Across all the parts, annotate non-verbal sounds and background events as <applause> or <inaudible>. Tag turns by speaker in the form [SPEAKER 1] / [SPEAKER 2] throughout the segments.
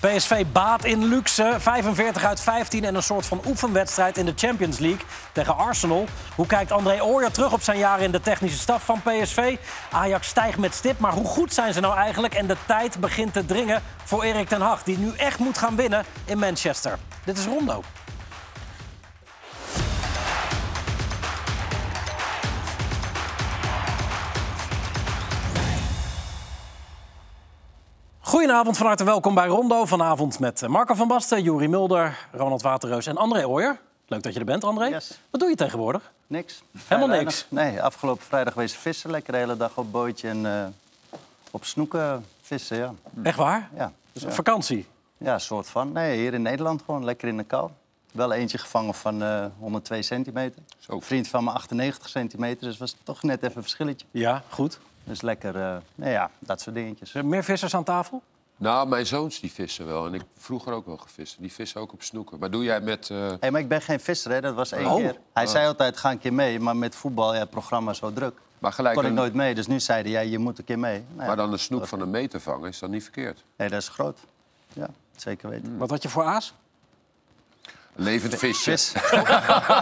[SPEAKER 1] PSV baat in luxe. 45 uit 15 en een soort van oefenwedstrijd in de Champions League tegen Arsenal. Hoe kijkt André Ooyer terug op zijn jaren in de technische staf van PSV? Ajax stijgt met stip, maar hoe goed zijn ze nou eigenlijk? En de tijd begint te dringen voor Erik ten Hag, die nu echt moet gaan winnen in Manchester. Dit is Rondo. Goedenavond, van harte welkom bij Rondo. Vanavond met Marco van Basten, Juri Mulder, Ronald Waterreus en André Ooyer. Leuk dat je er bent, André.
[SPEAKER 2] Yes.
[SPEAKER 1] Wat doe je tegenwoordig?
[SPEAKER 2] Niks.
[SPEAKER 1] Helemaal
[SPEAKER 2] Vrij
[SPEAKER 1] niks?
[SPEAKER 2] weinig. Nee, afgelopen vrijdag wezen vissen. Lekker de hele dag op bootje en eh, op snoeken vissen, ja.
[SPEAKER 1] Echt waar?
[SPEAKER 2] Ja,
[SPEAKER 1] Dus
[SPEAKER 2] ja.
[SPEAKER 1] vakantie.
[SPEAKER 2] ja een soort van. Nee, hier in Nederland gewoon lekker in de kou. Wel eentje gevangen van eh 102 centimeter. Een vriend van me 98 centimeter, dus was toch net even een verschilletje.
[SPEAKER 1] Ja, goed.
[SPEAKER 2] Dus lekker, eh nou ja, dat soort dingetjes.
[SPEAKER 1] Er meer vissers aan tafel?
[SPEAKER 3] Nou, mijn zoons die vissen wel. En ik vroeger ook wel gevist. Die vissen ook op snoeken. Maar doe jij met... eh,
[SPEAKER 2] Hé, maar ik ben geen visser, hè. dat was één
[SPEAKER 1] Oh.
[SPEAKER 2] keer. Hij zei altijd, ga een keer mee, maar met voetbal, ja, het programma is zo druk.
[SPEAKER 3] maar gelijk
[SPEAKER 2] Kon ik
[SPEAKER 3] een-
[SPEAKER 2] nooit mee, dus nu zeiden ja, je moet een keer mee. Nou ja,
[SPEAKER 3] maar dan een snoek van een meter vangen is dan niet verkeerd.
[SPEAKER 2] Nee, dat is groot. Ja, zeker weten.
[SPEAKER 1] Wat had je voor aas?
[SPEAKER 3] Levend visje.
[SPEAKER 2] Vis.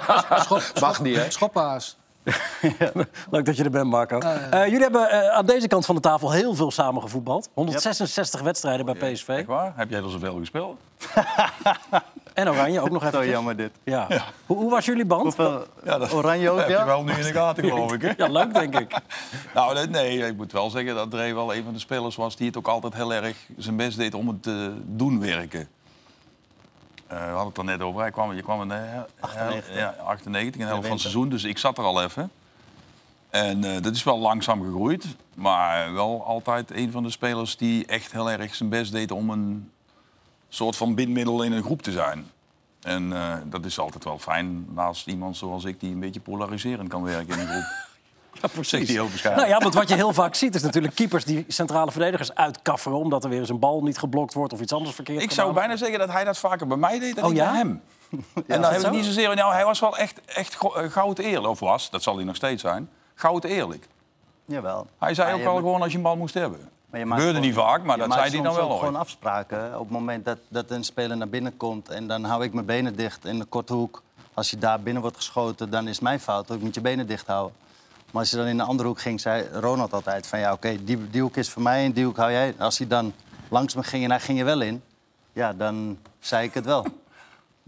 [SPEAKER 2] <laughs>
[SPEAKER 3] Mag niet, hè?
[SPEAKER 4] Schoppaas. <laughs>
[SPEAKER 1] Leuk dat je er bent, Marco. Eh, jullie hebben eh, aan deze kant van de tafel heel veel samen gevoetbald. 166 wedstrijden bij PSV.
[SPEAKER 5] Echt waar? Heb jij er zoveel gespeeld? <laughs>
[SPEAKER 1] En Oranje ook nog
[SPEAKER 2] Zo
[SPEAKER 1] even.
[SPEAKER 2] jammer dit.
[SPEAKER 1] Ja. Hoe, hoe was jullie band?
[SPEAKER 2] Hoeveel
[SPEAKER 5] Ja, dat
[SPEAKER 2] oranje ook,
[SPEAKER 5] heb je
[SPEAKER 2] ja?
[SPEAKER 5] wel nu in de gaten, geloof ik. Hè? <laughs>
[SPEAKER 1] Ja, leuk denk ik.
[SPEAKER 5] Nou, nee, nee, ik moet wel zeggen dat Dre wel een van de spelers was... die het ook altijd heel erg zijn best deed om het te doen werken. Eh, we hadden het er net over. Hij kwam, je kwam in de,
[SPEAKER 2] 98.
[SPEAKER 5] Ja, 98, een helft van het seizoen. Dus ik zat er al even. En eh, dat is wel langzaam gegroeid. Maar wel altijd een van de spelers die echt heel erg zijn best deed... om een soort van bindmiddel in een groep te zijn. En eh, dat is altijd wel fijn naast iemand zoals ik... die een beetje polariserend kan werken in een groep.
[SPEAKER 1] Ja, precies.
[SPEAKER 5] heel bescheiden.
[SPEAKER 1] Nou ja, want wat je heel vaak ziet is natuurlijk keepers die centrale verdedigers uitkafferen... omdat er weer eens een bal niet geblokt wordt of iets anders verkeerd
[SPEAKER 5] Ik zou bijna zeggen dat hij dat vaker bij mij deed dan
[SPEAKER 1] Oh,
[SPEAKER 5] ik
[SPEAKER 1] ja?
[SPEAKER 5] bij hem. <laughs> en dan
[SPEAKER 1] dat
[SPEAKER 5] heb ik niet zozeer... Nou, hij was wel echt, echt eh, goud eerlijk. Of was, dat zal hij nog steeds zijn. Goud eerlijk.
[SPEAKER 2] Jawel.
[SPEAKER 5] Hij zei
[SPEAKER 2] Maar
[SPEAKER 5] ook wel gewoon als je een bal moest hebben.
[SPEAKER 2] maar je maakt
[SPEAKER 5] Gebeurde niet vaak, maar dat zei hij dan wel
[SPEAKER 2] gewoon afspraken. Op het moment dat, dat een speler naar binnen komt... en dan hou ik mijn benen dicht in de korte hoek. Als je daar binnen wordt geschoten, dan is het mijn fout. Ik moet je benen dicht houden. Maar als je dan in de andere hoek ging, zei Ronald altijd van... ja, oké, die, die hoek is voor mij en die hoek hou jij. Als hij dan langs me ging en hij ging er wel in... ja, dan zei ik het wel. <laughs>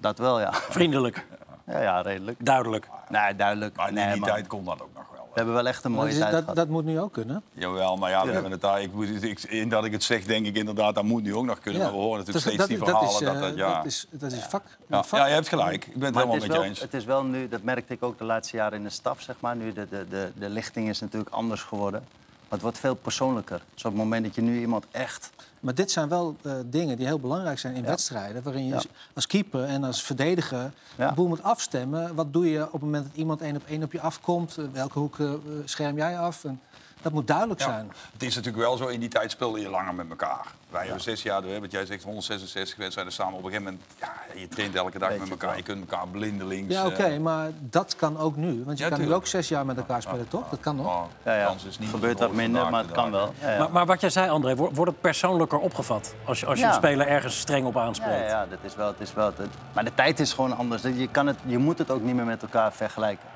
[SPEAKER 2] Dat wel, ja.
[SPEAKER 1] Vriendelijk,
[SPEAKER 2] Ja, ja redelijk.
[SPEAKER 1] duidelijk.
[SPEAKER 2] Nee, duidelijk.
[SPEAKER 5] Maar in
[SPEAKER 2] nee,
[SPEAKER 5] die tijd kon dat ook nog wel.
[SPEAKER 2] We hebben wel echt een mooie
[SPEAKER 4] Dat, is-
[SPEAKER 2] tijd
[SPEAKER 4] dat,
[SPEAKER 2] gehad.
[SPEAKER 4] dat moet nu ook kunnen.
[SPEAKER 5] Jawel, maar ja, we hebben het daar... Ik, moet- ik, in dat ik het zeg, denk ik inderdaad, dat moet nu ook nog kunnen. Maar we horen natuurlijk
[SPEAKER 4] Dus
[SPEAKER 5] steeds die
[SPEAKER 4] dat,
[SPEAKER 5] verhalen.
[SPEAKER 4] is,
[SPEAKER 5] Dat,
[SPEAKER 4] eh,
[SPEAKER 5] dat, ja.
[SPEAKER 4] dat is, dat is vak.
[SPEAKER 5] ja,
[SPEAKER 4] vak.
[SPEAKER 5] ja, je hebt gelijk. Ik ben het
[SPEAKER 2] Maar
[SPEAKER 5] helemaal
[SPEAKER 2] het is,
[SPEAKER 5] met je
[SPEAKER 2] wel,
[SPEAKER 5] eens.
[SPEAKER 2] het is wel nu, dat merkte ik ook de laatste jaren in de staf, zeg maar. Nu de, de, de, de lichting is natuurlijk anders geworden. Maar het wordt veel persoonlijker. Dus op het moment dat je nu iemand echt...
[SPEAKER 4] Maar dit zijn wel eh, dingen die heel belangrijk zijn in wedstrijden. Waarin je
[SPEAKER 2] Ja.
[SPEAKER 4] als keeper en als verdediger
[SPEAKER 2] Ja.
[SPEAKER 4] de boel moet afstemmen. Wat doe je op het moment dat iemand één op één op je afkomt? Eh, Welke hoek eh, scherm jij af? En dat moet duidelijk
[SPEAKER 5] Ja.
[SPEAKER 4] zijn.
[SPEAKER 5] Het is natuurlijk wel zo, in die tijd speelde je langer met elkaar. Wij hebben zes jaar, we hebben wat jij zegt, 166 wedstrijden samen. Op een gegeven moment, ja, je traint elke dag
[SPEAKER 2] Weet
[SPEAKER 5] met elkaar. Je kunt elkaar blindelings...
[SPEAKER 4] Ja, oké,
[SPEAKER 5] eh,
[SPEAKER 4] maar dat kan ook nu. Want je
[SPEAKER 5] Ja,
[SPEAKER 4] kan nu ook zes jaar met elkaar spelen, toch? Dat kan nog.
[SPEAKER 2] Ja, ja.
[SPEAKER 5] de kans is niet
[SPEAKER 2] gebeurt wat
[SPEAKER 5] groot
[SPEAKER 2] minder, maar het kan wel. Ja, ja.
[SPEAKER 1] Maar, maar wat jij zei, André, wordt wordt het persoonlijker opgevat? Als je, als je
[SPEAKER 2] Ja.
[SPEAKER 1] een speler ergens streng op aanspreekt.
[SPEAKER 2] ja, ja, dat is wel, het is wel. het- maar de tijd is gewoon anders. Je, kan het, je moet het ook niet meer met elkaar vergelijken.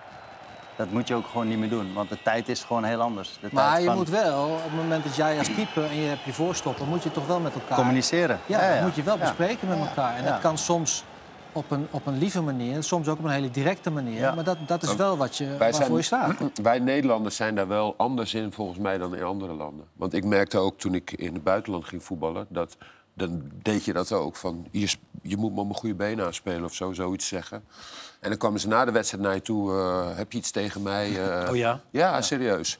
[SPEAKER 2] Dat moet je ook gewoon niet meer doen, want de tijd is gewoon heel anders. De
[SPEAKER 4] Maar
[SPEAKER 2] tijd
[SPEAKER 4] je
[SPEAKER 2] van
[SPEAKER 4] moet wel, op het moment dat jij als keeper en je hebt je voorstoppen, moet je toch wel met elkaar
[SPEAKER 2] communiceren.
[SPEAKER 4] Ja, dat moet je wel
[SPEAKER 2] Ja.
[SPEAKER 4] bespreken met elkaar. En
[SPEAKER 2] Ja.
[SPEAKER 4] dat kan soms op een, op een lieve manier, soms ook op een hele directe manier.
[SPEAKER 2] Ja.
[SPEAKER 4] Maar dat, dat is wel wat je,
[SPEAKER 3] Wij
[SPEAKER 4] waarvoor
[SPEAKER 3] zijn-
[SPEAKER 4] je staat. <clears throat>
[SPEAKER 3] Wij Nederlanders zijn daar wel anders in volgens mij dan in andere landen. Want ik merkte ook toen ik in het buitenland ging voetballen... dat dan deed je dat ook. Van, je, je moet me op mijn goede benen aanspelen of zo, zoiets zeggen. En dan kwamen ze na de wedstrijd naar je toe. eh, heb je iets tegen mij? eh, <laughs>
[SPEAKER 1] Oh ja?
[SPEAKER 3] Ja, serieus.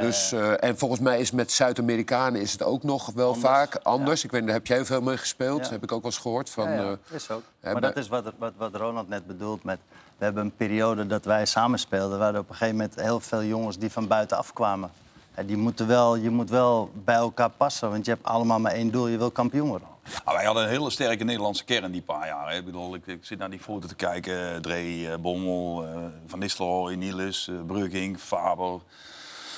[SPEAKER 3] dus, eh, en volgens mij is met Zuid-Amerikanen is het ook nog wel vaak anders. Ik weet, daar heb jij veel mee gespeeld. Heb ik ook wel eens gehoord. Van,
[SPEAKER 2] is ook. Maar
[SPEAKER 3] bij-
[SPEAKER 2] dat is wat, wat, wat Ronald net bedoelt met... We hebben een periode dat wij samen speelden... waar er op een gegeven moment heel veel jongens die van buitenaf kwamen. Die moeten wel, je moet wel bij elkaar passen, want je hebt allemaal maar één doel. Je wil kampioen worden.
[SPEAKER 5] Ah, wij hadden een hele sterke Nederlandse kern die paar jaar. Ik, zit naar die foto te kijken. Dre, eh, Bommel, eh, Van Nistelrooy, Niels, eh Brugging, Faber.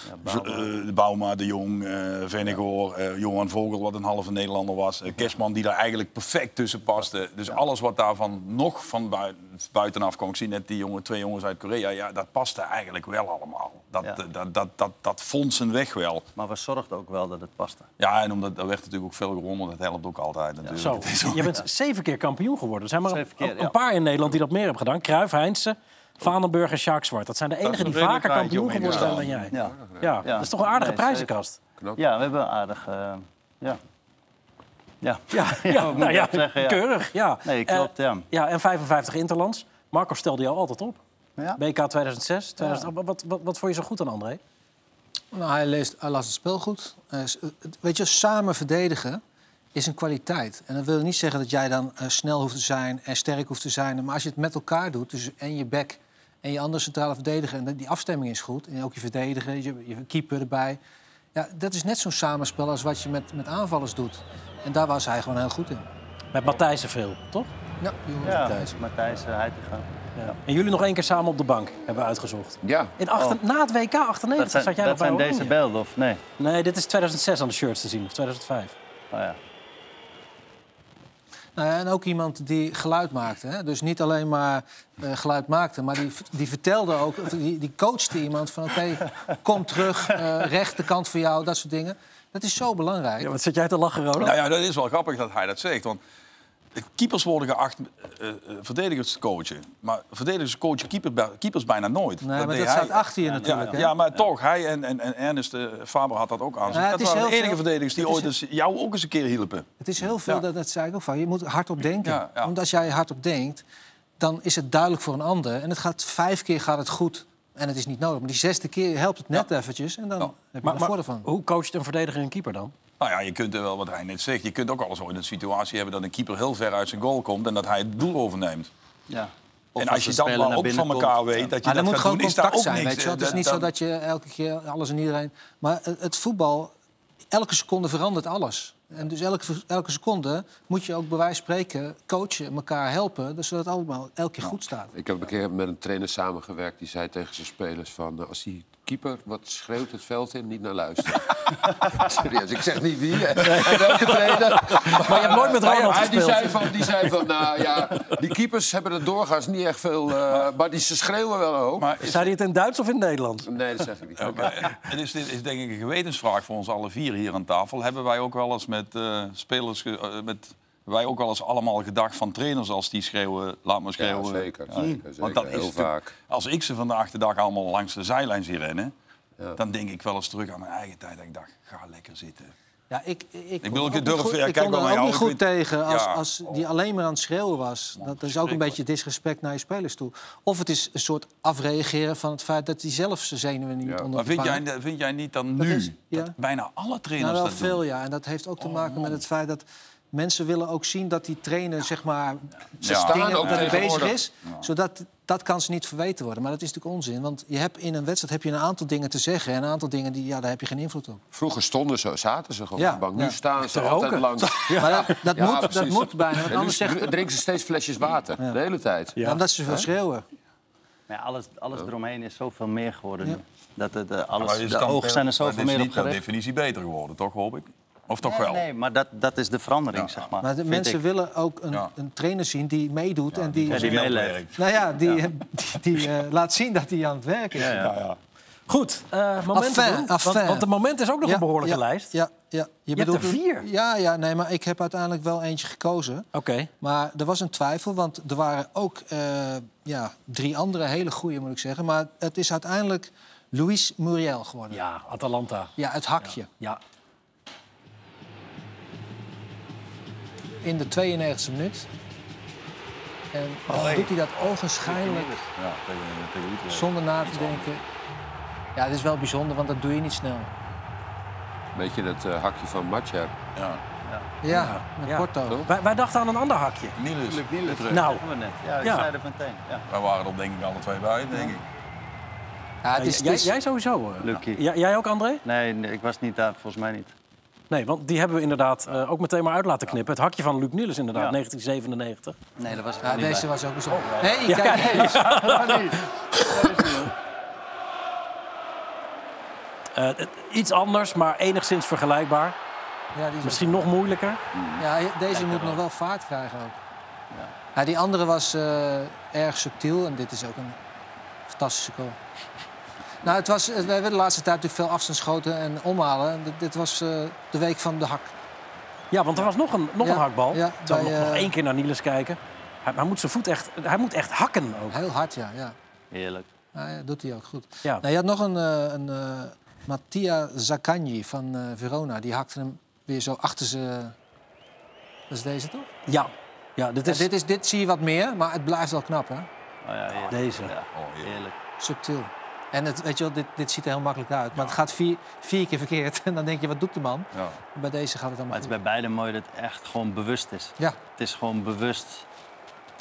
[SPEAKER 2] Ja, Bouma.
[SPEAKER 5] eh, de Bouma, De Jong, eh Vennegoor, eh, Johan Vogel, wat een halve Nederlander was. Kerstman, die daar eigenlijk perfect tussen paste. Dus alles wat daarvan nog van bui- buitenaf kwam. Ik zie net die jongen, twee jongens uit Korea. Ja, dat paste eigenlijk wel allemaal. Dat,
[SPEAKER 2] Ja.
[SPEAKER 5] dat, dat, dat, dat vond zijn weg wel.
[SPEAKER 2] Maar we zorgden ook wel dat het paste.
[SPEAKER 5] Ja, en omdat er werd natuurlijk ook veel gewonnen. Dat helpt ook altijd natuurlijk.
[SPEAKER 1] Zo, <laughs>
[SPEAKER 5] ook-
[SPEAKER 1] je bent zeven keer kampioen geworden. Er zijn maar
[SPEAKER 2] keer,
[SPEAKER 1] een,
[SPEAKER 2] ja.
[SPEAKER 1] een paar in Nederland die dat meer hebben gedaan. Cruijff, Heinze, Vandenburg en Sjaak Zwart. Dat zijn de enigen die vaker kampioen geworden zijn dan jij.
[SPEAKER 2] Ja,
[SPEAKER 1] Ja, dat is toch een aardige
[SPEAKER 2] Nee,
[SPEAKER 1] prijzenkast.
[SPEAKER 2] ja we hebben een aardig... eh, ja. Ja. <laughs>
[SPEAKER 1] Ja, nou ja,
[SPEAKER 2] zeggen? Ja.
[SPEAKER 1] keurig. Ja.
[SPEAKER 2] Nee, klopt,
[SPEAKER 1] Eh,
[SPEAKER 2] ja.
[SPEAKER 1] ja, en 55 Interlands. Marco stelde jou altijd op.
[SPEAKER 2] Ja.
[SPEAKER 1] BK 2006. 2000, wat, wat, wat, wat vond je zo goed aan André?
[SPEAKER 4] Nou, hij, leest, hij las het spel goed. Eh, eh, weet je, samen verdedigen is een kwaliteit. En dat wil niet zeggen dat jij dan eh, snel hoeft te zijn en sterk hoeft te zijn. Maar als je het met elkaar doet, dus en je back en je andere centrale verdediger... en die afstemming is goed, en ook je verdediger, je, je keeper erbij... Ja, dat is net zo'n samenspel als wat je met, met aanvallers doet. En daar was hij gewoon heel goed in.
[SPEAKER 1] Met Matthijssen veel, toch?
[SPEAKER 4] Ja, jongen,
[SPEAKER 2] Ja,
[SPEAKER 4] Matthijs.
[SPEAKER 2] Matthijs uh, Heitinga.
[SPEAKER 1] Ja. En jullie nog één keer samen op de bank hebben we uitgezocht.
[SPEAKER 3] Ja,
[SPEAKER 1] In achter, Na het WK 98
[SPEAKER 2] Dat zijn,
[SPEAKER 1] zat jij
[SPEAKER 2] dat
[SPEAKER 1] nog bij
[SPEAKER 2] zijn deze beelden, of nee?
[SPEAKER 1] Nee, dit is 2006 aan de shirts te zien, of 2005.
[SPEAKER 2] Oh, ja.
[SPEAKER 4] Nou ja, en ook iemand die geluid maakte. Hè? Dus niet alleen maar eh, geluid maakte, maar die, die vertelde ook, die, die coachte iemand van oké, kom terug, eh rechterkant voor jou, dat soort dingen. Dat is zo belangrijk.
[SPEAKER 1] Ja, wat zit jij te lachen, Ronald?
[SPEAKER 5] Nou ja, dat is wel grappig dat hij dat zegt. Want keepers worden geacht eh, eh, verdedigers te coachen. Maar verdedigers coachen keeper, keepers bijna nooit.
[SPEAKER 4] Nee, maar
[SPEAKER 5] deed
[SPEAKER 4] dat
[SPEAKER 5] hij.
[SPEAKER 4] staat achter je
[SPEAKER 5] Ja,
[SPEAKER 4] natuurlijk. hè?
[SPEAKER 5] ja, maar toch, hij en, en, en Ernest eh, Faber had dat ook aan zich.
[SPEAKER 4] Ja, het
[SPEAKER 5] dat
[SPEAKER 4] is
[SPEAKER 5] waren de enige
[SPEAKER 4] veel-
[SPEAKER 5] verdedigers die
[SPEAKER 4] is-
[SPEAKER 5] ooit eens jou ook eens een keer hielpen.
[SPEAKER 4] Het is heel veel,
[SPEAKER 5] Ja.
[SPEAKER 4] dat, dat zei ik ook van, je moet hardop denken.
[SPEAKER 5] Ja, ja.
[SPEAKER 4] Want als jij hardop denkt, dan is het duidelijk voor een ander. En het gaat vijf keer gaat het goed. En het is niet nodig. Maar die zesde keer helpt het net eventjes. En dan
[SPEAKER 5] Ja.
[SPEAKER 4] heb je
[SPEAKER 1] Maar,
[SPEAKER 4] er
[SPEAKER 1] maar
[SPEAKER 4] voordeel van.
[SPEAKER 1] hoe coacht een verdediger een keeper dan?
[SPEAKER 5] Nou ja, je kunt er wel, wat hij net zegt, je kunt ook alles ooit een situatie hebben dat een keeper heel ver uit zijn goal komt en dat hij het doel overneemt.
[SPEAKER 2] ja. Of
[SPEAKER 5] en als je dat maar ook van elkaar
[SPEAKER 2] komt,
[SPEAKER 5] weet, dat je
[SPEAKER 4] Maar
[SPEAKER 5] dat
[SPEAKER 4] moet
[SPEAKER 5] gaat
[SPEAKER 4] gewoon
[SPEAKER 5] doen, is daar
[SPEAKER 4] contact
[SPEAKER 5] ook
[SPEAKER 4] zijn,
[SPEAKER 5] niks.
[SPEAKER 4] weet je wel. Het is niet zo dat je elke keer alles en iedereen... Maar het, voetbal, elke seconde verandert alles. En dus elke, elke seconde moet je ook bij wijze van spreken coachen, elkaar helpen... dus zodat het allemaal elke keer goed staat.
[SPEAKER 3] ik heb een keer met een trainer samengewerkt. Die zei tegen zijn spelers van... eh, als die keeper wat schreeuwt het veld in, niet naar luisteren. <laughs> Serieus, ik zeg niet wie. en welke trainer.
[SPEAKER 1] Maar je hebt nooit met Ronald
[SPEAKER 3] hij- die,
[SPEAKER 1] gespeeld.
[SPEAKER 3] zei van, die zei van, nou ja, die keepers hebben er doorgaans niet echt veel... eh, maar die, ze schreeuwen wel hoop.
[SPEAKER 5] Maar is-
[SPEAKER 1] Zei hij het in het Duits of in het Nederlands?
[SPEAKER 3] Nee, dat zeg ik niet.
[SPEAKER 5] Oké. Het is, dit is denk ik een gewetensvraag voor ons alle vier hier aan tafel. Hebben wij ook wel eens met eh, spelers, ge- eh, met, wij ook wel eens allemaal gedacht van trainers als die schreeuwen, laat maar schreeuwen.
[SPEAKER 3] Ja, zeker,
[SPEAKER 5] Ja.
[SPEAKER 3] zeker, zeker.
[SPEAKER 5] Want dat is
[SPEAKER 3] Heel
[SPEAKER 5] natuurlijk-
[SPEAKER 3] vaak.
[SPEAKER 5] Als ik ze vandaag de dag allemaal langs de zijlijn zie rennen,
[SPEAKER 3] Ja.
[SPEAKER 5] dan denk ik wel eens terug aan mijn eigen tijd. Dat ik dacht, ga lekker zitten.
[SPEAKER 4] Ja, ik, ik,
[SPEAKER 5] bedoel,
[SPEAKER 4] kon
[SPEAKER 5] ik
[SPEAKER 4] ook
[SPEAKER 5] durf-
[SPEAKER 4] niet goed-
[SPEAKER 5] ja,
[SPEAKER 4] ik
[SPEAKER 5] kijk wel
[SPEAKER 4] er
[SPEAKER 5] naar
[SPEAKER 4] ook
[SPEAKER 5] jou,
[SPEAKER 4] niet
[SPEAKER 5] ik
[SPEAKER 4] goed tegen als,
[SPEAKER 5] Ja.
[SPEAKER 4] als die alleen maar aan het schreeuwen was. Dat is ook een beetje disrespect naar je spelers toe. Of het is een soort afreageren van het feit dat hij zelf zijn zenuwen niet
[SPEAKER 3] Ja.
[SPEAKER 4] onder
[SPEAKER 5] Maar vind jij, vind jij niet dan
[SPEAKER 4] Dat
[SPEAKER 5] nu,
[SPEAKER 4] is- ja.
[SPEAKER 5] dat bijna alle trainers
[SPEAKER 4] Nou, wel
[SPEAKER 5] dat
[SPEAKER 4] veel,
[SPEAKER 5] doen?
[SPEAKER 4] ja. En dat heeft ook te maken met het feit dat mensen willen ook zien dat die trainer zeg maar
[SPEAKER 5] Ze
[SPEAKER 3] staan
[SPEAKER 4] dingen
[SPEAKER 3] ook
[SPEAKER 4] dat hij bezig is, zodat dat kan ze niet verweten worden. Maar dat is natuurlijk onzin, want je hebt in een wedstrijd heb je een aantal dingen te zeggen en een aantal dingen die ja, daar heb je geen invloed op.
[SPEAKER 3] Vroeger stonden ze, zaten ze gewoon
[SPEAKER 4] Ja,
[SPEAKER 3] op de bank. Nu
[SPEAKER 4] ja.
[SPEAKER 3] staan ze altijd langs. <laughs>
[SPEAKER 4] Maar dat, dat,
[SPEAKER 3] Ja,
[SPEAKER 4] moet, dat moet bijna, want anders zegt
[SPEAKER 3] drinken ze steeds flesjes water, de hele tijd.
[SPEAKER 1] Ja.
[SPEAKER 4] omdat ze veel schreeuwen.
[SPEAKER 2] Maar ja, alles, alles eromheen is zoveel meer geworden nu. Dat het, eh, alles,
[SPEAKER 5] Maar is
[SPEAKER 2] de
[SPEAKER 5] dan
[SPEAKER 2] ogen zijn er zoveel
[SPEAKER 5] is
[SPEAKER 2] meer op
[SPEAKER 5] niet per
[SPEAKER 2] gericht.
[SPEAKER 5] definitie beter geworden, toch hoop ik? Of toch
[SPEAKER 2] Nee,
[SPEAKER 5] wel?
[SPEAKER 2] nee, maar dat, dat is de verandering,
[SPEAKER 5] Ja.
[SPEAKER 2] zeg maar.
[SPEAKER 4] Maar de mensen
[SPEAKER 2] ik.
[SPEAKER 4] willen ook een,
[SPEAKER 5] Ja.
[SPEAKER 4] een trainer zien die meedoet en die,
[SPEAKER 2] Ja, die meeleeft.
[SPEAKER 5] werkt.
[SPEAKER 4] nou ja, die, <laughs> die, die, eh, laat zien dat hij aan het werk is.
[SPEAKER 2] Ja, ja.
[SPEAKER 5] Ja, ja.
[SPEAKER 1] Goed, eh momenten doen. Want, want de moment is ook nog
[SPEAKER 4] Ja,
[SPEAKER 1] een behoorlijke
[SPEAKER 4] ja,
[SPEAKER 1] lijst.
[SPEAKER 4] Ja, ja. Je,
[SPEAKER 1] hebt er vier?
[SPEAKER 4] Ja, ja, nee, maar ik heb uiteindelijk wel eentje gekozen.
[SPEAKER 1] Oké.
[SPEAKER 4] Maar er was een twijfel, want er waren ook eh, ja, drie andere hele goede, moet ik zeggen. Maar het is uiteindelijk Luis Muriel geworden. Ja,
[SPEAKER 1] Ja, Atalanta.
[SPEAKER 4] het hakje.
[SPEAKER 1] Ja.
[SPEAKER 4] In de 92e minuut. En dan doet hij dat ogenschijnlijk
[SPEAKER 5] Ja, tegen, tegen Utrecht.
[SPEAKER 4] zonder na te denken. Ja, het is wel bijzonder, want dat doe je niet snel.
[SPEAKER 3] Beetje het eh, hakje van Matcher.
[SPEAKER 5] Ja.
[SPEAKER 4] Ja, met
[SPEAKER 1] Ja.
[SPEAKER 4] Porto.
[SPEAKER 1] Wij, wij dachten aan een ander hakje.
[SPEAKER 5] Niels. Utrecht.
[SPEAKER 1] Nou,
[SPEAKER 2] net. Ja, ik
[SPEAKER 1] Ja.
[SPEAKER 2] zei meteen. Ja.
[SPEAKER 5] Wij waren er denk ik alle twee bij, denk ik.
[SPEAKER 4] Ja, het is, het
[SPEAKER 1] jij,
[SPEAKER 4] is-
[SPEAKER 1] jij sowieso. eh.
[SPEAKER 2] Lucky.
[SPEAKER 1] Ja, jij ook, André?
[SPEAKER 2] Nee, nee, ik was niet daar, volgens mij niet.
[SPEAKER 1] Nee, want die hebben we inderdaad eh, ook meteen maar uit laten knippen. Het hakje van Luc Niels inderdaad,
[SPEAKER 2] Ja.
[SPEAKER 1] 1997.
[SPEAKER 2] Nee, dat was
[SPEAKER 4] ja,
[SPEAKER 2] niet
[SPEAKER 4] deze
[SPEAKER 2] bij.
[SPEAKER 4] was ook eens op. hey,
[SPEAKER 1] Ja,
[SPEAKER 4] kijk <laughs> eens.
[SPEAKER 1] Eh, het- iets anders, maar enigszins vergelijkbaar.
[SPEAKER 4] Ja, die is
[SPEAKER 1] Misschien nog moeilijker.
[SPEAKER 4] Ja, deze moet nog wel vaart krijgen ook. Ja. die andere was eh, erg subtiel en dit is ook een fantastische goal. Nou, het was, we hebben de laatste tijd natuurlijk veel afstandsschoten en omhalen. Dit, dit was eh, de week van de hak.
[SPEAKER 1] Ja, want er was nog een, nog
[SPEAKER 4] Ja,
[SPEAKER 1] een hakbal.
[SPEAKER 4] ja, bij,
[SPEAKER 1] nog, nog
[SPEAKER 4] eh,
[SPEAKER 1] één keer naar Niels kijken. Hij, hij moet zijn voet echt, hij moet echt hakken ook.
[SPEAKER 4] Heel hard, ja. ja.
[SPEAKER 2] Heerlijk.
[SPEAKER 4] Ja, ja, doet hij ook goed.
[SPEAKER 1] Ja.
[SPEAKER 4] Nou, je had nog een, eh, een eh, Mattia Zaccagni van eh, Verona. Die hakte hem weer zo achter zijn... Dat is deze toch?
[SPEAKER 1] Ja, ja dit
[SPEAKER 4] Ja,
[SPEAKER 1] is
[SPEAKER 4] dit, is, dit zie je wat meer, maar het blijft wel knap, hè?
[SPEAKER 2] Oh, ja, heerlijk.
[SPEAKER 1] deze.
[SPEAKER 2] Ja,
[SPEAKER 5] Oh,
[SPEAKER 2] heerlijk.
[SPEAKER 4] Subtiel. En het, weet je wel, dit, dit ziet er heel makkelijk uit. Maar het gaat vier, vier keer verkeerd. En <laughs> dan denk je, wat doet de man?
[SPEAKER 5] Ja.
[SPEAKER 4] Bij deze gaat het
[SPEAKER 2] Maar
[SPEAKER 4] allemaal
[SPEAKER 2] het is
[SPEAKER 4] goed.
[SPEAKER 2] bij beide mooi dat het echt gewoon bewust is.
[SPEAKER 4] Ja,
[SPEAKER 2] Het is gewoon bewust.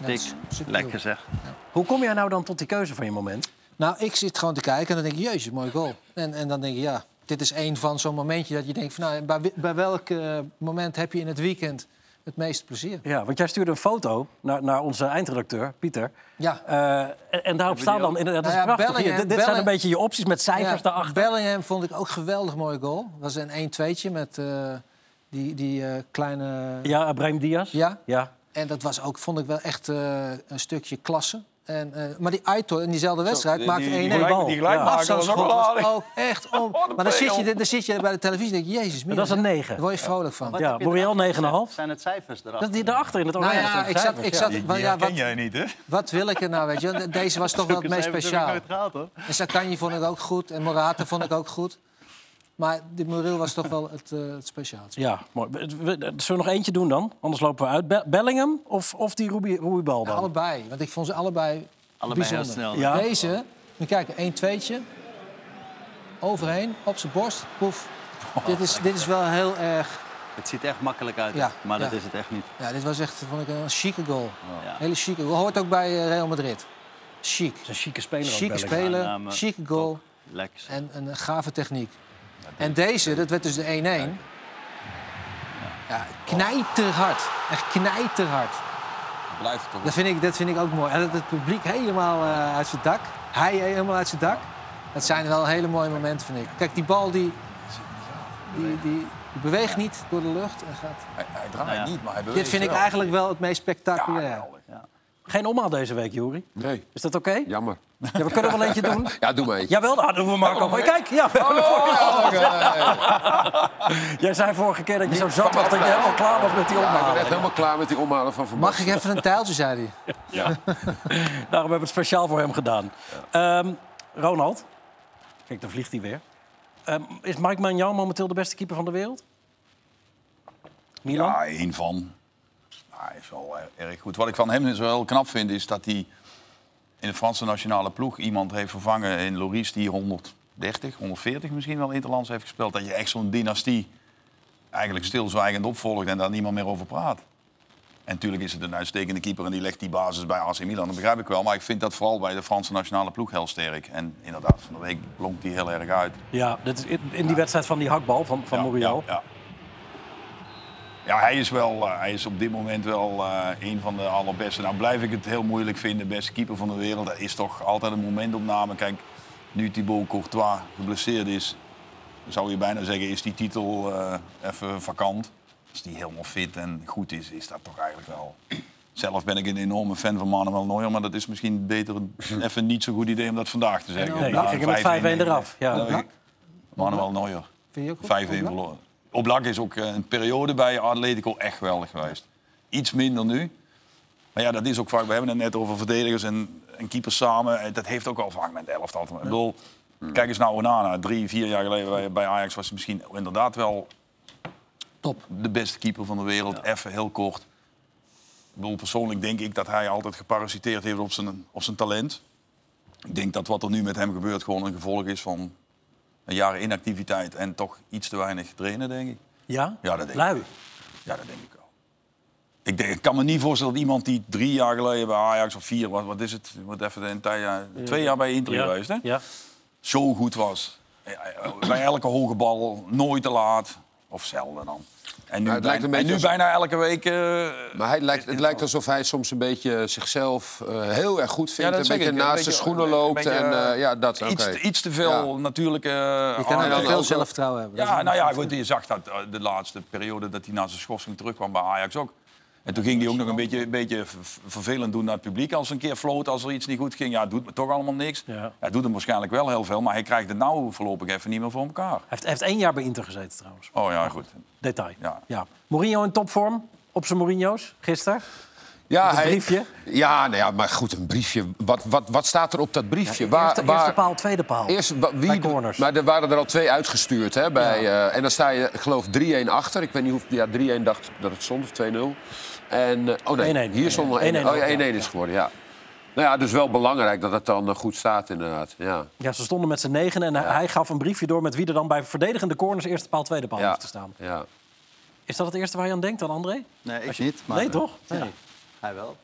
[SPEAKER 2] Dik. Lekker zeg.
[SPEAKER 1] Hoe kom jij nou dan tot die keuze van je moment?
[SPEAKER 4] Nou, ik zit gewoon te kijken en dan denk ik, jezus, mooi goal. En, en dan denk je, ja, dit is een van zo'n momentje dat je denkt... Van, nou, bij, bij welk eh, moment heb je in het weekend het meeste plezier?
[SPEAKER 1] Ja, want jij stuurde een foto naar, naar onze eindredacteur, Pieter.
[SPEAKER 4] Ja,
[SPEAKER 1] Eh, en, en daarop staan dan... inderdaad, Dat is
[SPEAKER 4] Nou ja,
[SPEAKER 1] prachtig.
[SPEAKER 4] Bellingham-
[SPEAKER 1] dit dit zijn een beetje je opties met cijfers
[SPEAKER 4] ja
[SPEAKER 1] daarachter.
[SPEAKER 4] Bellingham vond ik ook geweldig mooi goal. Dat was een 1-2'tje met eh, die, die eh, kleine...
[SPEAKER 1] Ja, Brahim Diaz.
[SPEAKER 4] Ja?
[SPEAKER 1] ja.
[SPEAKER 4] En dat was ook, vond ik wel echt eh, een stukje klasse. En, eh, maar die Aitor in diezelfde wedstrijd
[SPEAKER 5] die-
[SPEAKER 4] maakte 1-1.
[SPEAKER 5] die- die
[SPEAKER 1] Goeie
[SPEAKER 5] gelijk-
[SPEAKER 1] bal.
[SPEAKER 5] Die gelijk
[SPEAKER 1] Ja.
[SPEAKER 5] maken was ook aardig.
[SPEAKER 4] ook echt om.
[SPEAKER 5] Een
[SPEAKER 4] Maar dan zit, je, dan zit je bij de televisie en denk je, jezus,
[SPEAKER 1] Dat is een 9.
[SPEAKER 4] Daar word je vrolijk van.
[SPEAKER 1] Ja,
[SPEAKER 2] heb je
[SPEAKER 1] Muriel
[SPEAKER 2] erachter
[SPEAKER 1] 9,5.
[SPEAKER 2] gezet? Zijn het cijfers erachter?
[SPEAKER 1] Dat die daarachter in het
[SPEAKER 4] Nou
[SPEAKER 1] oranje.
[SPEAKER 4] ja,
[SPEAKER 1] staan de
[SPEAKER 4] ik zat, ik
[SPEAKER 1] ja.
[SPEAKER 4] zat,
[SPEAKER 5] die
[SPEAKER 4] ja, wat,
[SPEAKER 5] jij niet, hè?
[SPEAKER 4] wat wil ik er nou, weet je? Deze was toch wel het meest
[SPEAKER 2] heb ik
[SPEAKER 4] speciaal.
[SPEAKER 2] nooit gehaald, hoor.
[SPEAKER 4] En Sakanji vond ik ook goed en Morata vond ik ook goed. Maar die Muriel was toch wel het, eh het speciaaltje.
[SPEAKER 1] Ja, mooi. We- we- Zullen we nog eentje doen dan? Anders lopen we uit. Be- Bellingham of, of die Ruby, Ruby Bal
[SPEAKER 4] Ja,
[SPEAKER 1] dan?
[SPEAKER 4] allebei, want ik vond ze allebei,
[SPEAKER 2] Allebei heel
[SPEAKER 4] bijzonder.
[SPEAKER 2] snel.
[SPEAKER 1] Ja.
[SPEAKER 4] Deze, je kijken, 1 2'tje. Overheen, op zijn borst, poef. Dit is, dit is wel heel erg...
[SPEAKER 2] Het ziet echt makkelijk uit,
[SPEAKER 4] Ja,
[SPEAKER 2] maar dat is het echt niet.
[SPEAKER 4] Ja, dit was echt, vond ik, een chique goal.
[SPEAKER 2] Ja.
[SPEAKER 4] Hele chique goal. Hoort ook bij eh, Real Madrid. Chic.
[SPEAKER 1] Dat is een chique speler.
[SPEAKER 4] Chique speler,
[SPEAKER 2] maar
[SPEAKER 4] chique goal
[SPEAKER 2] Lekker.
[SPEAKER 4] en een gave techniek. En deze, dat werd dus de 1-1. Ja, knijterhard. Echt knijterhard.
[SPEAKER 5] Blijft het toch.
[SPEAKER 4] Dat vind ik, dat vind ik ook mooi. En dat het publiek helemaal eh, uit zijn dak. Hij helemaal uit zijn dak. Dat zijn wel hele mooie momenten, vind ik. Kijk, die bal die, die, die, die beweegt niet door de lucht. En gaat...
[SPEAKER 5] Hij, hij draait
[SPEAKER 2] Ja.
[SPEAKER 5] niet, maar hij beweegt
[SPEAKER 4] Dit vind ik eigenlijk wel het meest
[SPEAKER 5] Ja,
[SPEAKER 4] spectaculair.
[SPEAKER 5] geweldig.
[SPEAKER 1] Geen omhaal deze week, Juri.
[SPEAKER 3] Nee,
[SPEAKER 1] Is dat oké?
[SPEAKER 3] jammer.
[SPEAKER 1] Ja, we kunnen wel eentje doen. <laughs>
[SPEAKER 3] Ja, doe maar eentje.
[SPEAKER 1] Jawel, nou, doen we Marco. Maar kijk, ja, we hebben vorige- Jij zei vorige keer dat je zo zat was dat je helemaal klaar was met die
[SPEAKER 3] Ja, ik ben
[SPEAKER 1] omhalen.
[SPEAKER 3] echt helemaal klaar met die omhalen van Van
[SPEAKER 4] Mag ik even een tijltje, zei hij.
[SPEAKER 3] Ja. <laughs>
[SPEAKER 1] Daarom hebben we het speciaal voor hem gedaan. Ehm, Ronald. Kijk, dan vliegt hij weer. Ehm, is Mike Magnan momenteel de beste keeper van de wereld? Milan?
[SPEAKER 5] Ja, één van. Hij is wel eh, erg goed. Wat ik van hem dus wel heel knap vind, is dat hij in de Franse nationale ploeg iemand heeft vervangen in Loris die 130, 140 misschien wel interlands heeft gespeeld. Dat je echt zo'n dynastie eigenlijk stilzwijgend opvolgt en daar niemand meer over praat. En natuurlijk is het een uitstekende keeper en die legt die basis bij AC Milan. Dat begrijp ik wel. Maar ik vind dat vooral bij de Franse nationale ploeg heel sterk. En inderdaad, van de week blonk die heel erg uit.
[SPEAKER 1] Ja, dit is in, die wedstrijd van die hakbal van, van.
[SPEAKER 5] Ja, ja. Hij is, wel, eh, hij is op dit moment wel eh, een van de allerbeste. Nou blijf ik het heel moeilijk vinden, beste keeper van de wereld. Dat is toch altijd een momentopname. Kijk, nu Thibaut Courtois geblesseerd is, zou je bijna zeggen, is die titel eh, even vakant. Als die helemaal fit en goed is, is dat toch eigenlijk wel... Zelf ben ik een enorme fan van Manuel Neuer, maar dat is misschien beter een, <laughs> even niet zo'n goed idee om dat vandaag te zeggen.
[SPEAKER 1] Nee,
[SPEAKER 5] een
[SPEAKER 1] er met 5-1
[SPEAKER 5] 5-1
[SPEAKER 1] eraf. Ja.
[SPEAKER 5] Manuel Neuer.
[SPEAKER 4] Vind je ook goed?
[SPEAKER 5] 5-1
[SPEAKER 4] Oblak?
[SPEAKER 5] verloren. Oblak is ook eh, een periode bij Atletico echt geweldig geweest. Iets minder nu. Maar ja, dat is ook vaak. We hebben het net over verdedigers en, en keepers samen. En Dat heeft ook wel vaak met de elftal. te maken. Ik bedoel, kijk eens naar Onana. Drie, vier jaar geleden bij, bij Ajax was hij misschien inderdaad wel
[SPEAKER 4] Top.
[SPEAKER 5] de beste keeper van de wereld. Even heel kort. Ik bedoel, persoonlijk denk ik dat hij altijd geparasiteerd heeft op zijn, op zijn talent. Ik denk dat wat er nu met hem gebeurt gewoon een gevolg is van een jaren inactiviteit en toch iets te weinig trainen, denk ik.
[SPEAKER 1] Ja?
[SPEAKER 5] Ja, dat denk ik.
[SPEAKER 1] Lui.
[SPEAKER 5] Ja, dat denk ik wel. Ik, denk, ik kan me niet voorstellen dat iemand die drie jaar geleden bij Ajax of vier, wat, wat is het? Moet even een jaar- twee jaar bij Inter geweest, hè?
[SPEAKER 1] Ja.
[SPEAKER 5] Zo goed was. Ja, ja, Bij elke hoge bal, nooit te laat. Of zelden dan. En nu,
[SPEAKER 3] Maar het lijkt
[SPEAKER 5] bijna,
[SPEAKER 3] een
[SPEAKER 5] en nu
[SPEAKER 3] als-
[SPEAKER 5] bijna elke week... eh,
[SPEAKER 3] Maar hij lijkt, het lijkt alsof hij soms een beetje zichzelf eh, heel erg goed vindt.
[SPEAKER 5] dat
[SPEAKER 3] een beetje
[SPEAKER 5] ik.
[SPEAKER 3] naast
[SPEAKER 5] beetje-
[SPEAKER 3] schoenen
[SPEAKER 5] een
[SPEAKER 3] loopt.
[SPEAKER 5] beetje,
[SPEAKER 3] en
[SPEAKER 5] eh,
[SPEAKER 3] ja, dat. oké.
[SPEAKER 5] iets, te- iets te veel
[SPEAKER 3] Ja.
[SPEAKER 5] natuurlijk... eh,
[SPEAKER 4] Je kan
[SPEAKER 5] aan-
[SPEAKER 4] ook veel zelfvertrouwen hebben.
[SPEAKER 5] Ja, nou ja, goed, je zag dat de laatste periode dat hij na zijn schorsing terugkwam bij Ajax ook. En toen ging hij ook nog een beetje, beetje ver- vervelend doen naar het publiek. Als een keer floot, als er iets niet goed ging. Ja, het doet me toch allemaal niks.
[SPEAKER 1] Ja.
[SPEAKER 5] Hij doet hem waarschijnlijk wel heel veel, maar hij krijgt het nou voorlopig even niet meer voor elkaar.
[SPEAKER 1] Hij heeft, hij heeft één jaar bij Inter gezeten trouwens.
[SPEAKER 5] Oh ja, goed.
[SPEAKER 1] Detail.
[SPEAKER 5] Ja.
[SPEAKER 1] Ja. Mourinho in topvorm. Op zijn Mourinho's gisteren.
[SPEAKER 3] Ja,
[SPEAKER 1] een
[SPEAKER 3] hij-
[SPEAKER 1] briefje?
[SPEAKER 3] Ja, nou ja, maar goed, een briefje. Wat, wat, wat staat er op dat briefje?
[SPEAKER 1] eerste, eerste paal, tweede paal.
[SPEAKER 3] Eerst, wie,
[SPEAKER 1] Bij corners.
[SPEAKER 3] Maar er waren er al twee uitgestuurd. Hè, bij, eh, en dan sta je, ik geloof, 3-1 achter. Ik weet niet hoe... Ja, 3-1 dacht dat het stond, of 2-0. En, eh, oh nee,
[SPEAKER 1] 1-1.
[SPEAKER 3] hier stond nog 1-1.
[SPEAKER 1] 1-1
[SPEAKER 3] Oh ja, 1-1
[SPEAKER 1] ook, ja.
[SPEAKER 3] is geworden, ja. Nou ja, dus wel belangrijk dat het dan eh, goed staat, inderdaad. Ja.
[SPEAKER 1] Ja, ze stonden met z'n negen en hij- hij gaf een briefje door... met wie er dan bij verdedigende corners eerste paal, tweede paal
[SPEAKER 3] Ja.
[SPEAKER 1] hoeft te staan.
[SPEAKER 3] Ja.
[SPEAKER 1] Is dat het eerste waar je aan denkt dan, André?
[SPEAKER 2] Nee, ik
[SPEAKER 1] je-
[SPEAKER 2] niet. Maar,
[SPEAKER 1] Nee, toch? Nee.
[SPEAKER 2] Hij wel.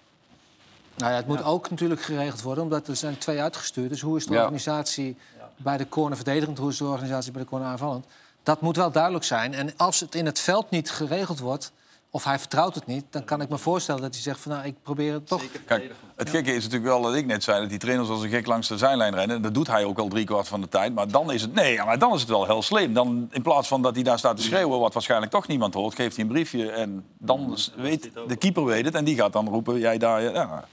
[SPEAKER 4] Nou ja, het moet ook natuurlijk geregeld worden, omdat er zijn twee uitgestuurd. Dus hoe is de
[SPEAKER 3] Ja.
[SPEAKER 4] organisatie bij de corner verdedigend, hoe is de organisatie bij de corner aanvallend? Dat moet wel duidelijk zijn. En als het in het veld niet geregeld wordt, of hij vertrouwt het niet, dan kan ik me voorstellen dat hij zegt van nou, ik probeer het toch.
[SPEAKER 5] Kijk, het gekke is natuurlijk wel dat ik net zei dat die trainers als een gek langs de zijlijn rennen. Dat doet hij ook al drie kwart van de tijd. Maar dan is het nee, maar dan is het wel heel slim. Dan in plaats van dat hij daar staat te schreeuwen, wat waarschijnlijk toch niemand hoort, geeft hij een briefje en dan weet de keeper weet het en die gaat dan roepen jij daar. Ja,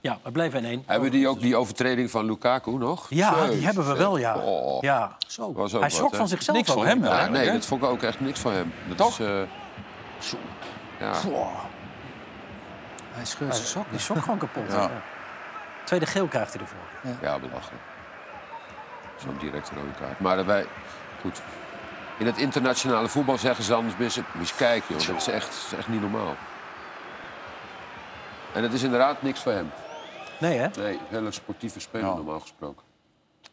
[SPEAKER 1] Ja, we bleven in één.
[SPEAKER 3] Hebben we die ook die overtreding van Lukaku nog?
[SPEAKER 1] Ja, die hebben we wel, ja.
[SPEAKER 3] Oh.
[SPEAKER 1] ja.
[SPEAKER 4] Zo.
[SPEAKER 3] Was ook
[SPEAKER 1] Hij schrok van zichzelf.
[SPEAKER 5] Niks
[SPEAKER 1] ook.
[SPEAKER 5] voor hem,
[SPEAKER 3] Ja, nee, dat vond ik ook echt niks voor hem. Dat
[SPEAKER 5] Toch?
[SPEAKER 3] Is, eh, ja.
[SPEAKER 4] Hij scheurt zijn sok.
[SPEAKER 1] Die sok gewoon kapot.
[SPEAKER 5] Ja.
[SPEAKER 1] Ja. Tweede geel krijgt hij ervoor.
[SPEAKER 3] Ja, belachelijk. Zo'n direct rode kaart. Maar wij, goed. In het internationale voetbal zeggen ze anders, eens kijken, joh. Dat is echt, dat is echt niet normaal. En het is inderdaad niks voor hem.
[SPEAKER 1] Nee, hè?
[SPEAKER 3] Nee, hele sportieve speler
[SPEAKER 5] Ja.
[SPEAKER 3] normaal gesproken.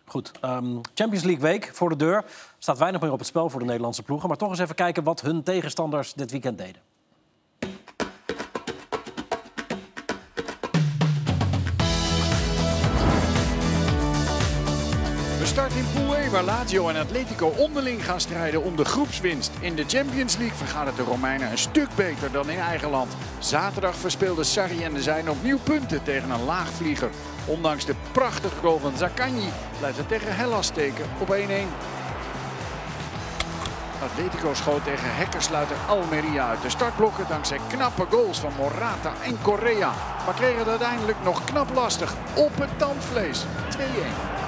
[SPEAKER 1] Goed. ehm, Champions League week voor de deur. Staat weinig meer op het spel voor de Nederlandse ploegen. Maar toch eens even kijken wat hun tegenstanders dit weekend deden.
[SPEAKER 6] In Pool waar Lazio en Atletico onderling gaan strijden om de groepswinst. In de Champions League vergaan het de Romeinen een stuk beter dan in eigen land. Zaterdag verspeelden Sarri en de zijn opnieuw punten tegen een laagvlieger. Ondanks de prachtige goal van Zaccagni blijft het tegen Hellas steken op 1-1. Atletico schoot tegen hekkersluiter Almeria uit de startblokken dankzij knappe goals van Morata en Correa. Maar kregen het uiteindelijk nog knap lastig op het tandvlees. 2-1.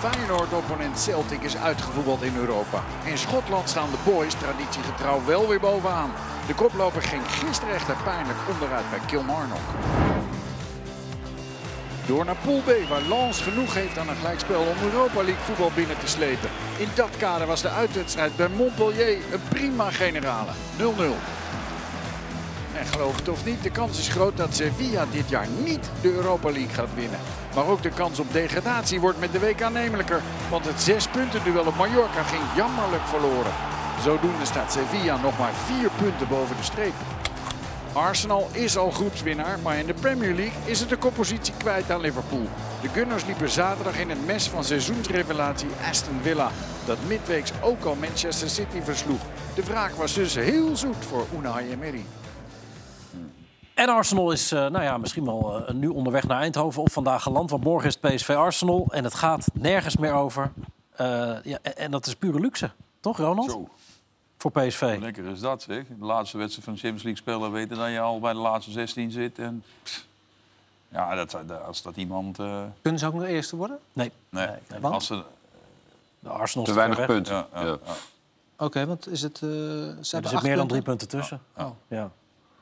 [SPEAKER 6] Feyenoord-opponent Celtic is uitgevoetbald in Europa. In Schotland staan de boys traditiegetrouw wel weer bovenaan. De koploper ging gisteren echter pijnlijk onderuit bij Kilmarnock. Door naar Pool B, waar Lens genoeg heeft aan een gelijkspel om Europa League voetbal binnen te slepen. In dat kader was de uitwedstrijd bij Montpellier een prima generale. 0-0. En geloof het of niet, de kans is groot dat Sevilla dit jaar niet de Europa League gaat winnen. Maar ook de kans op degradatie wordt met de week aannemelijker. Want het zes punten duel op Mallorca ging jammerlijk verloren. Zodoende staat Sevilla nog maar vier punten boven de streep. Arsenal is al groepswinnaar, maar in de Premier League is het de koppositie kwijt aan Liverpool. De Gunners liepen zaterdag in het mes van seizoensrevelatie Aston Villa, dat midweeks ook al Manchester City versloeg. De wraak was dus heel zoet voor Unai Emery.
[SPEAKER 1] En Arsenal is eh, nou ja, misschien wel eh, nu onderweg naar Eindhoven of vandaag geland. Want morgen is het PSV Arsenal en het gaat nergens meer over. Eh, ja, en, dat is pure luxe, toch Ronald?
[SPEAKER 5] Zo,
[SPEAKER 1] Voor PSV.
[SPEAKER 5] hoe lekker is dat zeg. De laatste wedstrijd van de Champions League spelen weten dat je al bij de laatste 16 zit. En, pff, ja, dat, als dat iemand... eh,
[SPEAKER 4] Kunnen ze ook nog eerste worden?
[SPEAKER 1] Nee,
[SPEAKER 5] nee,
[SPEAKER 4] want?
[SPEAKER 5] als ze,
[SPEAKER 1] de Arsenal
[SPEAKER 3] Te weinig punten.
[SPEAKER 5] ja, ja,
[SPEAKER 3] Ja.
[SPEAKER 5] ja.
[SPEAKER 4] Oké, want is het. eh ze
[SPEAKER 1] Er zit
[SPEAKER 4] acht
[SPEAKER 1] meer dan drie punten tussen.
[SPEAKER 4] Oh.
[SPEAKER 1] Ja.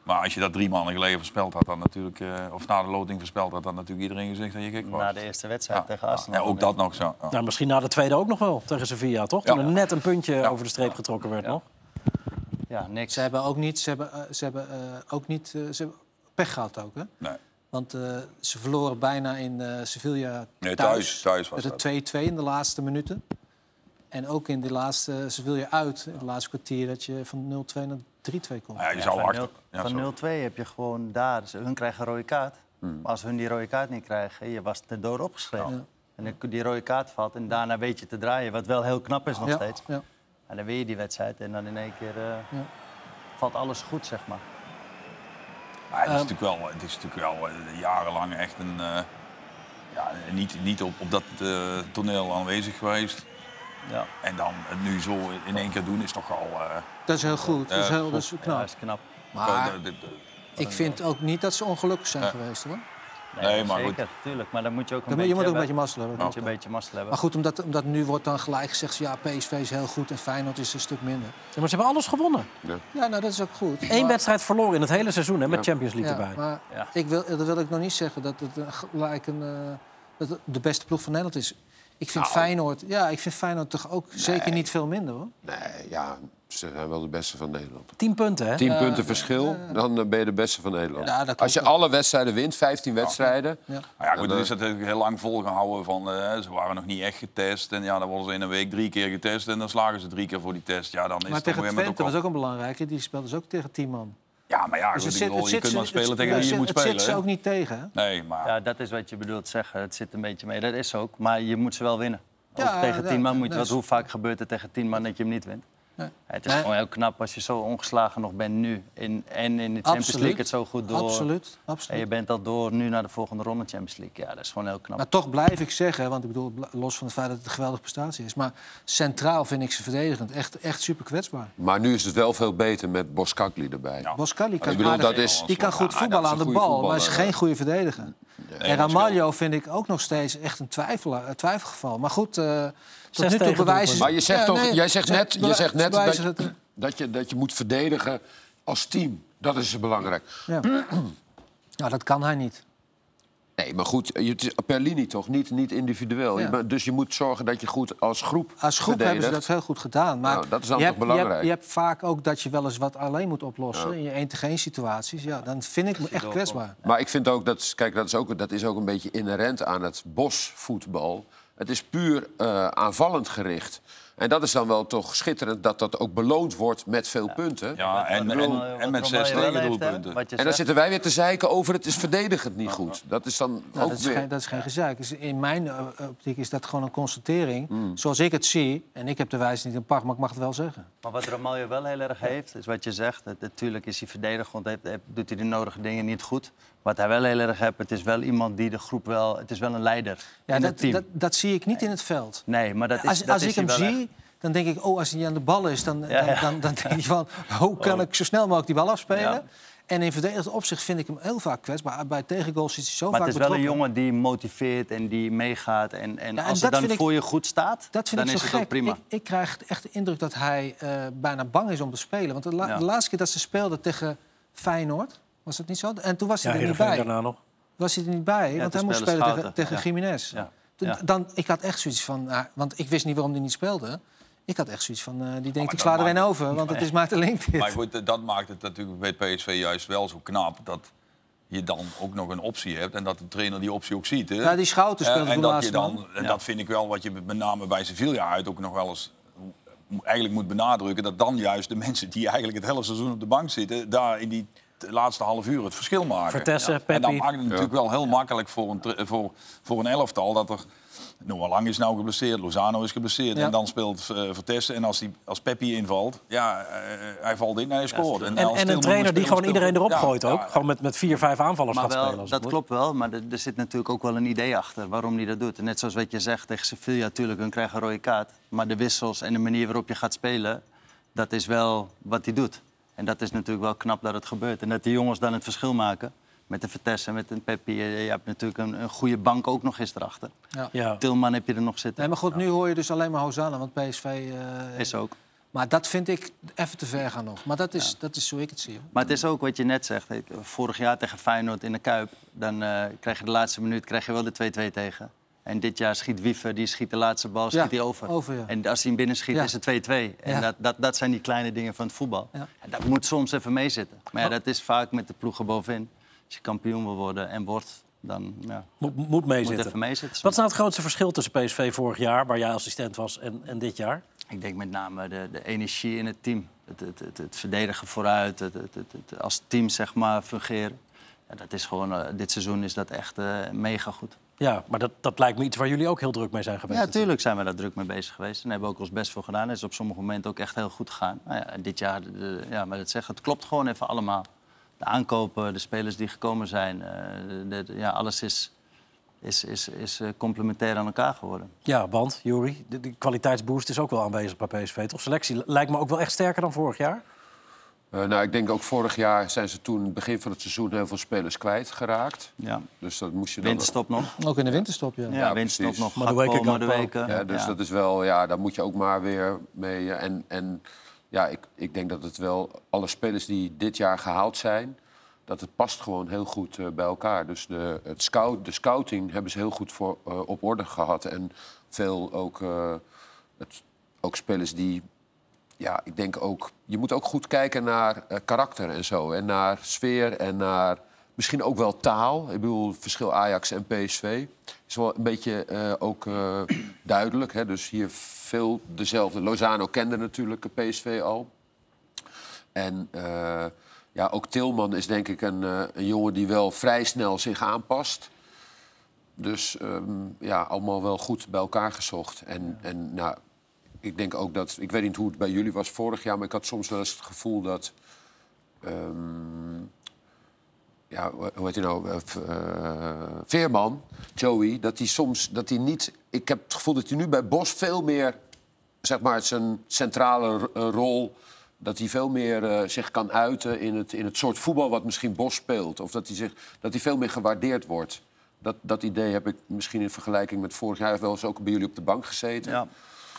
[SPEAKER 5] Maar als je dat drie maanden geleden voorspeld had, dan natuurlijk, eh, of na de loting voorspeld had, dan natuurlijk iedereen gezegd dat je gek was.
[SPEAKER 2] Na de eerste wedstrijd
[SPEAKER 5] ja,
[SPEAKER 2] tegen Arsenal.
[SPEAKER 5] ja, ook dat nog zo. Ja.
[SPEAKER 1] Nou, misschien na de tweede ook nog wel tegen Sevilla, toch? Toen
[SPEAKER 5] Ja.
[SPEAKER 1] er net een puntje
[SPEAKER 5] Ja.
[SPEAKER 1] over de streep getrokken werd
[SPEAKER 5] Ja.
[SPEAKER 1] nog.
[SPEAKER 2] Ja, niks.
[SPEAKER 4] Ze hebben ook niet, ze hebben, eh, ze hebben, eh, ook niet eh, ze hebben pech gehad ook, hè?
[SPEAKER 5] Nee.
[SPEAKER 4] Want eh, ze verloren bijna in eh, Sevilla
[SPEAKER 5] Nee,
[SPEAKER 4] thuis.
[SPEAKER 5] thuis, thuis was
[SPEAKER 4] het 2-2 in de laatste minuten. En ook in de laatste Sevilla uit, in het laatste kwartier, dat je van 0-2 naar 3-2 komt.
[SPEAKER 5] Nou ja, je zou
[SPEAKER 2] van
[SPEAKER 5] achter...
[SPEAKER 2] nul-
[SPEAKER 5] Ja,
[SPEAKER 2] van
[SPEAKER 5] sorry.
[SPEAKER 2] 0-2 heb je gewoon daar. Ze- Hun krijgen een rode kaart.
[SPEAKER 5] Hmm.
[SPEAKER 2] Maar als hun die rode kaart niet krijgen, je was er door opgeschreven.
[SPEAKER 4] Ja.
[SPEAKER 2] En dan die rode kaart valt en daarna weet je te draaien. Wat wel heel knap is nog
[SPEAKER 4] ja,
[SPEAKER 2] steeds.
[SPEAKER 4] ja.
[SPEAKER 2] En dan win je die wedstrijd en dan in één keer eh,
[SPEAKER 4] Ja.
[SPEAKER 2] valt alles goed, zeg maar.
[SPEAKER 5] Maar het is
[SPEAKER 1] Ehm.
[SPEAKER 5] natuurlijk wel, het is natuurlijk wel eh, jarenlang echt een... eh, ja, niet, niet op, op dat eh, toneel aanwezig geweest.
[SPEAKER 2] Ja,
[SPEAKER 5] En dan het nu zo in één keer doen is toch al... eh,
[SPEAKER 4] Dat is heel goed. Dat is,
[SPEAKER 5] Ja,
[SPEAKER 4] heel, dat is
[SPEAKER 2] ja
[SPEAKER 4] knap.
[SPEAKER 2] is knap.
[SPEAKER 4] Maar
[SPEAKER 5] de- de- de-
[SPEAKER 4] ik vind ook niet dat ze ongelukkig zijn
[SPEAKER 5] Ja.
[SPEAKER 4] geweest hoor.
[SPEAKER 5] Nee, maar goed.
[SPEAKER 2] zeker, tuurlijk. Maar dan moet je ook een
[SPEAKER 4] Dan moet, je
[SPEAKER 2] beetje
[SPEAKER 4] moet ook een beetje
[SPEAKER 2] hebben.
[SPEAKER 4] mazzel hebben.
[SPEAKER 2] moet je een beetje mazzel hebben.
[SPEAKER 4] Maar goed, omdat, omdat nu wordt dan gelijk gezegd... ja, PSV is heel goed en Feyenoord is een stuk minder.
[SPEAKER 1] Ja, maar ze hebben alles gewonnen.
[SPEAKER 4] Ja, nou, dat is ook goed.
[SPEAKER 1] Eén
[SPEAKER 4] Maar-
[SPEAKER 1] wedstrijd verloren in het hele seizoen hè, met
[SPEAKER 3] Ja.
[SPEAKER 1] Champions League
[SPEAKER 4] Ja,
[SPEAKER 1] erbij.
[SPEAKER 4] maar
[SPEAKER 2] Ja.
[SPEAKER 4] ik wil, dat wil ik nog niet zeggen dat het gelijk een, eh, dat het de beste ploeg van Nederland is. Ik vind Feyenoord, ja, ik vind Feyenoord toch ook zeker niet veel minder hoor.
[SPEAKER 3] Nee, ja, ze zijn wel de beste van Nederland.
[SPEAKER 1] Tien punten, hè?
[SPEAKER 3] 10 punten verschil, dan eh, ben je de beste van Nederland.
[SPEAKER 4] Ja, dat
[SPEAKER 3] Als je alle wedstrijden wint, 15 wedstrijden...
[SPEAKER 4] Ja.
[SPEAKER 5] Nou ja, goed, dat
[SPEAKER 3] eh,
[SPEAKER 5] is natuurlijk heel lang volgehouden van eh, ze waren nog niet echt getest. En ja, dan worden ze in een week drie keer getest en dan slagen ze drie keer voor die test. Ja, dan is
[SPEAKER 4] Maar
[SPEAKER 5] het
[SPEAKER 4] tegen Twente was ook een belangrijke. Die speelde dus ook tegen 10 man.
[SPEAKER 5] Ja, maar ja,
[SPEAKER 4] Dus
[SPEAKER 5] goed,
[SPEAKER 4] het
[SPEAKER 5] ik
[SPEAKER 4] zit,
[SPEAKER 5] bedoel,
[SPEAKER 4] het
[SPEAKER 5] je
[SPEAKER 4] zit
[SPEAKER 5] kunt maar spelen
[SPEAKER 4] het-
[SPEAKER 5] tegen wie je moet spelen.
[SPEAKER 4] Het zit ze
[SPEAKER 5] hè?
[SPEAKER 4] ook niet tegen. hè?
[SPEAKER 5] Nee, maar
[SPEAKER 2] Ja, dat is wat je bedoelt zeggen. Het zit een beetje mee. Dat is ook. Maar je moet ze wel winnen. Ook
[SPEAKER 4] Ja,
[SPEAKER 2] tegen
[SPEAKER 4] ja,
[SPEAKER 2] tien man moet je wat. Hoe vaak gebeurt het tegen tien man dat je hem niet wint?
[SPEAKER 4] Nee.
[SPEAKER 2] Het is
[SPEAKER 4] Nee.
[SPEAKER 2] gewoon heel knap als je zo ongeslagen nog bent nu. In, en in de Champions
[SPEAKER 4] Absoluut.
[SPEAKER 2] League het zo goed door.
[SPEAKER 4] Absoluut,
[SPEAKER 2] En je
[SPEAKER 4] absoluut.
[SPEAKER 2] bent al door nu naar de volgende ronde Champions League. Ja, dat is gewoon heel knap.
[SPEAKER 4] Maar toch blijf ik zeggen, want ik bedoel, los van het feit dat het een geweldige prestatie is. Maar centraal vind ik ze verdedigend echt, echt super kwetsbaar.
[SPEAKER 3] Maar nu is het wel veel beter met Boskakli erbij.
[SPEAKER 5] Ja.
[SPEAKER 4] Kan,
[SPEAKER 3] Ik bedoel, dat is-
[SPEAKER 4] die kan goed voetballen aan de bal, maar is geen goede verdediger.
[SPEAKER 5] Nee,
[SPEAKER 4] en Ramaljo vind ik ook nog steeds echt een twijfel, een twijfelgeval. Maar goed, eh tot nu toe bewijzen
[SPEAKER 3] Maar je zegt
[SPEAKER 4] Ja,
[SPEAKER 3] toch,
[SPEAKER 4] nee,
[SPEAKER 3] jij zegt
[SPEAKER 4] ze-
[SPEAKER 3] net, je zegt net je, dat, je, dat je moet verdedigen als team. Dat is belangrijk.
[SPEAKER 4] Ja. Nou, dat kan hij niet.
[SPEAKER 3] Nee, maar goed, het is per linie toch, niet, niet individueel.
[SPEAKER 4] Ja.
[SPEAKER 3] Je bent- dus je moet zorgen dat je goed als groep
[SPEAKER 4] Als groep hebben ze dat heel goed gedaan. Maar
[SPEAKER 3] Nou, dat is dan
[SPEAKER 4] je
[SPEAKER 3] toch
[SPEAKER 4] hebt, je hebt-
[SPEAKER 3] belangrijk?
[SPEAKER 4] Je hebt, vaak ook dat je wel eens wat alleen moet oplossen
[SPEAKER 3] Ja.
[SPEAKER 4] in je één tegen één situaties. Ja, dan vind ik me echt kwetsbaar.
[SPEAKER 3] Maar ik vind ook dat, kijk, dat is ook, dat is ook een beetje inherent aan het bosvoetbal. Het is puur eh, aanvallend gericht. En dat is dan wel toch schitterend dat dat ook beloond wordt met veel punten.
[SPEAKER 5] Ja, en, en, met zes tegendoelpunten.
[SPEAKER 2] je
[SPEAKER 3] En dan zitten wij weer te zeiken over het is verdedigend niet goed. Dat is dan
[SPEAKER 4] Nou,
[SPEAKER 3] ook
[SPEAKER 4] dat, is
[SPEAKER 3] weer...
[SPEAKER 4] geen, dat is geen gezeik. In mijn eh, optiek is dat gewoon een constatering.
[SPEAKER 3] Hmm.
[SPEAKER 4] Zoals ik het zie. En ik heb de wijze niet in pacht, maar ik mag het wel zeggen.
[SPEAKER 2] Maar wat Ramaljo wel heel erg heeft, is wat je zegt. Het, natuurlijk is hij verdedigend, heeft, heeft- doet hij de nodige dingen niet goed. Wat hij wel heel erg heeft, het is wel iemand die de groep wel... Het is wel een leider
[SPEAKER 4] Ja,
[SPEAKER 2] in
[SPEAKER 4] dat,
[SPEAKER 2] het team.
[SPEAKER 4] dat, dat zie ik niet in het veld.
[SPEAKER 2] nee, maar dat is,
[SPEAKER 4] Als,
[SPEAKER 2] dat
[SPEAKER 4] als
[SPEAKER 2] is
[SPEAKER 4] ik hem
[SPEAKER 2] echt.
[SPEAKER 4] zie, dan denk ik, oh, als hij aan de bal is, dan,
[SPEAKER 2] Ja,
[SPEAKER 4] dan,
[SPEAKER 2] ja.
[SPEAKER 4] dan, dan denk je van, hoe kan ik zo snel mogelijk die bal afspelen?
[SPEAKER 2] Ja.
[SPEAKER 4] En in verdedigend opzicht vind ik hem heel vaak kwetsbaar. Bij tegengoals is hij zo
[SPEAKER 2] Maar
[SPEAKER 4] vaak
[SPEAKER 2] het is wel een jongen die motiveert en die meegaat. En, en
[SPEAKER 4] Ja, en
[SPEAKER 2] als het dan
[SPEAKER 4] ik-
[SPEAKER 2] voor je goed staat,
[SPEAKER 4] Dat vind
[SPEAKER 2] dan
[SPEAKER 4] ik
[SPEAKER 2] is
[SPEAKER 4] zo
[SPEAKER 2] het
[SPEAKER 4] gek.
[SPEAKER 2] ook prima.
[SPEAKER 4] Ik, ik krijg echt de indruk dat hij eh, bijna bang is om te spelen. Want de, la-
[SPEAKER 2] Ja.
[SPEAKER 4] de laatste keer dat ze speelden tegen Feyenoord, was dat niet zo? En toen was hij
[SPEAKER 1] Ja,
[SPEAKER 4] er niet bij.
[SPEAKER 1] daarna nog.
[SPEAKER 4] Was hij er niet bij, want hij moest spelen tegen,
[SPEAKER 2] Schouten,
[SPEAKER 4] tegen
[SPEAKER 2] ja.
[SPEAKER 4] Jiménez.
[SPEAKER 2] Ja.
[SPEAKER 4] Toen-
[SPEAKER 2] Ja.
[SPEAKER 4] Dan, ik had echt zoiets van, nou, want ik wist niet waarom hij niet speelde. Ik had echt zoiets van, eh, die denkt,
[SPEAKER 5] maar
[SPEAKER 4] ik sla er een over, want het is maar te link dit. <laughs>
[SPEAKER 5] Maar goed, dat maakt het natuurlijk bij PSV juist wel zo knap. Dat je dan ook nog een optie hebt. En dat de trainer die optie ook ziet. Hè?
[SPEAKER 4] Ja, die Schouten
[SPEAKER 5] Eh,
[SPEAKER 4] speelde
[SPEAKER 5] en
[SPEAKER 4] toen
[SPEAKER 5] dat je dan, en dat vind ik wel wat je met name bij Sevilla uit ook nog wel eens eigenlijk moet benadrukken. Dat dan juist de mensen die eigenlijk het hele seizoen op de bank zitten, daar in die t- laatste half uur het verschil maken.
[SPEAKER 1] Vertessen,
[SPEAKER 5] En dan
[SPEAKER 1] Peppi.
[SPEAKER 5] maakt het natuurlijk wel heel makkelijk voor een, voor, voor een elftal dat er. Noah Lang is nou geblesseerd, Lozano is geblesseerd.
[SPEAKER 4] Ja.
[SPEAKER 5] En dan speelt eh Vertessen. En als, die, als Peppi invalt, ja, eh, hij valt in en hij scoort.
[SPEAKER 1] En, en een trainer die gewoon iedereen erop
[SPEAKER 5] Ja,
[SPEAKER 1] gooit ook.
[SPEAKER 5] ja,
[SPEAKER 1] Gewoon met, met vier, vijf aanvallers
[SPEAKER 2] Maar
[SPEAKER 1] gaat spelen.
[SPEAKER 2] wel, dat
[SPEAKER 1] het moet.
[SPEAKER 2] klopt wel, maar er, er zit natuurlijk ook wel een idee achter waarom hij dat doet. En net zoals wat je zegt tegen Sevilla, natuurlijk, hun krijgen een rode kaart. Maar de wissels en de manier waarop je gaat spelen, dat is wel wat hij doet. En dat is natuurlijk wel knap dat het gebeurt. En dat die jongens dan het verschil maken. Met de Vertessen, met een Peppi. Je hebt natuurlijk een, een goede bank ook nog eens erachter.
[SPEAKER 4] Ja.
[SPEAKER 1] Ja.
[SPEAKER 2] Tilman heb je er nog zitten.
[SPEAKER 4] Nee, maar goed, nu hoor je dus alleen maar Hosanna, want PSV... eh,
[SPEAKER 2] Is ook.
[SPEAKER 4] Maar dat vind ik even te ver gaan nog. Maar dat is, dat is hoe ik het zie. hoor.
[SPEAKER 2] Maar het is ook wat je net zegt. Vorig jaar tegen Feyenoord in de Kuip... dan eh, krijg je de laatste minuut krijg je wel de 2-2 tegen. En dit jaar schiet Wiever, die schiet de laatste bal,
[SPEAKER 4] Ja,
[SPEAKER 2] schiet hij over.
[SPEAKER 4] over, ja.
[SPEAKER 2] En als hij hem binnen schiet,
[SPEAKER 4] Ja.
[SPEAKER 2] is het 2-2. En
[SPEAKER 4] Ja.
[SPEAKER 2] dat, dat, dat zijn die kleine dingen van het voetbal.
[SPEAKER 4] Ja.
[SPEAKER 2] En dat moet soms even meezitten. Maar ja, dat is vaak met de ploegen bovenin. Als je kampioen wil worden en wordt, dan ja,
[SPEAKER 1] Moet, moet
[SPEAKER 2] moet
[SPEAKER 1] meezitten.
[SPEAKER 2] even meezitten.
[SPEAKER 1] Wat is nou het grootste verschil tussen PSV vorig jaar, waar jij assistent was, en, en dit jaar?
[SPEAKER 2] Ik denk met name de, de energie in het team. Het, het, het, het verdedigen vooruit, het, het, het, het als team zeg maar fungeren. Ja, dat is gewoon, eh, dit seizoen is dat echt eh, mega goed.
[SPEAKER 1] Ja, maar dat, dat lijkt me iets waar jullie ook heel druk mee zijn geweest.
[SPEAKER 2] Ja, natuurlijk zijn we daar druk mee bezig geweest. En hebben we ook ons best voor gedaan. Het is op sommige momenten ook echt heel goed gegaan. Nou ja, dit jaar, de- ja, maar dat zeggen, het klopt gewoon even allemaal. De aankopen, de spelers die gekomen zijn, eh, de- de- ja, alles is, is, is, is eh, complementair aan elkaar geworden.
[SPEAKER 1] Ja, want, Juri, de, de kwaliteitsboost is ook wel aanwezig bij PSV. Toch? Selectie lijkt me ook wel echt sterker dan vorig jaar.
[SPEAKER 3] Eh, nou, ik denk ook vorig jaar zijn ze toen, begin van het seizoen, heel veel spelers kwijtgeraakt.
[SPEAKER 2] Ja.
[SPEAKER 3] Dus dat moest je dan...
[SPEAKER 2] Winterstop nog.
[SPEAKER 4] Ook in de winterstop, ja.
[SPEAKER 2] Ja,
[SPEAKER 3] Ja,
[SPEAKER 2] winterstop
[SPEAKER 3] precies.
[SPEAKER 2] nog.
[SPEAKER 1] Madueke,
[SPEAKER 2] Gakpo,
[SPEAKER 1] Gakpo.
[SPEAKER 2] Madueke.
[SPEAKER 3] Ja, dus
[SPEAKER 2] Ja.
[SPEAKER 3] dat is wel, ja, daar moet je ook maar weer mee. eh, En, en ja, ik, ik denk dat het wel, alle spelers die dit jaar gehaald zijn, dat het past gewoon heel goed eh, bij elkaar. Dus de, het scout, de scouting hebben ze heel goed voor, op orde gehad. En veel ook, eh, het, ook spelers die, ja, ik denk ook, je moet ook goed kijken naar eh, karakter en zo. En naar sfeer en naar misschien ook wel taal. Ik bedoel, verschil Ajax en PSV is wel een beetje eh, ook eh, <clears throat> duidelijk. Hè? Dus hier veel dezelfde. Lozano kende natuurlijk PSV al. En ja, ook Tilman is denk ik een, een jongen die wel vrij snel zich aanpast. Dus ehm, ja, allemaal wel goed bij elkaar gezocht. En, en nou, ik denk ook dat... Ik weet niet hoe het bij jullie was vorig jaar... maar ik had soms wel eens het gevoel dat... ehm, ja, hoe heet hij nou? Eh, eh, Veerman, Joey, dat hij soms... Dat hij niet, ik heb het gevoel dat hij nu bij Bos veel meer... zeg maar, zijn centrale eh, rol... dat hij veel meer zich kan uiten in het, in het soort voetbal... wat misschien Bos speelt. Of dat hij, zich, dat hij veel meer gewaardeerd wordt. Dat, dat idee heb ik misschien in vergelijking met vorig jaar... Wel eens ook bij jullie op de bank gezeten.
[SPEAKER 2] Ja.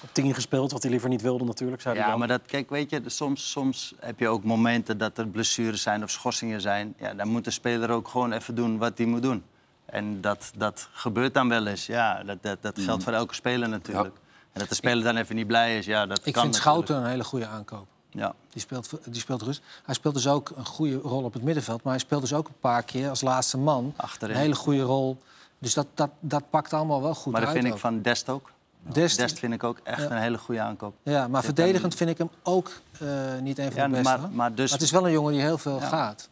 [SPEAKER 1] Op 10 gespeeld, wat hij liever niet wilde natuurlijk, zei hij
[SPEAKER 2] Ja,
[SPEAKER 1] dan.
[SPEAKER 2] maar dat, kijk, weet je, soms, soms heb je ook momenten dat er blessures zijn of schorsingen zijn. Ja, dan moet de speler ook gewoon even doen wat hij moet doen. En dat, dat gebeurt dan wel eens. Ja, dat, dat, dat geldt voor elke speler natuurlijk. En dat de speler dan even niet blij is, ja, dat
[SPEAKER 4] Ik
[SPEAKER 2] kan
[SPEAKER 4] vind
[SPEAKER 2] natuurlijk.
[SPEAKER 4] Schouten een hele goede aankoop.
[SPEAKER 2] Ja.
[SPEAKER 4] Die speelt, die speelt rust. Hij speelt dus ook een goede rol op het middenveld. Maar hij speelt dus ook een paar keer als laatste man.
[SPEAKER 2] Achterin.
[SPEAKER 4] Een hele goede rol. Dus dat, dat, dat pakt allemaal wel goed
[SPEAKER 2] Maar dat
[SPEAKER 4] uit.
[SPEAKER 2] vind ik van Dest ook.
[SPEAKER 4] Dest,
[SPEAKER 2] Dest vind ik ook echt
[SPEAKER 4] Ja.
[SPEAKER 2] een hele goede aankoop.
[SPEAKER 4] ja, maar
[SPEAKER 2] Dit
[SPEAKER 4] verdedigend vind ik hem ook eh, niet een van
[SPEAKER 2] Ja,
[SPEAKER 4] de beste.
[SPEAKER 2] maar- dus-
[SPEAKER 4] het is wel een jongen die heel veel
[SPEAKER 2] Ja.
[SPEAKER 4] gaat.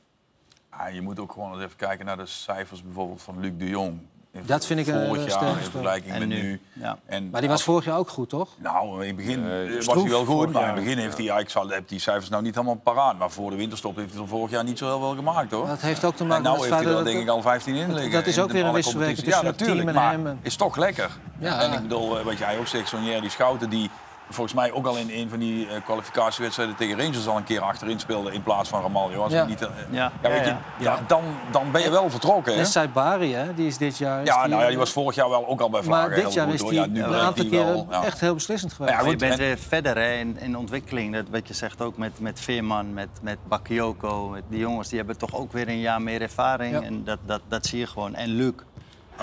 [SPEAKER 5] Ja, je moet ook gewoon eens even kijken naar de cijfers bijvoorbeeld van Luc de Jong.
[SPEAKER 4] Dat vind ik een
[SPEAKER 5] vorig
[SPEAKER 4] hele
[SPEAKER 5] jaar in vergelijking
[SPEAKER 2] En
[SPEAKER 5] met
[SPEAKER 2] nu,
[SPEAKER 5] nu.
[SPEAKER 2] ja.
[SPEAKER 5] En
[SPEAKER 4] Maar die was vorig jaar ook goed, toch?
[SPEAKER 5] Nou, in het begin eh, was
[SPEAKER 1] Stroef
[SPEAKER 5] hij wel goed, maar in het begin heeft hij, ja, ik zal, heb die cijfers nou niet helemaal paraat, maar voor de winterstop heeft hij er vorig jaar niet zo heel veel gemaakt hoor.
[SPEAKER 4] Dat heeft ook te
[SPEAKER 5] en
[SPEAKER 4] maken
[SPEAKER 5] nou
[SPEAKER 4] met
[SPEAKER 5] heeft hij er denk ik al 15 in liggen.
[SPEAKER 4] dat is ook weer een wisselwerking.
[SPEAKER 5] Ja,
[SPEAKER 4] tussen het
[SPEAKER 5] natuurlijk,
[SPEAKER 4] team en
[SPEAKER 5] maar
[SPEAKER 4] hem en-
[SPEAKER 5] is toch lekker.
[SPEAKER 4] Ja.
[SPEAKER 5] En ik bedoel, eh, wat jij ook zegt, Sonier, die Schouten die volgens mij ook al in een van die eh, kwalificatiewedstrijden tegen Rangers al een keer achterin speelde in plaats van Ramaljo. Als
[SPEAKER 4] Ja.
[SPEAKER 5] hij niet, eh,
[SPEAKER 2] Ja,
[SPEAKER 5] ja, weet
[SPEAKER 2] ja,
[SPEAKER 5] je,
[SPEAKER 2] ja.
[SPEAKER 5] ja, dan, dan ben je wel vertrokken. Hè?
[SPEAKER 4] En Saibari, hè, die is dit jaar... is
[SPEAKER 5] Ja,
[SPEAKER 4] die-
[SPEAKER 5] nou ja, die was vorig jaar wel ook al bij Vlagen
[SPEAKER 4] Maar dit jaar is
[SPEAKER 5] hoor.
[SPEAKER 4] hij
[SPEAKER 5] Ja, nu
[SPEAKER 4] een aantal keren echt heel beslissend geweest.
[SPEAKER 5] Ja,
[SPEAKER 2] Maar je bent
[SPEAKER 5] en-
[SPEAKER 2] weer verder hè, in, in ontwikkeling. Dat, wat je zegt ook met, met Veerman, met, met Bakayoko. Met die jongens die hebben toch ook weer een jaar meer ervaring.
[SPEAKER 4] Ja.
[SPEAKER 2] En dat, dat, dat zie je gewoon. En Luc.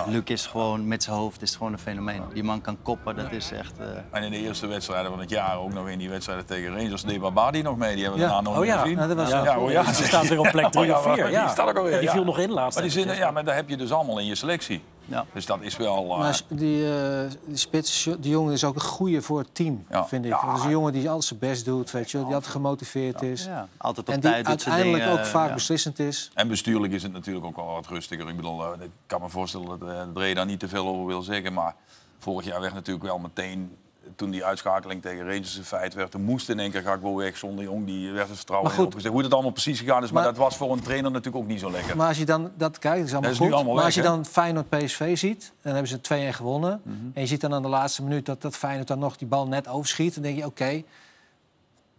[SPEAKER 2] Luc is gewoon met zijn hoofd is gewoon een fenomeen. Die man kan koppen, dat is echt... eh,
[SPEAKER 5] En in de eerste wedstrijden van het jaar, ook nog in die wedstrijden tegen Rangers, deed Babadi nog mee. Die hebben we
[SPEAKER 4] Ja.
[SPEAKER 5] daarna nog
[SPEAKER 1] Oh ja.
[SPEAKER 5] gezien.
[SPEAKER 4] Ja, dat was
[SPEAKER 1] Ja,
[SPEAKER 5] ja, oh ja.
[SPEAKER 1] Ze staat weer op plek 3 <laughs>
[SPEAKER 5] Oh,
[SPEAKER 1] of
[SPEAKER 5] ja,
[SPEAKER 1] 4.
[SPEAKER 5] die staat ook alweer,
[SPEAKER 1] die viel nog in laatst.
[SPEAKER 5] Maar, die zin, ja, maar daar heb je dus allemaal in je selectie.
[SPEAKER 2] Ja.
[SPEAKER 5] Dus dat is wel... eh,
[SPEAKER 4] Maar die, eh, die spits, die jongen is ook een goede voor het team,
[SPEAKER 5] Ja.
[SPEAKER 4] vind ik.
[SPEAKER 5] Ja.
[SPEAKER 4] Dat is een jongen die altijd zijn best doet, weet je, wel, die altijd gemotiveerd is.
[SPEAKER 2] ja, altijd op
[SPEAKER 4] En die
[SPEAKER 2] tijd doet zijn
[SPEAKER 4] uiteindelijk
[SPEAKER 2] dingen,
[SPEAKER 4] ook vaak
[SPEAKER 2] ja.
[SPEAKER 4] beslissend is.
[SPEAKER 5] En bestuurlijk is het natuurlijk ook wel wat rustiger. Ik bedoel, eh, ik kan me voorstellen dat eh daar niet te veel over wil zeggen. Maar vorig jaar werd natuurlijk wel meteen, toen die uitschakeling tegen Rangers een feit werd, toen moest in één keer Gakpo weg zonder Jong. Die werd het vertrouwen
[SPEAKER 4] Maar goed.
[SPEAKER 5] opgezet. Hoe het allemaal precies gegaan is, maar,
[SPEAKER 4] Maar-
[SPEAKER 5] dat was voor een trainer natuurlijk ook niet zo lekker.
[SPEAKER 4] Maar als je dan dat kijkt, dat is allemaal
[SPEAKER 5] Dat is nu
[SPEAKER 4] goed.
[SPEAKER 5] allemaal
[SPEAKER 4] maar als je dan Feyenoord PSV ziet, dan hebben ze 2-1 gewonnen.
[SPEAKER 5] Mhm.
[SPEAKER 4] En je ziet dan aan de laatste minuut dat, dat Feyenoord dan nog die bal net overschiet. Dan denk je, oké,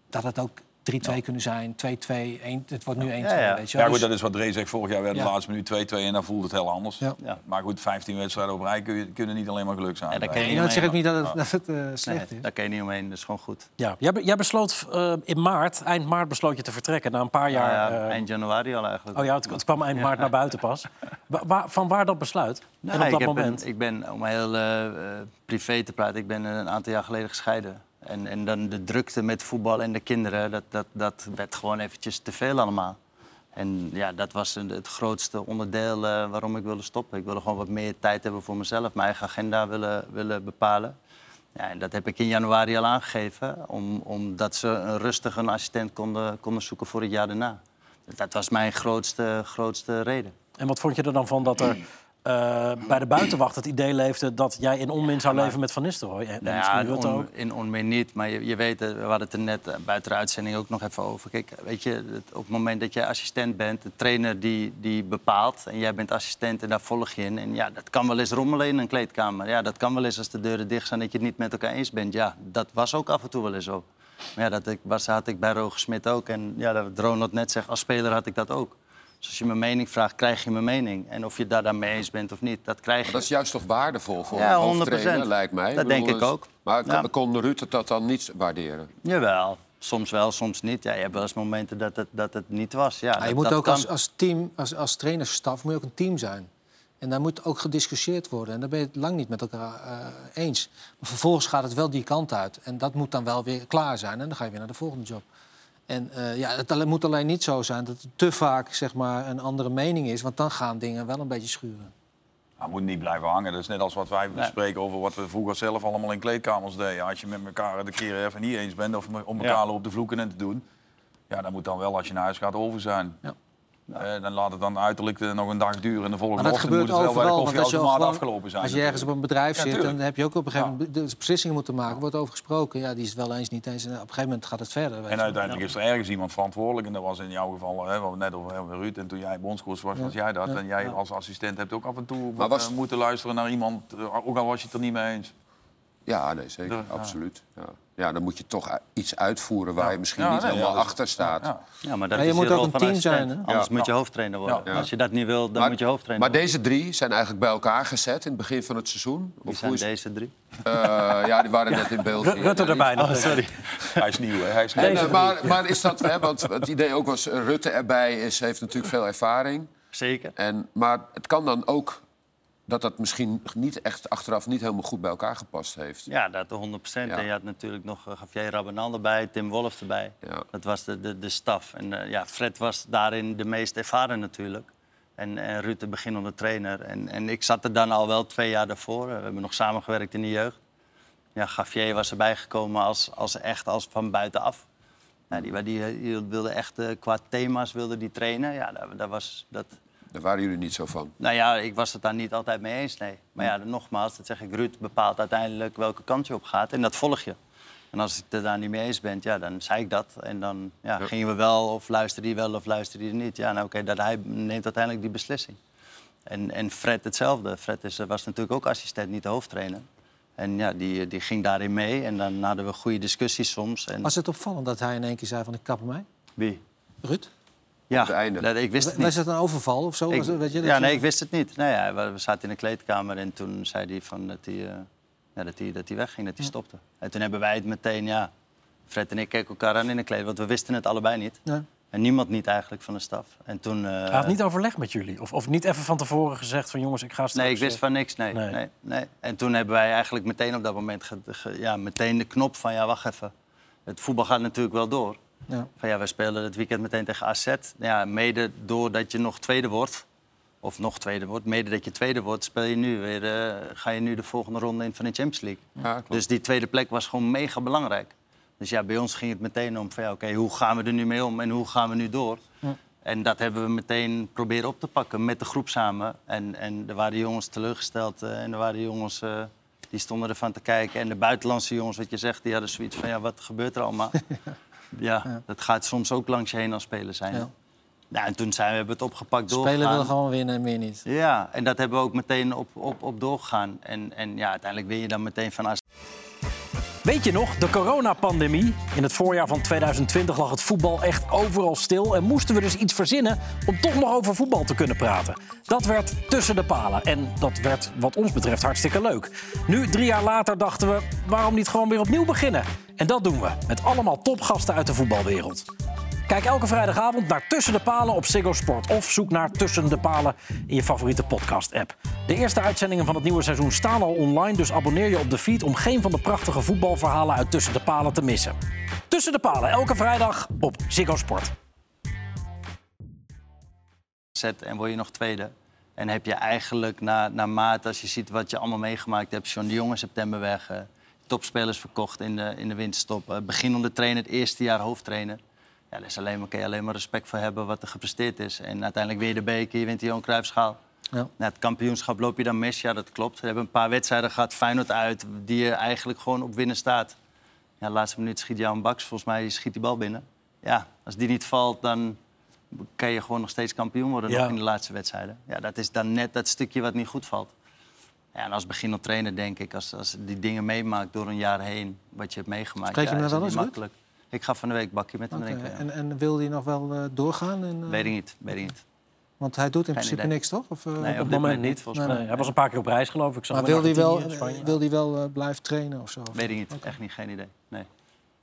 [SPEAKER 4] dat het ook 3-2 kunnen zijn, 2-2, 1, het wordt nu 1-2,
[SPEAKER 2] Ja, ja.
[SPEAKER 4] weet je
[SPEAKER 5] Ja,
[SPEAKER 4] wel.
[SPEAKER 5] goed,
[SPEAKER 4] Dus-
[SPEAKER 5] dat is wat Dre zegt. Vorig jaar werd de laatste minuut 2-2 en dan voelde het heel anders.
[SPEAKER 4] Ja.
[SPEAKER 2] Ja.
[SPEAKER 5] Maar goed, 15 wedstrijden op rij kun je- kunnen niet alleen maar geluk zijn.
[SPEAKER 2] En dan kun je
[SPEAKER 4] dat zeg ik niet dat het, dat het eh, slecht
[SPEAKER 2] Nee,
[SPEAKER 4] is.
[SPEAKER 2] daar kan je niet omheen, dat is gewoon goed.
[SPEAKER 1] Ja, jij, jij besloot eh, in maart, eind maart besloot je te vertrekken na een paar jaar.
[SPEAKER 2] Ja, ja,
[SPEAKER 1] eh,
[SPEAKER 2] eind januari al eigenlijk.
[SPEAKER 1] oh ja, het, het kwam eind maart naar buiten pas. Waar- van waar dat besluit?
[SPEAKER 2] Nou,
[SPEAKER 1] en op dat
[SPEAKER 2] ik,
[SPEAKER 1] moment?
[SPEAKER 2] een- ik ben, om heel privé te praten, ik ben een aantal jaar geleden gescheiden. En, en dan de drukte met voetbal en de kinderen, dat, dat, dat werd gewoon eventjes te veel allemaal. En ja, dat was het grootste onderdeel eh, waarom ik wilde stoppen. Ik wilde gewoon wat meer tijd hebben voor mezelf, mijn eigen agenda willen, willen bepalen. Ja, en dat heb ik in januari al aangegeven, om, omdat ze een rustig een assistent konden, konden zoeken voor het jaar daarna. Dat was mijn grootste, grootste reden.
[SPEAKER 1] En wat vond je er dan van dat er eh, bij de buitenwacht het idee leefde dat jij in onmin zou leven met Van Nistelrooy. En,
[SPEAKER 2] Nou ja, on-
[SPEAKER 1] ook.
[SPEAKER 2] in onmin niet. Maar je, je weet, eh, we hadden het er net eh, buiten de uitzending ook nog even over. Kijk, weet je, het- op het moment dat jij assistent bent, de trainer die, die bepaalt... en jij bent assistent en daar volg je in. En ja, dat kan wel eens rommelen in een kleedkamer. Ja, dat kan wel eens als de deuren dicht zijn dat je het niet met elkaar eens bent. Ja, dat was ook af en toe wel eens zo. Maar ja, dat ik, was, had ik bij Roger Smit ook. En ja, dat Ronald net zegt, als speler had ik dat ook. Dus als je mijn mening vraagt, krijg je mijn mening. En of je het daar dan mee eens bent of niet, dat krijg je.
[SPEAKER 3] Maar dat is juist toch waardevol voor
[SPEAKER 2] Ja,
[SPEAKER 3] een hoofdtrainer,
[SPEAKER 2] 100%.
[SPEAKER 3] lijkt mij.
[SPEAKER 2] Dat denk ik
[SPEAKER 3] dus-
[SPEAKER 2] ook.
[SPEAKER 3] Maar
[SPEAKER 2] Ja.
[SPEAKER 3] kon, kon Rutte dat dan niet waarderen?
[SPEAKER 2] Jawel, soms wel, soms niet. Ja, je hebt wel eens momenten dat het, dat het niet was. Ja,
[SPEAKER 4] Ja, je
[SPEAKER 2] dat-
[SPEAKER 4] moet
[SPEAKER 2] dat
[SPEAKER 4] ook
[SPEAKER 2] kan.
[SPEAKER 4] als, als team, als, als trainersstaf, moet je ook een team zijn. En daar moet ook gediscussieerd worden. En daar ben je het lang niet met elkaar eh, eens. Maar vervolgens gaat het wel die kant uit. En dat moet dan wel weer klaar zijn. En dan ga je weer naar de volgende job. En eh, ja, het moet alleen niet zo zijn dat het te vaak zeg maar, een andere mening is. Want dan gaan dingen wel een beetje schuren.
[SPEAKER 5] Nou, moet niet blijven hangen. Dat is net als wat wij bespreken over wat we vroeger zelf allemaal in kleedkamers deden. Als je met elkaar de keren even niet eens bent of om elkaar
[SPEAKER 2] Ja.
[SPEAKER 5] op de vloeken en te doen. Ja, dan moet dan wel als je naar huis gaat over zijn.
[SPEAKER 4] Ja.
[SPEAKER 5] Eh, dan laat het dan uiterlijk eh, nog een dag duren. En de volgende ochtend moet
[SPEAKER 4] gebeurt
[SPEAKER 5] het wel bij de
[SPEAKER 4] overal. Want als je,
[SPEAKER 5] koffieautomaat
[SPEAKER 4] gewoon-
[SPEAKER 5] afgelopen zijn.
[SPEAKER 4] als je ergens op een bedrijf
[SPEAKER 5] Ja,
[SPEAKER 4] zit,
[SPEAKER 5] tuurlijk.
[SPEAKER 4] dan heb je ook op een gegeven moment de beslissingen moeten maken. wordt over gesproken. Ja, die is het wel eens, niet eens. En op een gegeven moment gaat het verder.
[SPEAKER 5] En uiteindelijk is er ergens iemand verantwoordelijk. En dat was in jouw geval, hè, wat we net over hebben, Ruud. En toen jij bondscoach was, was jij dat. En jij als assistent hebt ook af en toe
[SPEAKER 3] Maar was-
[SPEAKER 5] eh, moeten luisteren naar iemand. Ook al was je het er niet mee eens.
[SPEAKER 3] Ja, nee, zeker.
[SPEAKER 5] Ja.
[SPEAKER 3] Absoluut. Ja. Ja, dan moet je toch iets uitvoeren waar je misschien
[SPEAKER 5] Ja,
[SPEAKER 3] niet
[SPEAKER 5] nee,
[SPEAKER 3] helemaal
[SPEAKER 5] ja,
[SPEAKER 3] achter staat.
[SPEAKER 5] Ja.
[SPEAKER 2] Ja, maar dat
[SPEAKER 4] Maar je
[SPEAKER 2] is
[SPEAKER 4] moet
[SPEAKER 2] je
[SPEAKER 4] ook een team zijn, hè?
[SPEAKER 2] Anders
[SPEAKER 5] Ja.
[SPEAKER 2] moet je hoofdtrainer worden.
[SPEAKER 5] Ja.
[SPEAKER 2] Als je dat niet wil, dan
[SPEAKER 3] Maar-
[SPEAKER 2] moet je hoofdtrainer
[SPEAKER 3] Maar
[SPEAKER 2] worden.
[SPEAKER 3] deze drie zijn eigenlijk bij elkaar gezet in het begin van het seizoen?
[SPEAKER 2] Wie
[SPEAKER 3] Of
[SPEAKER 2] zijn
[SPEAKER 3] hoe is-
[SPEAKER 2] deze drie?
[SPEAKER 3] Eh, ja, die waren net in beeld.
[SPEAKER 1] Rutte erbij. nog.
[SPEAKER 2] sorry. <laughs>
[SPEAKER 5] Hij is nieuw, hè? Hij is nieuw.
[SPEAKER 3] En, maar, maar is dat, hè, want het idee ook was, eh, Rutte erbij is, heeft natuurlijk veel ervaring.
[SPEAKER 2] Zeker.
[SPEAKER 3] En, maar het kan dan ook dat dat misschien niet echt achteraf niet helemaal goed bij elkaar gepast heeft.
[SPEAKER 2] Ja, dat 100 procent.
[SPEAKER 3] Ja.
[SPEAKER 2] En je had natuurlijk nog uh, Javier Rabanal erbij, Tim Wolf erbij.
[SPEAKER 3] Ja.
[SPEAKER 2] Dat was de, de, de staf. En eh, ja, Fred was daarin de meest ervaren natuurlijk. En, en Rutte beginnende trainer. En, en ik zat er dan al wel twee jaar daarvoor. We hebben nog samengewerkt in de jeugd. Ja, Javier was erbij gekomen als, als echt als van buitenaf. Ja, die, die, die wilde echt eh, qua thema's wilde die trainen. Ja, dat, dat was, dat,
[SPEAKER 3] Daar waren jullie niet zo van.
[SPEAKER 2] nou ja, ik was het daar niet altijd mee eens, nee. Maar ja, nogmaals, dat zeg ik, Ruud bepaalt uiteindelijk welke kant je op gaat. En dat volg je. En als ik het daar niet mee eens ben, ja, dan zei ik dat. En dan ja, gingen we wel, of luisterde hij wel, of luisterde hij niet. Ja, nou oké, dat hij neemt uiteindelijk die beslissing. En, en Fred hetzelfde. Fred is, was natuurlijk ook assistent, niet de hoofdtrainer. En ja, die, die ging daarin mee. En dan hadden we goede discussies soms. En...
[SPEAKER 4] Was het opvallend dat hij in één keer zei van ik kap mij?
[SPEAKER 2] Wie?
[SPEAKER 4] Ruud?
[SPEAKER 2] Ja,
[SPEAKER 3] het einde.
[SPEAKER 2] dat- ik wist het
[SPEAKER 4] Was
[SPEAKER 2] niet.
[SPEAKER 4] het een overval of zo?
[SPEAKER 2] Ik-
[SPEAKER 4] Was weet je, dat
[SPEAKER 2] ja,
[SPEAKER 4] je-
[SPEAKER 2] nee, ik wist het niet. Nee, ja, we, zaten in de kleedkamer en toen zei hij van dat hij, eh, ja, dat hij, dat hij wegging, dat hij stopte. En toen hebben wij het meteen, ja, Fred en ik keken elkaar aan in de kleed, want we wisten het allebei niet.
[SPEAKER 4] Nee.
[SPEAKER 2] En niemand niet eigenlijk van de staf. En toen... eh,
[SPEAKER 1] Hij had niet overlegd met jullie? Of, of niet even van tevoren gezegd van jongens, ik ga straks...
[SPEAKER 2] Nee, ik wist van niks. Nee,
[SPEAKER 1] Nee.
[SPEAKER 2] nee. Nee, En toen hebben wij eigenlijk meteen op dat moment ge- ge- ja, meteen de knop van ja, wacht even. Het voetbal gaat natuurlijk wel door.
[SPEAKER 4] Ja.
[SPEAKER 2] Van ja, we spelen het weekend meteen tegen AZ. Ja, mede doordat je nog tweede wordt, of nog tweede wordt, mede dat je tweede wordt, speel je nu weer, eh, ga je nu de volgende ronde in van de Champions League.
[SPEAKER 3] Ja, klopt.
[SPEAKER 2] Dus die tweede plek was gewoon mega belangrijk. Dus ja, bij ons ging het meteen om van ja, oké, hoe gaan we er nu mee om en hoe gaan we nu door? En dat hebben we meteen proberen op te pakken met de groep samen. En, en er waren jongens teleurgesteld eh, en er waren jongens eh, die stonden ervan te kijken. En de buitenlandse jongens, wat je zegt, die hadden zoiets van ja, wat gebeurt er allemaal? <laughs> ja, dat gaat soms ook langs je heen als speler zijn.
[SPEAKER 4] Ja.
[SPEAKER 2] Ja. en toen zijn we hebben het opgepakt
[SPEAKER 4] Spelen
[SPEAKER 2] doorgegaan.
[SPEAKER 4] wil gewoon winnen en meer niet.
[SPEAKER 2] Ja, en dat hebben we ook meteen op, op, op doorgegaan. En, en ja, uiteindelijk win je dan meteen van.
[SPEAKER 1] Weet je nog, de coronapandemie? In het voorjaar van 2020 lag het voetbal echt overal stil... en moesten we dus iets verzinnen om toch nog over voetbal te kunnen praten. Dat werd tussen de palen en dat werd wat ons betreft hartstikke leuk. Nu, drie jaar later, dachten we, waarom niet gewoon weer opnieuw beginnen? En dat doen we, met allemaal topgasten uit de voetbalwereld. Kijk elke vrijdagavond naar Tussen de Palen op Ziggo Sport... of zoek naar Tussen de Palen in je favoriete podcast-app. De eerste uitzendingen van het nieuwe seizoen staan al online... dus abonneer je op de feed om geen van de prachtige voetbalverhalen... uit Tussen de Palen te missen. Tussen de Palen, elke vrijdag op Ziggo Sport.
[SPEAKER 2] zet en word je nog tweede. En heb je eigenlijk na, na maart, als je ziet wat je allemaal meegemaakt hebt... John de Jong september weg, eh, topspelers verkocht in de, in de winterstop... eh, beginnende trainer, het eerste jaar hoofdtrainer. Ja, daar is alleen maar, kun je alleen maar respect voor hebben wat er gepresteerd is. En uiteindelijk weer de beker, je wint de Johan Cruijffschaal.
[SPEAKER 4] Ja.
[SPEAKER 2] Na het kampioenschap loop je dan mis, ja dat klopt. We hebben een paar wedstrijden gehad, Feyenoord uit, die je eigenlijk gewoon op winnen staat. Ja, de laatste minuut schiet Jan Baks, volgens mij schiet die bal binnen. Ja, als die niet valt, dan kan je gewoon nog steeds kampioen worden
[SPEAKER 1] Ja.
[SPEAKER 2] nog in de laatste wedstrijden. Ja, dat is dan net dat stukje wat niet goed valt. Ja, en als beginnend trainer denk ik, als, als die dingen meemaakt door een jaar heen, wat je hebt meegemaakt,
[SPEAKER 4] je
[SPEAKER 2] ja, is makkelijk. Ik ga van de week bakje met hem drinken. ja.
[SPEAKER 4] En, en wil hij nog wel eh, doorgaan? En, eh,
[SPEAKER 2] Weet ik niet, weet ik niet.
[SPEAKER 4] Want hij doet in
[SPEAKER 2] Geen
[SPEAKER 4] principe
[SPEAKER 2] idee.
[SPEAKER 4] niks, toch? Of, eh,
[SPEAKER 2] Nee,
[SPEAKER 1] Op
[SPEAKER 2] dit
[SPEAKER 1] moment
[SPEAKER 2] moment
[SPEAKER 1] niet.
[SPEAKER 2] volgens
[SPEAKER 1] Nee, hij was een paar keer op reis, geloof ik. Zag
[SPEAKER 4] maar
[SPEAKER 1] hem in
[SPEAKER 4] wil hij wel, wil hij wel blijven trainen of zo?
[SPEAKER 2] Weet ik niet, echt niet, geen idee. Nee.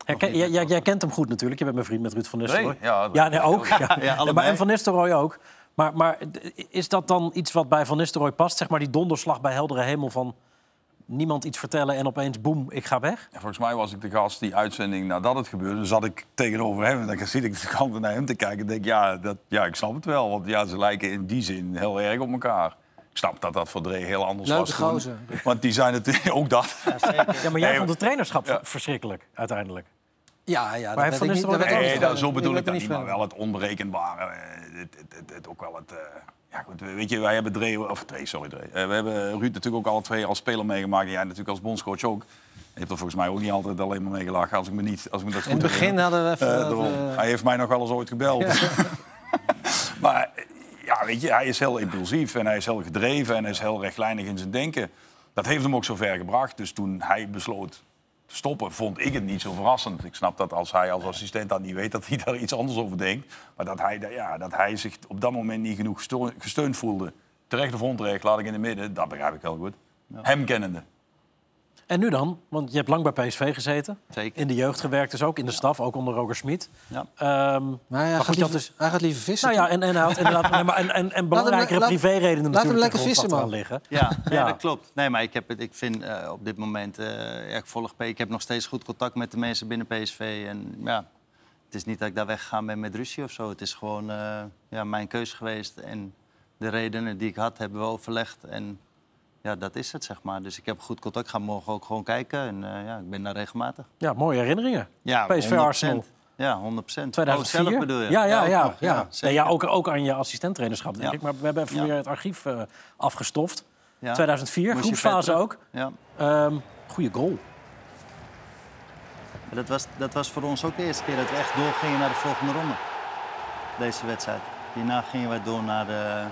[SPEAKER 1] Herken- jij, jij, jij kent hem goed natuurlijk. Je bent mijn vriend met Ruud van Nistelrooy.
[SPEAKER 5] Nee, ja,
[SPEAKER 1] ja nee, ook. <laughs> Ja. Maar en Van Nistelrooy ook. Maar, maar is dat dan iets wat bij Van Nistelrooy past? Zeg maar die donderslag bij heldere hemel van niemand iets vertellen en opeens boem, ik ga weg?
[SPEAKER 5] Ja, volgens mij was ik de gast die uitzending nadat het gebeurde. Dan zat ik tegenover hem en dan zit ik de kant naar hem te kijken. En denk, ja, dat, ja, ik snap het wel. Want ja, ze lijken in die zin heel erg op elkaar. Ik snap dat dat voor Dre heel anders
[SPEAKER 4] Leuke
[SPEAKER 5] was toen.
[SPEAKER 4] gozer.
[SPEAKER 5] Want die zijn het <laughs> ook dat.
[SPEAKER 1] Ja, maar jij
[SPEAKER 5] Nee,
[SPEAKER 1] vond het trainerschap
[SPEAKER 5] ja.
[SPEAKER 1] verschrikkelijk uiteindelijk.
[SPEAKER 4] Ja, ja.
[SPEAKER 1] Maar heeft Van Nistelrooy
[SPEAKER 4] dat weet
[SPEAKER 5] Nee,
[SPEAKER 4] ik
[SPEAKER 5] dat,
[SPEAKER 4] niet.
[SPEAKER 5] zo bedoel ik dat niet. Maar wel het onberekenbare. Het, het, het, het ook wel het... eh, ja, goed, weet je, wij hebben Dre... Of Dre, sorry Dre. Eh, we hebben Ruud natuurlijk ook alle twee als speler meegemaakt. En jij natuurlijk als bondscoach ook. Je hebt er volgens mij ook niet altijd alleen maar mee gelachen. Als ik me, niet, als ik me dat goed
[SPEAKER 4] In het begin
[SPEAKER 5] herinner.
[SPEAKER 4] hadden we even...
[SPEAKER 5] Eh,
[SPEAKER 4] dat, eh,
[SPEAKER 5] Hij heeft mij nog wel eens ooit gebeld. <laughs> maar ja, weet je, hij is heel impulsief en hij is heel gedreven en hij is heel rechtlijnig in zijn denken. Dat heeft hem ook zo ver gebracht. Dus toen hij besloot stoppen, vond ik het niet zo verrassend. Ik snap dat als hij als assistent dat niet weet, dat hij daar iets anders over denkt. Maar dat hij, ja, dat hij zich op dat moment niet genoeg gesteund voelde. Terecht of onterecht, laat ik in het midden, dat begrijp ik heel goed. Hem kennende.
[SPEAKER 1] En nu dan? Want je hebt lang bij PSV gezeten.
[SPEAKER 2] Zeker.
[SPEAKER 1] In de jeugd gewerkt dus ook, in de staf, ook onder Roger Smit.
[SPEAKER 2] Ja.
[SPEAKER 1] Ehm,
[SPEAKER 4] Maar hij,
[SPEAKER 1] goed,
[SPEAKER 4] gaat
[SPEAKER 1] dat
[SPEAKER 4] liever,
[SPEAKER 1] is-
[SPEAKER 4] hij gaat liever vissen.
[SPEAKER 1] nou ja, en, en, had inderdaad, <laughs> nee, maar en, en, en belangrijkere
[SPEAKER 4] laat-
[SPEAKER 1] privéredenen
[SPEAKER 4] laat hem
[SPEAKER 1] natuurlijk
[SPEAKER 4] lekker vissen,
[SPEAKER 1] aan liggen.
[SPEAKER 2] Ja, dat klopt. Nee, maar ik, heb het, ik vind eh, op dit moment, eh, ja, ik volg P. Ik heb nog steeds goed contact met de mensen binnen PSV. En ja, het is niet dat ik daar weggegaan ben met ruzie of zo. Het is gewoon eh, ja, mijn keus geweest. En de redenen die ik had, hebben we overlegd. En ja, dat is het, zeg maar. Dus ik heb goed contact. Ik ga morgen ook gewoon kijken. En eh, ja, ik ben daar regelmatig.
[SPEAKER 1] Ja, mooie herinneringen.
[SPEAKER 2] Ja,
[SPEAKER 1] PSV
[SPEAKER 2] 100%.
[SPEAKER 1] Arsenal.
[SPEAKER 2] Ja, 100 procent.
[SPEAKER 1] 2004.
[SPEAKER 2] zelf bedoel je?
[SPEAKER 1] Ja, ja,
[SPEAKER 2] ook
[SPEAKER 1] ja. ja.
[SPEAKER 2] zeker.
[SPEAKER 1] Nee, ja ook, ook aan je assistenttrainerschap, denk
[SPEAKER 2] Ja.
[SPEAKER 1] ik. Maar we hebben even
[SPEAKER 2] Ja.
[SPEAKER 1] weer het archief eh, afgestoft.
[SPEAKER 2] Ja.
[SPEAKER 1] 2004,
[SPEAKER 2] Moest
[SPEAKER 1] groepsfase ook.
[SPEAKER 2] Ja.
[SPEAKER 1] Ehm goeie goal.
[SPEAKER 2] Dat was, dat was voor ons ook de eerste keer dat we echt doorgingen naar de volgende ronde. Deze wedstrijd. Hierna gingen wij door naar de,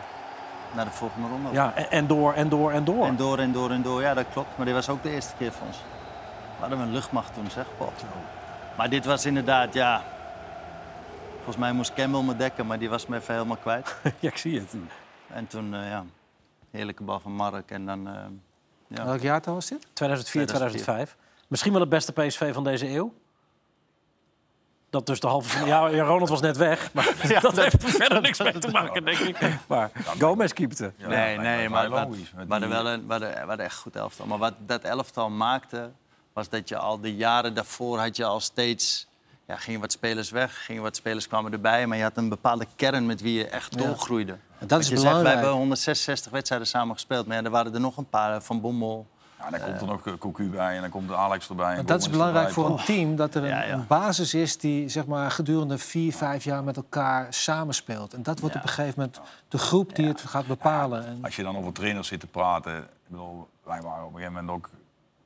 [SPEAKER 2] naar de volgende ronde.
[SPEAKER 1] Ja, en, en door, en door, en door.
[SPEAKER 2] En door en door en door. Ja, dat klopt. Maar dit was ook de eerste keer voor ons. We hadden een luchtmacht toen, zeg. Boah. Maar dit was inderdaad, ja... Volgens mij moest Campbell me dekken, maar die was me even helemaal kwijt. <laughs>
[SPEAKER 1] ja, ik zie het.
[SPEAKER 2] En toen, eh, ja, heerlijke bal van Mark. En dan, eh, ja.
[SPEAKER 4] Welk jaartal was dit?
[SPEAKER 1] 2004,
[SPEAKER 2] 2004.
[SPEAKER 1] 2005. Misschien wel het beste PSV van deze eeuw. Dat dus de halve finale... Ja, ja, Ronald was net weg. Maar <laughs> <laughs> dat heeft er verder niks mee <laughs> te maken, denk ik. Maar Gomez keepte.
[SPEAKER 5] Ja,
[SPEAKER 2] nee,
[SPEAKER 5] dat
[SPEAKER 2] nee, maar wat-
[SPEAKER 5] die-
[SPEAKER 2] wel een, we hadden echt goed elftal. Maar wat dat elftal maakte, was dat je al de jaren daarvoor had je al steeds... Ja, gingen wat spelers weg, gingen wat spelers kwamen erbij. Maar je had een bepaalde kern met wie je echt
[SPEAKER 4] Ja.
[SPEAKER 2] doorgroeide.
[SPEAKER 4] dat
[SPEAKER 2] Want
[SPEAKER 4] is
[SPEAKER 2] je zegt,
[SPEAKER 4] belangrijk.
[SPEAKER 2] we hebben 166 wedstrijden samen gespeeld. Maar ja, er waren er nog een paar, Van Bommel.
[SPEAKER 5] Ja, dan komt er nog eh, Cocu bij en dan komt Alex erbij. En
[SPEAKER 4] dat is belangrijk
[SPEAKER 5] erbij.
[SPEAKER 4] voor een team, dat er een,
[SPEAKER 2] Ja, ja.
[SPEAKER 4] een basis is die zeg maar, gedurende vier, vijf jaar met elkaar samenspeelt. En dat wordt
[SPEAKER 2] Ja.
[SPEAKER 4] op een gegeven moment de groep die het gaat bepalen. En,
[SPEAKER 5] Als je dan over trainers zit te praten. Ik bedoel, wij waren op een gegeven moment ook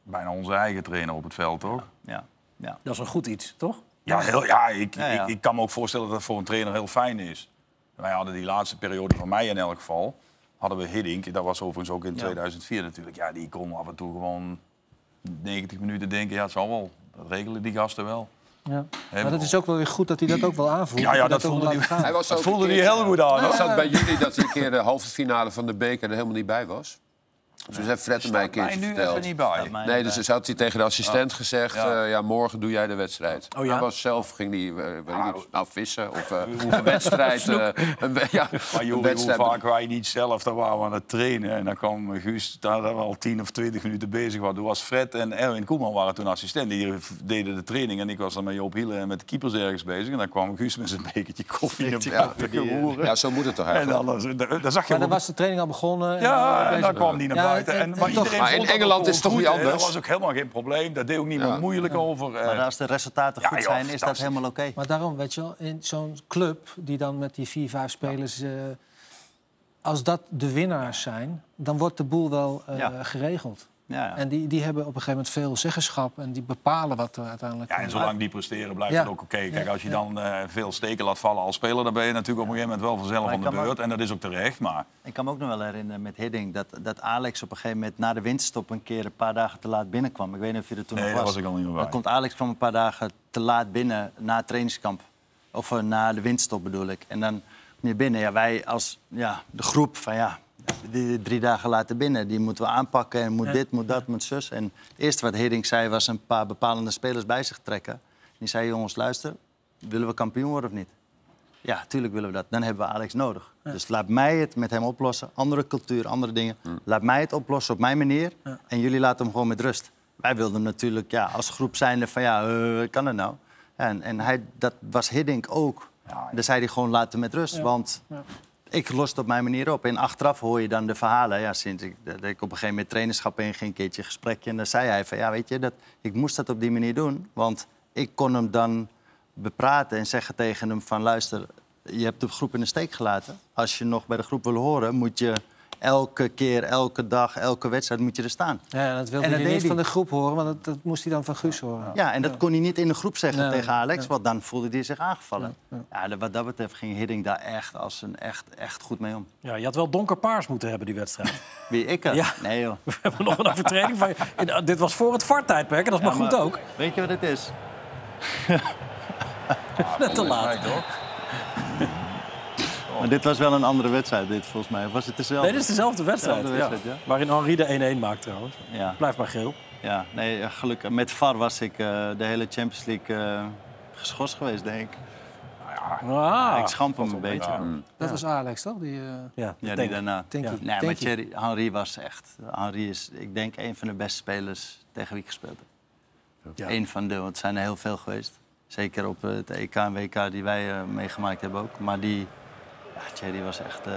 [SPEAKER 5] bijna onze eigen trainer op het veld, toch?
[SPEAKER 2] Ja, ja.
[SPEAKER 1] Dat is een goed iets, toch?
[SPEAKER 5] Ja, heel, ja, ik,
[SPEAKER 2] Ja, ja.
[SPEAKER 5] Ik, ik kan me ook voorstellen dat dat voor een trainer heel fijn is. Wij hadden die laatste periode van mij in elk geval, hadden we Hiddink. Dat was overigens ook in
[SPEAKER 2] Ja.
[SPEAKER 5] 2004 natuurlijk. Ja, die kon af en toe gewoon 90 minuten denken, ja, het zal wel. Dat regelen die gasten wel.
[SPEAKER 4] ja. Maar dat is ook wel weer goed dat hij dat ook wel aanvoelt.
[SPEAKER 5] Ja, ja, dat voelde hij-
[SPEAKER 4] laat gaan.
[SPEAKER 3] Hij was
[SPEAKER 5] Dat
[SPEAKER 3] ook
[SPEAKER 5] voelde hij heel goed aan.
[SPEAKER 3] Was dat bij jullie dat hij een keer de halve finale van de beker er helemaal niet bij was? Dus heeft Fred mij een
[SPEAKER 5] mij
[SPEAKER 3] keertje
[SPEAKER 5] nu
[SPEAKER 3] verteld.
[SPEAKER 5] even niet bij.
[SPEAKER 2] Mij
[SPEAKER 3] Nee, dus dus had hij tegen de assistent gezegd...
[SPEAKER 5] Ja.
[SPEAKER 3] Ja. ja, morgen doe jij de wedstrijd.
[SPEAKER 1] Oh ja?
[SPEAKER 3] Hij was zelf, ging hij, eh, weet niet, nou, vissen of eh, een wedstrijd. <laughs> eh, een, ja,
[SPEAKER 5] Maar
[SPEAKER 3] een
[SPEAKER 5] Joeri, hoe
[SPEAKER 3] wedstrijd.
[SPEAKER 5] vaak wij niet zelf, dan waren we aan het trainen. En dan kwam Guus, daar we al 10 of 20 minuten bezig waren. Toen was Fred en Erwin Koeman waren toen assistent. Die deden de training en ik was dan met Joop Hielen en met de keepers ergens bezig. En dan kwam Guus met zijn bekertje koffie buiten geroeren.
[SPEAKER 3] Ja, zo moet het toch
[SPEAKER 5] En
[SPEAKER 3] eigenlijk.
[SPEAKER 5] dan, dan, dan zag je
[SPEAKER 4] Maar dan was de training al begonnen. en
[SPEAKER 5] Ja,
[SPEAKER 4] dan-
[SPEAKER 5] en dan kwam die naar buiten. En- maar iedereen
[SPEAKER 3] in Engeland is het toch
[SPEAKER 5] goed,
[SPEAKER 3] niet anders?
[SPEAKER 5] Dat was ook helemaal geen probleem. Daar deed ook niemand
[SPEAKER 3] Ja.
[SPEAKER 5] moeilijk over. eh.
[SPEAKER 2] Maar als de resultaten
[SPEAKER 5] Ja,
[SPEAKER 2] goed
[SPEAKER 5] joh,
[SPEAKER 2] zijn, is dat helemaal oké.
[SPEAKER 4] Maar daarom, weet je wel, in zo'n club die dan met die vier, vijf spelers... eh, als dat de winnaars zijn, dan wordt de boel wel eh,
[SPEAKER 2] Ja.
[SPEAKER 4] geregeld.
[SPEAKER 2] Ja.
[SPEAKER 4] En die, die hebben op een gegeven moment veel zeggenschap en die bepalen wat er uiteindelijk.
[SPEAKER 5] Ja, en zolang die presteren blijft
[SPEAKER 4] Ja.
[SPEAKER 5] het ook oké. Kijk, als je dan eh, veel steken laat vallen als speler... dan ben je natuurlijk op een gegeven moment wel vanzelf aan de beurt. En dat is ook terecht, maar...
[SPEAKER 2] Ik kan me ook nog wel herinneren met Hidding dat, dat Alex op een gegeven moment na de winterstop een keer een paar dagen te laat binnenkwam. Ik weet niet of je er toen
[SPEAKER 5] Nee,
[SPEAKER 2] nog was.
[SPEAKER 5] was ik al niet meer
[SPEAKER 2] komt Alex kwam een paar dagen te laat binnen na het trainingskamp. Of eh, na de winterstop bedoel ik. En dan kom je binnen. Ja, wij als ja, de groep van ja, die drie dagen later binnen. Die moeten we aanpakken en moet dit, moet dat, moet zus. En het eerste wat Hidding zei was een paar bepalende spelers bij zich trekken. Die zei jongens luister, willen we kampioen worden of niet? Ja, tuurlijk willen we dat. Dan hebben we Alex nodig. Dus laat mij het met hem oplossen. Andere cultuur, andere dingen. Laat mij het oplossen op mijn manier. En jullie laten hem gewoon met rust. Wij wilden hem natuurlijk ja, als groep zijnde van ja, eh, kan het nou? En, en hij, dat was Hiddink ook. Dan zei hij gewoon laat hem met rust. Want ik los het op mijn manier op. En achteraf hoor je dan de verhalen. Ja, sinds ik, ik op een gegeven moment trainerschap in ging, een keertje een gesprekje. En dan zei hij van ja, weet je, dat, ik moest dat op die manier doen. Want ik kon hem dan bepraten en zeggen tegen hem van luister, je hebt de groep in de steek gelaten. Als je nog bij de groep wil horen, moet je elke keer, elke dag, elke wedstrijd moet je er staan.
[SPEAKER 4] Ja, dat wilde
[SPEAKER 2] En dat
[SPEAKER 4] hij niet
[SPEAKER 2] hij.
[SPEAKER 4] van de groep horen, want dat, dat moest hij dan van Guus horen.
[SPEAKER 2] Ja, en dat kon hij niet in de groep zeggen
[SPEAKER 4] Nee,
[SPEAKER 2] tegen Alex,
[SPEAKER 4] nee.
[SPEAKER 2] want dan voelde hij zich aangevallen. Ja, de- wat dat betreft ging Hidding daar echt, als een, echt, echt goed mee om.
[SPEAKER 1] Ja, je had wel donkerpaars moeten hebben, die wedstrijd. <laughs>
[SPEAKER 2] Wie, ik? er?
[SPEAKER 1] Ja.
[SPEAKER 2] Nee joh. <laughs>
[SPEAKER 1] We hebben nog een overtreding van Dit was voor het VAR-tijdperk en dat is maar
[SPEAKER 2] Ja,
[SPEAKER 1] goed
[SPEAKER 2] maar
[SPEAKER 1] ook.
[SPEAKER 2] Weet je wat het is? <laughs>
[SPEAKER 1] Net te laat.
[SPEAKER 2] Maar dit was wel een andere wedstrijd, dit volgens mij. Of Was het dezelfde?
[SPEAKER 1] Nee, dit is dezelfde wedstrijd.
[SPEAKER 2] Dezelfde wedstrijd, ja.
[SPEAKER 1] Waarin Henri de 1-1 maakt trouwens.
[SPEAKER 2] Ja,
[SPEAKER 1] Blijf maar geel.
[SPEAKER 2] ja. Nee, eh, gelukkig. Met VAR was ik eh, de hele Champions League eh, geschorst geweest, denk ik.
[SPEAKER 1] Ah,
[SPEAKER 2] ik schamp hem een beetje.
[SPEAKER 5] Ja.
[SPEAKER 4] Dat was Alex, toch? Die, eh,
[SPEAKER 1] ja,
[SPEAKER 2] Ja, die
[SPEAKER 1] denk-
[SPEAKER 2] daarna.
[SPEAKER 4] denk
[SPEAKER 1] Ja.
[SPEAKER 4] ik.
[SPEAKER 2] Nee, maar
[SPEAKER 4] denk ik.
[SPEAKER 2] Thierry, Henry was echt... Henry is, ik denk, een van de beste spelers tegen wie ik gespeeld heb.
[SPEAKER 1] Ja.
[SPEAKER 2] Eén van de, want het zijn er heel veel geweest. Zeker op het EK en WK die wij eh, meegemaakt hebben ook. Maar die, ja, was echt, eh,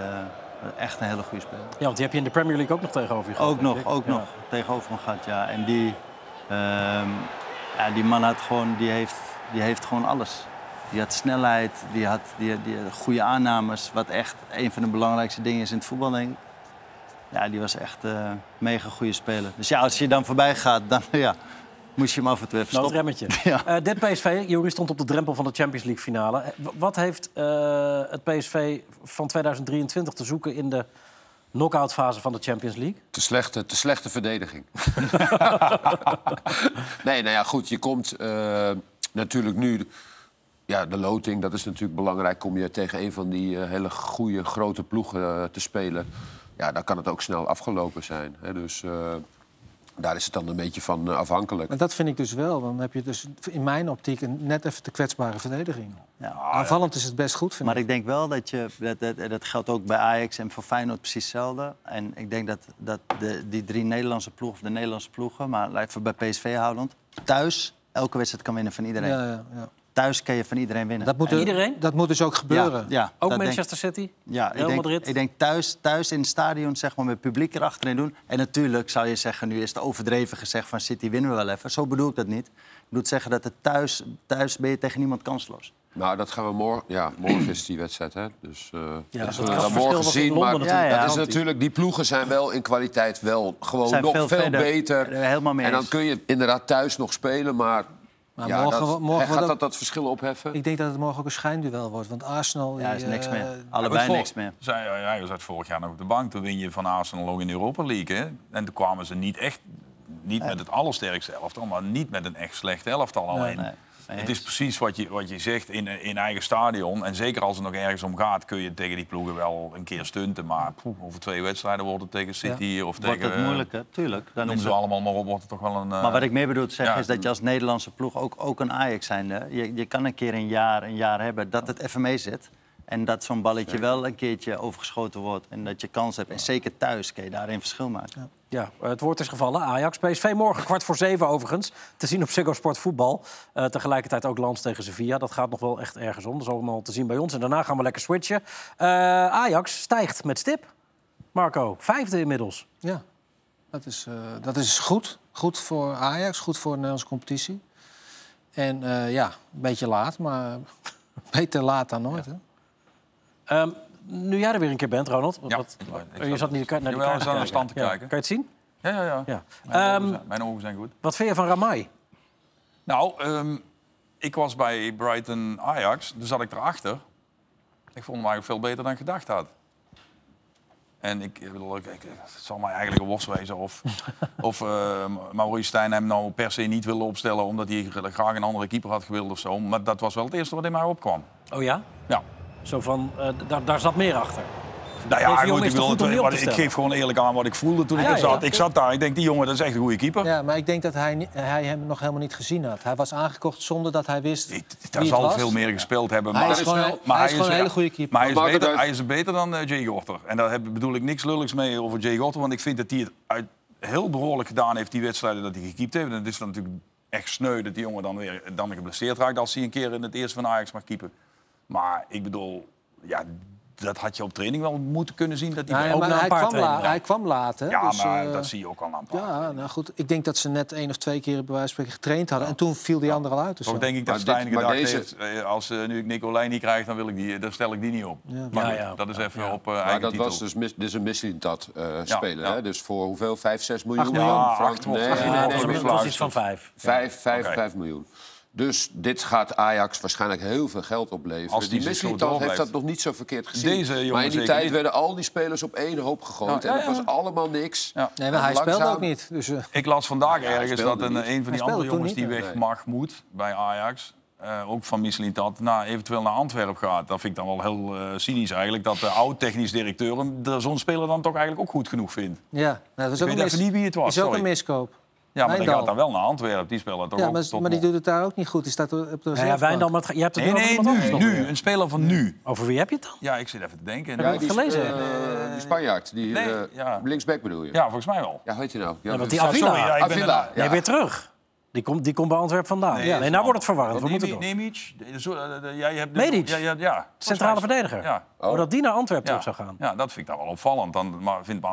[SPEAKER 2] echt een hele goede speler.
[SPEAKER 1] Ja, want die heb je in de Premier League ook nog tegenover je gehad.
[SPEAKER 2] Ook nog, ook
[SPEAKER 1] Ja.
[SPEAKER 2] nog. Tegenover me gehad, ja. En die, ehm, ja, die man had gewoon, die heeft, die heeft gewoon alles. Die had snelheid, die had, die, die had goede aannames. Wat echt een van de belangrijkste dingen is in het voetbal, denk ik. Ja, die was echt een mega goede speler. Dus ja, als je dan voorbij gaat, dan <laughs> ja, moest je hem af en toe even
[SPEAKER 1] Nou, remmetje. <laughs>
[SPEAKER 2] Ja.
[SPEAKER 1] Eh, dit PSV, Jury stond op de drempel van de Champions League finale. Eh, Wat heeft eh, het PSV van 2023 te zoeken in de knock-out fase van de Champions League?
[SPEAKER 3] Te slechte, te slechte verdediging. <laughs> nee, nou ja, goed. Je komt eh, natuurlijk nu... Ja, de loting, dat is natuurlijk belangrijk. Kom je tegen een van die hele goede, grote ploegen te spelen... ja, dan kan het ook snel afgelopen zijn. Hè? Dus eh, daar is het dan een beetje van eh, afhankelijk.
[SPEAKER 4] Maar dat vind ik dus wel. Dan heb je dus in mijn optiek een net even te kwetsbare verdediging.
[SPEAKER 2] Ja.
[SPEAKER 4] Aanvallend is het best goed, vind
[SPEAKER 2] Maar
[SPEAKER 4] ik.
[SPEAKER 2] ik denk wel dat je, dat, dat, dat geldt ook bij Ajax en voor Feyenoord precies hetzelfde. En ik denk dat, dat de, die drie Nederlandse ploegen, of de Nederlandse ploegen, maar even bij PSV houdend, thuis elke wedstrijd kan winnen van iedereen.
[SPEAKER 4] Ja, ja, ja.
[SPEAKER 2] Thuis kan je van iedereen winnen.
[SPEAKER 4] Dat, moet
[SPEAKER 1] En
[SPEAKER 4] er-
[SPEAKER 1] iedereen?
[SPEAKER 4] dat moet dus ook gebeuren.
[SPEAKER 2] Ja, ja,
[SPEAKER 1] Ook
[SPEAKER 2] denk-
[SPEAKER 1] Manchester City?
[SPEAKER 2] ja, ik
[SPEAKER 1] Real
[SPEAKER 2] denk,
[SPEAKER 1] Madrid?
[SPEAKER 2] ik denk thuis, thuis in het stadion, zeg maar, met publiek erachterin doen. En natuurlijk zou je zeggen, nu is het overdreven gezegd van City winnen we wel even. Zo bedoel ik dat niet. Ik bedoel zeggen dat het thuis, thuis ben je tegen niemand kansloos.
[SPEAKER 3] Nou, dat gaan we morgen... Ja, morgen is die wedstrijd, hè? Dus eh
[SPEAKER 1] Ja,
[SPEAKER 3] dat zullen we morgen zien.
[SPEAKER 1] Londen
[SPEAKER 3] Maar
[SPEAKER 1] natuurlijk.
[SPEAKER 2] Ja, ja.
[SPEAKER 3] dat is natuurlijk... Die ploegen zijn wel in kwaliteit wel gewoon
[SPEAKER 2] Zijn
[SPEAKER 3] nog
[SPEAKER 2] veel
[SPEAKER 3] veel,
[SPEAKER 2] verder.
[SPEAKER 3] beter.
[SPEAKER 2] Helemaal mee
[SPEAKER 3] En dan
[SPEAKER 2] eens.
[SPEAKER 3] kun je inderdaad thuis nog spelen, maar...
[SPEAKER 4] Maar
[SPEAKER 3] ja,
[SPEAKER 4] morgen,
[SPEAKER 3] dat,
[SPEAKER 4] morgen
[SPEAKER 3] gaat dat
[SPEAKER 4] ook-
[SPEAKER 3] dat verschil opheffen?
[SPEAKER 4] Ik denk dat het morgen ook een schijnduel wordt. Want Arsenal...
[SPEAKER 2] Ja,
[SPEAKER 4] die,
[SPEAKER 2] is niks
[SPEAKER 4] eh,
[SPEAKER 2] meer. Allebei
[SPEAKER 5] Voor-
[SPEAKER 2] niks meer.
[SPEAKER 5] Zij, ja, jij was uit vorig jaar nog op de bank. Toen win je van Arsenal ook in de Europa League. Hè? En toen kwamen ze niet echt... Niet met het allersterkste elftal, maar niet met een echt slecht elftal alleen.
[SPEAKER 2] nee. Nee,
[SPEAKER 5] Het is precies wat je, wat je zegt in, in eigen stadion. En zeker als het nog ergens om gaat, kun je tegen die ploegen wel een keer stunten. Maar poeh, over twee wedstrijden wordt het tegen City of
[SPEAKER 2] Wordt
[SPEAKER 5] tegen...
[SPEAKER 2] het moeilijker, tuurlijk. Dan
[SPEAKER 5] Noem
[SPEAKER 2] is
[SPEAKER 5] ze
[SPEAKER 2] het-
[SPEAKER 5] allemaal maar op, wordt het toch wel een... eh,
[SPEAKER 2] Maar wat ik meer bedoel te zeggen
[SPEAKER 5] ja.
[SPEAKER 2] is dat je als Nederlandse ploeg ook, ook een Ajax zijn. Je, je kan een keer een jaar, een jaar hebben dat het even mee zit. En dat zo'n balletje wel een keertje overgeschoten wordt. En dat je kans hebt. En zeker thuis kun je daarin verschil maken.
[SPEAKER 1] Ja, het woord is gevallen. Ajax, PSV morgen kwart voor zeven overigens. Te zien op Ziggo Sport Voetbal. Eh, tegelijkertijd ook Lans tegen Sevilla. Dat gaat nog wel echt ergens om. Dat is allemaal te zien bij ons. En daarna gaan we lekker switchen. Eh, Ajax stijgt met stip. Marco, vijfde inmiddels.
[SPEAKER 4] Ja, dat is, eh, dat is goed. Goed voor Ajax, goed voor de Nederlandse competitie. En eh, ja, een beetje laat, maar <laughs> beter laat dan nooit. Hè?
[SPEAKER 1] Ehm, nu jij er weer een keer bent, Ronald.
[SPEAKER 5] Ja,
[SPEAKER 1] wat- je
[SPEAKER 5] zat-
[SPEAKER 1] zat niet naar die
[SPEAKER 5] Jawel,
[SPEAKER 1] kaart
[SPEAKER 5] de stand te kijken.
[SPEAKER 1] Kan je het zien?
[SPEAKER 5] Ja, ja, ja.
[SPEAKER 1] Ja.
[SPEAKER 5] Mijn, ogen
[SPEAKER 1] Ehm,
[SPEAKER 5] zijn, mijn ogen zijn goed.
[SPEAKER 1] Wat vind je van Ramai?
[SPEAKER 5] Nou, ehm, ik was bij Brighton Ajax, dus zat ik erachter. Ik vond hem eigenlijk veel beter dan ik gedacht had. En ik, ik bedoel, ik, ik- het zal mij eigenlijk een worst wezen of, <laughs> of eh, Maurice Stijn hem nou per se niet wilde opstellen omdat hij graag een andere keeper had gewild of zo. Maar dat was wel het eerste wat in mij opkwam.
[SPEAKER 1] Oh ja?
[SPEAKER 5] Ja.
[SPEAKER 1] Zo van, eh, daar, daar zat meer achter.
[SPEAKER 5] Nou ja, goed, ik, wil het, wat- ik geef gewoon eerlijk aan wat ik voelde toen ik
[SPEAKER 1] Ja,
[SPEAKER 5] er zat.
[SPEAKER 1] ja.
[SPEAKER 5] Ik zat daar, ik denk die jongen dat is echt een goede keeper.
[SPEAKER 4] Ja, maar ik denk dat hij, hij hem nog helemaal niet gezien had. Hij was aangekocht zonder dat hij wist
[SPEAKER 5] Ik-
[SPEAKER 4] wie
[SPEAKER 5] Daar
[SPEAKER 4] het
[SPEAKER 5] zal
[SPEAKER 4] was.
[SPEAKER 5] veel meer gespeeld hebben.
[SPEAKER 4] Hij
[SPEAKER 5] maar
[SPEAKER 4] is gewoon,
[SPEAKER 3] wel-
[SPEAKER 4] hij is gewoon een hele goede keeper.
[SPEAKER 5] Maar hij is, beter, hij is beter dan eh, Jay Gorter. En daar heb, bedoel ik niks lulligs mee over Jay Gorter. Want ik vind dat hij het uit heel behoorlijk gedaan heeft, die wedstrijden dat hij gekiept heeft. En het is dan natuurlijk echt sneu dat die jongen dan weer dan geblesseerd raakt... als hij een keer in het eerste van Ajax mag keepen. Maar ik bedoel, ja, dat had je op training wel moeten kunnen zien. Dat hij
[SPEAKER 4] Nou ja,
[SPEAKER 1] ook
[SPEAKER 4] maar
[SPEAKER 1] na een
[SPEAKER 4] hij,
[SPEAKER 1] paar
[SPEAKER 4] kwam la- hij kwam later.
[SPEAKER 5] ja,
[SPEAKER 4] dus,
[SPEAKER 5] maar
[SPEAKER 4] eh,
[SPEAKER 5] dat zie je ook al aan een paar.
[SPEAKER 4] Ja, nou goed. Ik denk dat ze net één of twee keer bij wijze van spreken getraind hadden. En toen viel die ander al uit. Dus
[SPEAKER 5] denk ik dat
[SPEAKER 3] Maar
[SPEAKER 5] Stijn
[SPEAKER 3] maar
[SPEAKER 5] gedacht
[SPEAKER 3] deze-
[SPEAKER 5] heeft, eh, als eh, nu ik Nicolai niet krijg, dan, wil ik die, dan stel ik die niet op.
[SPEAKER 4] Ja.
[SPEAKER 5] Maar
[SPEAKER 1] Ja,
[SPEAKER 5] goed,
[SPEAKER 1] ja.
[SPEAKER 5] dat is even
[SPEAKER 1] Ja.
[SPEAKER 5] op
[SPEAKER 3] Maar
[SPEAKER 5] eigen
[SPEAKER 3] dat
[SPEAKER 5] titel.
[SPEAKER 3] was dus mis, dit is een Mislintat eh speler.
[SPEAKER 5] ja.
[SPEAKER 3] Hè? Dus voor hoeveel? 5, 6 miljoen?
[SPEAKER 4] Acht miljoen.
[SPEAKER 5] Ja,
[SPEAKER 3] frank? Nee, nee, nee,
[SPEAKER 5] een
[SPEAKER 3] nee,
[SPEAKER 1] dat iets van vijf.
[SPEAKER 3] 5, 5,
[SPEAKER 5] Oké.
[SPEAKER 3] 5 miljoen. Dus dit gaat Ajax waarschijnlijk heel veel geld opleveren.
[SPEAKER 5] Als die
[SPEAKER 3] die Mislintat heeft dat nog niet zo verkeerd gezien.
[SPEAKER 5] Deze jongen
[SPEAKER 3] maar in die tijd
[SPEAKER 5] niet.
[SPEAKER 3] werden al die spelers op één hoop gegooid.
[SPEAKER 5] Ja,
[SPEAKER 3] en
[SPEAKER 5] ja,
[SPEAKER 3] dat
[SPEAKER 5] ja.
[SPEAKER 3] was allemaal niks.
[SPEAKER 5] Ja.
[SPEAKER 4] Nee, maar hij speelde ook niet. Dus, eh,
[SPEAKER 5] Ik las vandaag ergens dat een,
[SPEAKER 3] niet.
[SPEAKER 5] een van die andere jongens die weg
[SPEAKER 3] nee.
[SPEAKER 5] mag, moet bij Ajax, eh, ook van Mislintat, na, eventueel naar Antwerpen gaat. Dat vind ik dan wel heel eh, cynisch eigenlijk, dat de oud-technisch directeur hem de- zo'n speler dan toch eigenlijk ook goed genoeg vindt.
[SPEAKER 4] ja, nou, dat is ook,
[SPEAKER 5] weet
[SPEAKER 4] een,
[SPEAKER 5] even niet wie het was,
[SPEAKER 4] is ook
[SPEAKER 5] sorry.
[SPEAKER 4] een miskoop.
[SPEAKER 5] Ja, maar die gaat dan wel naar Antwerpen. Die speler toch
[SPEAKER 4] Ja,
[SPEAKER 5] ook
[SPEAKER 4] maar,
[SPEAKER 5] tot
[SPEAKER 4] maar die doet het daar ook niet goed. Die staat op de
[SPEAKER 1] Ja, Wijndal, maar het- je hebt het
[SPEAKER 5] Nee, nee,
[SPEAKER 1] anders
[SPEAKER 5] nu. Een speler van nu.
[SPEAKER 1] Over wie heb je het dan?
[SPEAKER 5] Ja, ik zit even te denken.
[SPEAKER 1] Heb je het
[SPEAKER 3] die,
[SPEAKER 1] gelezen?
[SPEAKER 3] eh, die Spanjaard, die
[SPEAKER 5] Nee,
[SPEAKER 3] eh,
[SPEAKER 5] ja.
[SPEAKER 3] linksback bedoel je?
[SPEAKER 5] Ja, volgens mij wel.
[SPEAKER 3] Ja, hoe heet hij nou? Ja,
[SPEAKER 1] want die Avila.
[SPEAKER 5] Sorry, ja, ik ben
[SPEAKER 3] Avila,
[SPEAKER 5] er-
[SPEAKER 3] ja.
[SPEAKER 1] Nee, weer terug. Die komt, die komt bij Antwerpen vandaan. Nee,
[SPEAKER 5] Nee,
[SPEAKER 1] nou wordt het verwarrend. We moeten.
[SPEAKER 5] Nemic, de- eh, de- jij hebt
[SPEAKER 1] Medic.
[SPEAKER 5] Ja, ja, ja.
[SPEAKER 1] Centrale verdediger.
[SPEAKER 5] Ja.
[SPEAKER 1] Oh, dat die naar Antwerpen
[SPEAKER 5] Ja.
[SPEAKER 1] terug zou gaan.
[SPEAKER 5] ja, dat vind ik dan wel opvallend. Dan maar vindt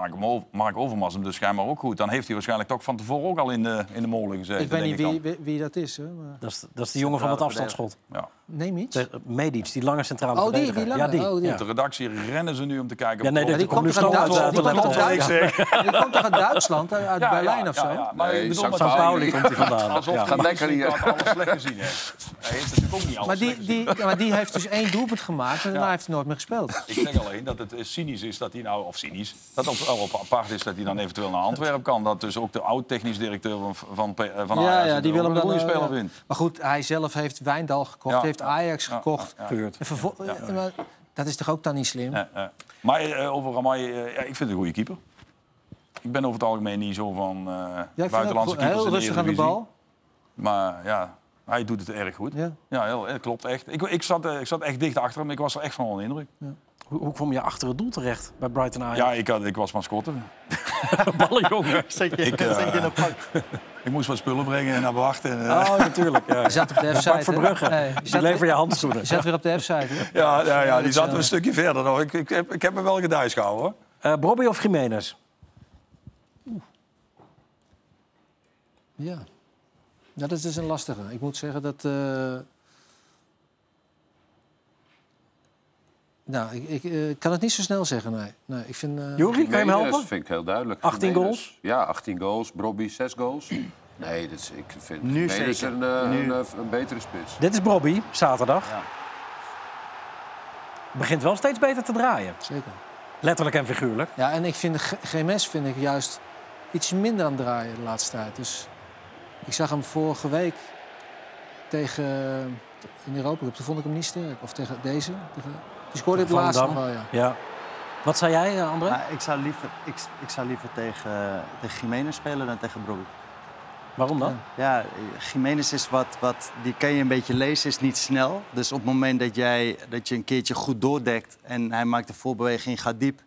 [SPEAKER 5] Mark, Overmars hem dus schijnbaar ook goed. Dan heeft hij waarschijnlijk toch van tevoren ook al in de, in de molen gezeten.
[SPEAKER 4] Ik weet niet wie, wie, wie dat is. Hè, maar...
[SPEAKER 1] Dat is, dat is die jongen van het afstandsschot.
[SPEAKER 5] Ja.
[SPEAKER 4] Neem iets.
[SPEAKER 1] De- Medic, die lange centrale
[SPEAKER 4] Oh, die,
[SPEAKER 1] verdediger.
[SPEAKER 4] die lange.
[SPEAKER 1] Ja, die.
[SPEAKER 4] Oh, die.
[SPEAKER 1] Ja.
[SPEAKER 5] Op de redactie rennen ze nu om te kijken...
[SPEAKER 1] Ja, nee,
[SPEAKER 5] of-
[SPEAKER 1] die
[SPEAKER 4] die
[SPEAKER 1] komt
[SPEAKER 4] toch uit <laughs>
[SPEAKER 1] uit
[SPEAKER 4] Duitsland?
[SPEAKER 1] de
[SPEAKER 4] Die komt toch uit Die komt toch uit Duitsland, <laughs> uit Berlijn of zo?
[SPEAKER 3] Nee, Pauli
[SPEAKER 1] Pauli komt hij vandaan.
[SPEAKER 5] Alsof
[SPEAKER 1] Ja.
[SPEAKER 5] hij
[SPEAKER 3] Gaat lekker hier.
[SPEAKER 5] alles slecht gezien heeft. Hij heeft natuurlijk ook niet alles
[SPEAKER 4] Maar die, die, ja, maar die heeft dus één doelpunt gemaakt en daarna heeft hij nooit meer gespeeld.
[SPEAKER 5] Ik zeg alleen dat het eh, cynisch is dat hij nou, of cynisch, dat het wel op apart is dat hij dan eventueel naar Antwerpen kan. Dat dus ook de oud-technisch directeur van, van, eh, van Ajax
[SPEAKER 4] Ja, ja, die wil hem dan...
[SPEAKER 5] goede
[SPEAKER 4] eh,
[SPEAKER 5] speler
[SPEAKER 4] ja.
[SPEAKER 5] vindt.
[SPEAKER 4] Maar goed, hij zelf heeft Wijndal gekocht,
[SPEAKER 5] Ja.
[SPEAKER 4] heeft Ajax
[SPEAKER 5] Ja,
[SPEAKER 4] gekocht.
[SPEAKER 5] ja,
[SPEAKER 1] Gehuurd.
[SPEAKER 4] En vervol- ja, maar dat is toch ook dan niet slim?
[SPEAKER 5] Ja, ja. Maar over Ramai, ja, ik vind het een goede keeper. Ik ben over het algemeen niet zo van eh
[SPEAKER 4] vind
[SPEAKER 5] buitenlandse keepers
[SPEAKER 4] heel
[SPEAKER 5] in de
[SPEAKER 4] rustig aan de
[SPEAKER 5] Eredivisie.
[SPEAKER 4] bal.
[SPEAKER 5] Maar ja, hij doet het erg goed.
[SPEAKER 4] Ja.
[SPEAKER 5] Ja, heel, het klopt echt. Ik, ik, zat, eh, ik zat echt dicht achter hem. Ik was er echt van onder de indruk.
[SPEAKER 1] Hoe, hoe kwam je achter het doel terecht bij Brighton Ajax?
[SPEAKER 5] Ja, ik, had, ik was mascotte. <laughs>
[SPEAKER 1] ballenjongen. <laughs>
[SPEAKER 2] Zet je,
[SPEAKER 5] Ik, eh,
[SPEAKER 2] zet je in een pak. <laughs>
[SPEAKER 5] Ik moest wat spullen brengen en naar wachten. En, eh,
[SPEAKER 1] Oh, natuurlijk. Ja.
[SPEAKER 4] Je zat op de F-site.
[SPEAKER 1] Verbrugge.
[SPEAKER 4] je zat-
[SPEAKER 1] lever je handschoenen.
[SPEAKER 4] Je zat weer op de F-site.
[SPEAKER 5] Ja, ja, ja, die zaten een stukje verder nog. Ik, ik, heb, ik heb me wel gedijs gehouden hoor.
[SPEAKER 1] Eh Bobby of Jiménez?
[SPEAKER 4] Ja. ja, dat is dus een lastige. Ik moet zeggen dat... eh, Nou, ik, ik eh, kan het niet zo snel zeggen, nee. nee ik vind, eh,
[SPEAKER 1] Juri, kan je hem helpen?
[SPEAKER 3] vind ik heel duidelijk.
[SPEAKER 1] 18
[SPEAKER 3] Jimenez.
[SPEAKER 1] goals?
[SPEAKER 3] Ja, 18 goals. Brobby 6 goals. Nee, dat is, ik vind
[SPEAKER 2] Nu zeker.
[SPEAKER 3] een,
[SPEAKER 2] Nu.
[SPEAKER 3] een, een betere spits.
[SPEAKER 1] Dit is Bobby, zaterdag.
[SPEAKER 2] Ja.
[SPEAKER 1] Begint wel steeds beter te draaien.
[SPEAKER 4] Zeker.
[SPEAKER 1] Letterlijk en figuurlijk.
[SPEAKER 4] Ja, en ik vind GMS vind ik juist iets minder aan het draaien de laatste tijd. Dus ik zag hem vorige week tegen in de Europa Cup. Toen vond ik hem niet sterk. Of tegen deze. Tegen, die scoorde het laatste nog wel, ja.
[SPEAKER 1] Ja. Wat zei jij, eh, André?
[SPEAKER 2] Maar ik zou liever, ik, ik zou liever tegen, eh, tegen Jiménez spelen dan tegen Brobbey.
[SPEAKER 1] Waarom dan?
[SPEAKER 2] Ja, eh, Jiménez is wat, wat, die kan je een beetje lezen, is niet snel. Dus op het moment dat, jij, dat je een keertje goed doordekt en hij maakt de voorbeweging, gaat diep,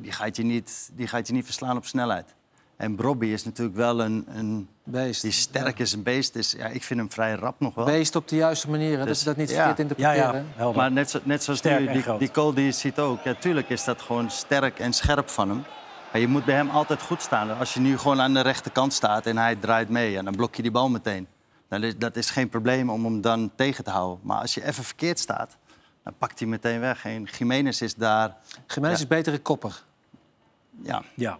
[SPEAKER 2] die, gaat je niet, die gaat je niet verslaan op snelheid. En Brobby is natuurlijk wel een, een
[SPEAKER 4] Beest.
[SPEAKER 2] die sterk is, een beest. Is, ja, ik vind hem vrij rap nog wel.
[SPEAKER 4] Beest op de juiste manier. hè, dat
[SPEAKER 2] Dus,
[SPEAKER 4] ze dat niet
[SPEAKER 2] ja.
[SPEAKER 4] verkeerd
[SPEAKER 1] Ja,
[SPEAKER 4] interpreteren.
[SPEAKER 1] ja, helder.
[SPEAKER 2] Maar net, zo, net zoals
[SPEAKER 1] Sterk
[SPEAKER 2] die, die, die goal die je ziet ook. Ja, tuurlijk is dat gewoon sterk en scherp van hem. Maar je moet bij hem altijd goed staan. Als je nu gewoon aan de rechterkant staat en hij draait mee... en dan blok je die bal meteen. Dan is, dat is geen probleem om hem dan tegen te houden. Maar als je even verkeerd staat... Dan pakt hij meteen weg. En Jiménez is daar.
[SPEAKER 4] Jiménez
[SPEAKER 2] Ja.
[SPEAKER 4] is betere kopper.
[SPEAKER 2] Ja,
[SPEAKER 1] Ja.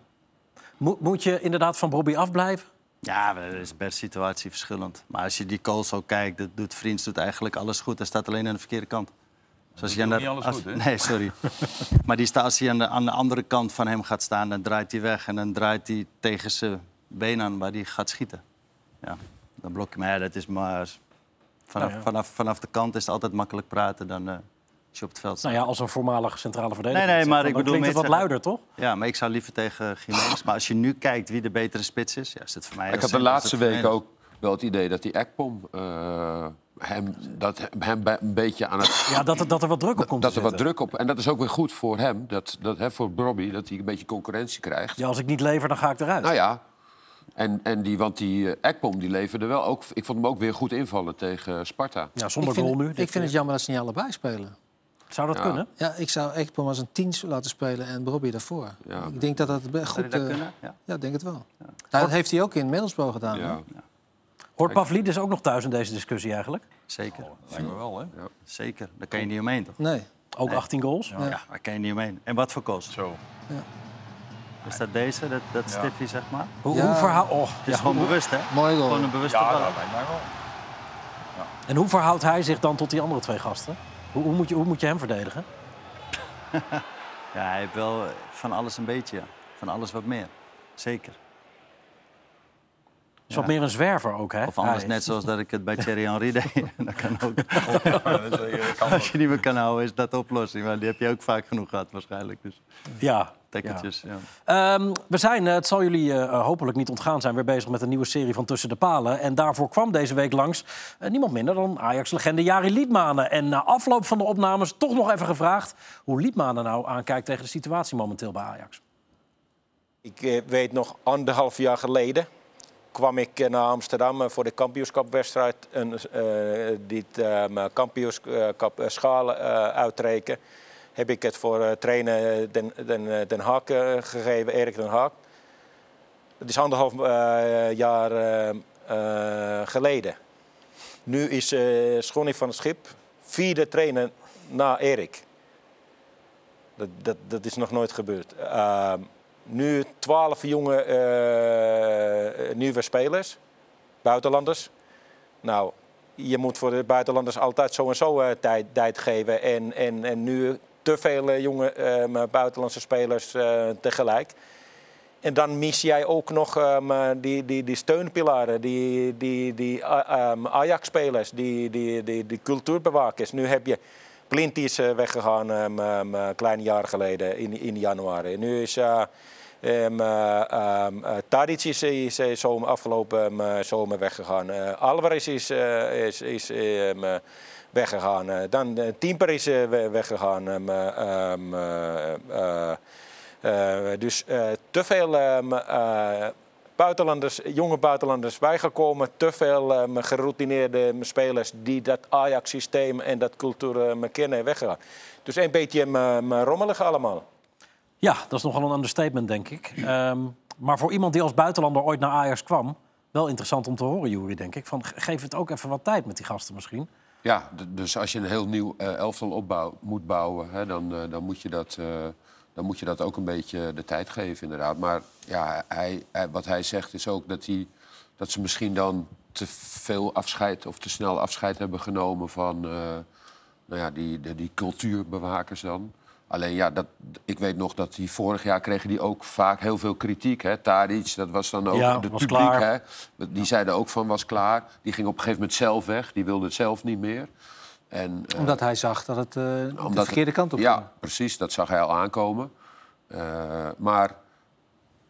[SPEAKER 1] Moet, moet je inderdaad van Bobby afblijven?
[SPEAKER 2] Ja dat is per situatie verschillend. Maar als je die goals zo kijkt, dat doet Vriends doet eigenlijk alles goed. Hij staat alleen aan de verkeerde kant. Zoals
[SPEAKER 5] doet
[SPEAKER 2] aan de-
[SPEAKER 5] niet alles
[SPEAKER 2] als-
[SPEAKER 5] goed, hè?
[SPEAKER 2] Nee, sorry. <laughs> maar die staat, als hij aan de, aan de andere kant van hem gaat staan, dan draait hij weg. En dan draait hij tegen zijn been aan waar hij gaat schieten. Ja, dan blok je. Maar ja, dat is maar... Vanaf,
[SPEAKER 1] Nou ja.
[SPEAKER 2] vanaf, vanaf de kant is het altijd makkelijk praten dan eh, als je op het veld staat.
[SPEAKER 1] Nou ja, als een voormalig centrale verdediger.
[SPEAKER 2] Nee, nee, maar ik bedoel
[SPEAKER 1] klinkt het wat
[SPEAKER 2] zeggen-
[SPEAKER 1] luider, toch?
[SPEAKER 2] Ja, maar ik zou liever tegen Jiménez. Maar als je nu kijkt wie de betere spits is, ja, is het voor mij...
[SPEAKER 3] Ik had de laatste weken
[SPEAKER 2] Jiménez.
[SPEAKER 3] ook wel het idee dat die Ekpom eh, hem, dat hem een beetje aan het
[SPEAKER 1] Ja, dat, er- dat er wat druk op komt
[SPEAKER 3] dat er wat druk op. En dat is ook weer goed voor hem, dat, dat, hè, voor Bobby, dat hij een beetje concurrentie krijgt.
[SPEAKER 1] Ja, als ik niet lever, dan ga ik eruit.
[SPEAKER 3] Nou ja, en, en die, want die eh, Ekpom die leverde wel ook. Ik vond hem ook weer goed invallen tegen Sparta.
[SPEAKER 1] Ja, zonder
[SPEAKER 4] ik vind,
[SPEAKER 1] goal nu.
[SPEAKER 4] ik vind het jammer dat ze niet allebei spelen.
[SPEAKER 1] Zou dat
[SPEAKER 3] Ja.
[SPEAKER 1] kunnen?
[SPEAKER 4] Ja, ik zou Ekpom als een tien laten spelen en Bobby daarvoor.
[SPEAKER 3] Ja.
[SPEAKER 4] Ik denk dat dat be-
[SPEAKER 2] Zou
[SPEAKER 4] goed...
[SPEAKER 2] dat
[SPEAKER 4] eh,
[SPEAKER 2] kunnen? Ja.
[SPEAKER 4] ja, ik denk het wel. Nou, dat heeft hij ook in Middlesbrough gedaan.
[SPEAKER 3] Ja.
[SPEAKER 1] Hoort Pavlidis ook nog thuis in deze discussie eigenlijk?
[SPEAKER 2] Zeker,
[SPEAKER 5] Lijkt me wel, hè?
[SPEAKER 2] zeker. Daar kan je niet omheen, toch?
[SPEAKER 4] Nee.
[SPEAKER 1] Ook
[SPEAKER 2] Nee.
[SPEAKER 1] 18 goals?
[SPEAKER 2] Ja, daar kan je niet omheen. En wat voor kost?
[SPEAKER 5] Zo.
[SPEAKER 2] Is dat deze, dat, dat zeg maar?
[SPEAKER 1] Hoe,
[SPEAKER 4] Ja.
[SPEAKER 1] hoe oh,
[SPEAKER 2] Het is
[SPEAKER 1] ja,
[SPEAKER 2] gewoon
[SPEAKER 1] hoe-
[SPEAKER 2] bewust, hè?
[SPEAKER 4] Mooi goal.
[SPEAKER 2] Gewoon een bewuste
[SPEAKER 5] Ja,
[SPEAKER 2] bal.
[SPEAKER 5] dat lijkt mij wel.
[SPEAKER 1] En hoe verhoudt hij zich dan tot die andere twee gasten? Hoe, hoe, moet, je, hoe moet je hem verdedigen? <laughs>
[SPEAKER 2] Ja, hij heeft wel van alles een beetje. Van alles wat meer. Zeker.
[SPEAKER 1] Is wat meer een zwerver ook, hè?
[SPEAKER 2] Of anders net zoals dat ik het bij <laughs> Thierry Henry deed. <laughs> dat kan ook. Als je niet meer kan houden, is dat de oplossing. Maar die heb je ook vaak genoeg gehad waarschijnlijk. Dus
[SPEAKER 1] Ja.
[SPEAKER 2] Tekkeltjes, ja.
[SPEAKER 1] Ehm, we zijn, eh, het zal jullie eh, eh, hopelijk niet ontgaan zijn, weer bezig met een nieuwe serie van Tussen de Palen. En daarvoor kwam deze week langs niemand minder dan Ajax-legende Jari Liedmanen. En na afloop van de opnames toch nog even gevraagd hoe Liedmanen nou aankijkt tegen de situatie momenteel bij Ajax.
[SPEAKER 7] Ik weet nog anderhalf jaar geleden kwam ik naar Amsterdam voor de kampioenschapwedstrijd. En, eh die um, kampioenschap schalen uitreken. Heb ik het voor eh, trainer Den, Den, Den Haag eh, gegeven, Erik Den Haag. Het is anderhalf eh, jaar eh, eh, geleden. Nu is eh Schonnie van het Schip vierde trainer na Erik. Dat, dat, dat is nog nooit gebeurd. Nu twaalf jonge eh, nieuwe spelers, buitenlanders. Nou, je moet voor de buitenlanders altijd zo en zo eh, tijd, tijd geven. En, en, en nu te veel eh, jonge eh, buitenlandse spelers eh, tegelijk. En dan mis jij ook nog ehm, die, die, die steunpilaren, die, die, die ehm, Ajax-spelers, die, die, die, die cultuurbewakers. Nu heb je die is eh, weggegaan ehm, ehm, een klein jaar geleden in, in januari. Nu is eh ehm, eh, ehm, eh, Tadic is, is, eh, zomer, afgelopen ehm, eh, zomer weggegaan. Eh, Alvarez is, eh, is, is ehm, eh, weggegaan. Eh, dan uh, Timper is eh, we- weggegaan. eh, eh, eh, eh, dus eh, te veel ehm, eh, buitenlanders, jonge buitenlanders bijgekomen. Te veel ehm, geroutineerde spelers die dat Ajax-systeem en dat cultuur ehm, kennen weggegaan. Dus een beetje rommelig allemaal.
[SPEAKER 1] Ja, dat is nogal een understatement, denk ik. Maar voor iemand die als buitenlander ooit naar Ajax kwam... wel interessant om te horen, Jury, denk ik. Van, ge- geef het ook even wat tijd met die gasten misschien.
[SPEAKER 3] Ja, dus als je een heel nieuw eh, elftal opbouw, moet bouwen, hè, dan, eh, dan, moet je dat, eh, dan moet je dat ook een beetje de tijd geven, inderdaad. Maar ja, hij, wat hij zegt is ook dat, hij, dat ze misschien dan te veel afscheid of te snel afscheid hebben genomen van nou ja, die, die, die cultuurbewakers dan. Alleen ja, dat, ik weet nog dat die vorig jaar kregen die ook vaak heel veel kritiek. Hè. Tadic, dat was dan ook
[SPEAKER 1] Ja, was
[SPEAKER 3] publiek.
[SPEAKER 1] klaar.
[SPEAKER 3] Hè. Die zeiden ook van was klaar. Die ging op een gegeven moment zelf weg. Die wilde het zelf niet meer. En, eh,
[SPEAKER 4] Omdat hij zag dat het eh, de verkeerde kant op ging.
[SPEAKER 3] Ja, precies. Dat zag hij al aankomen. Eh, maar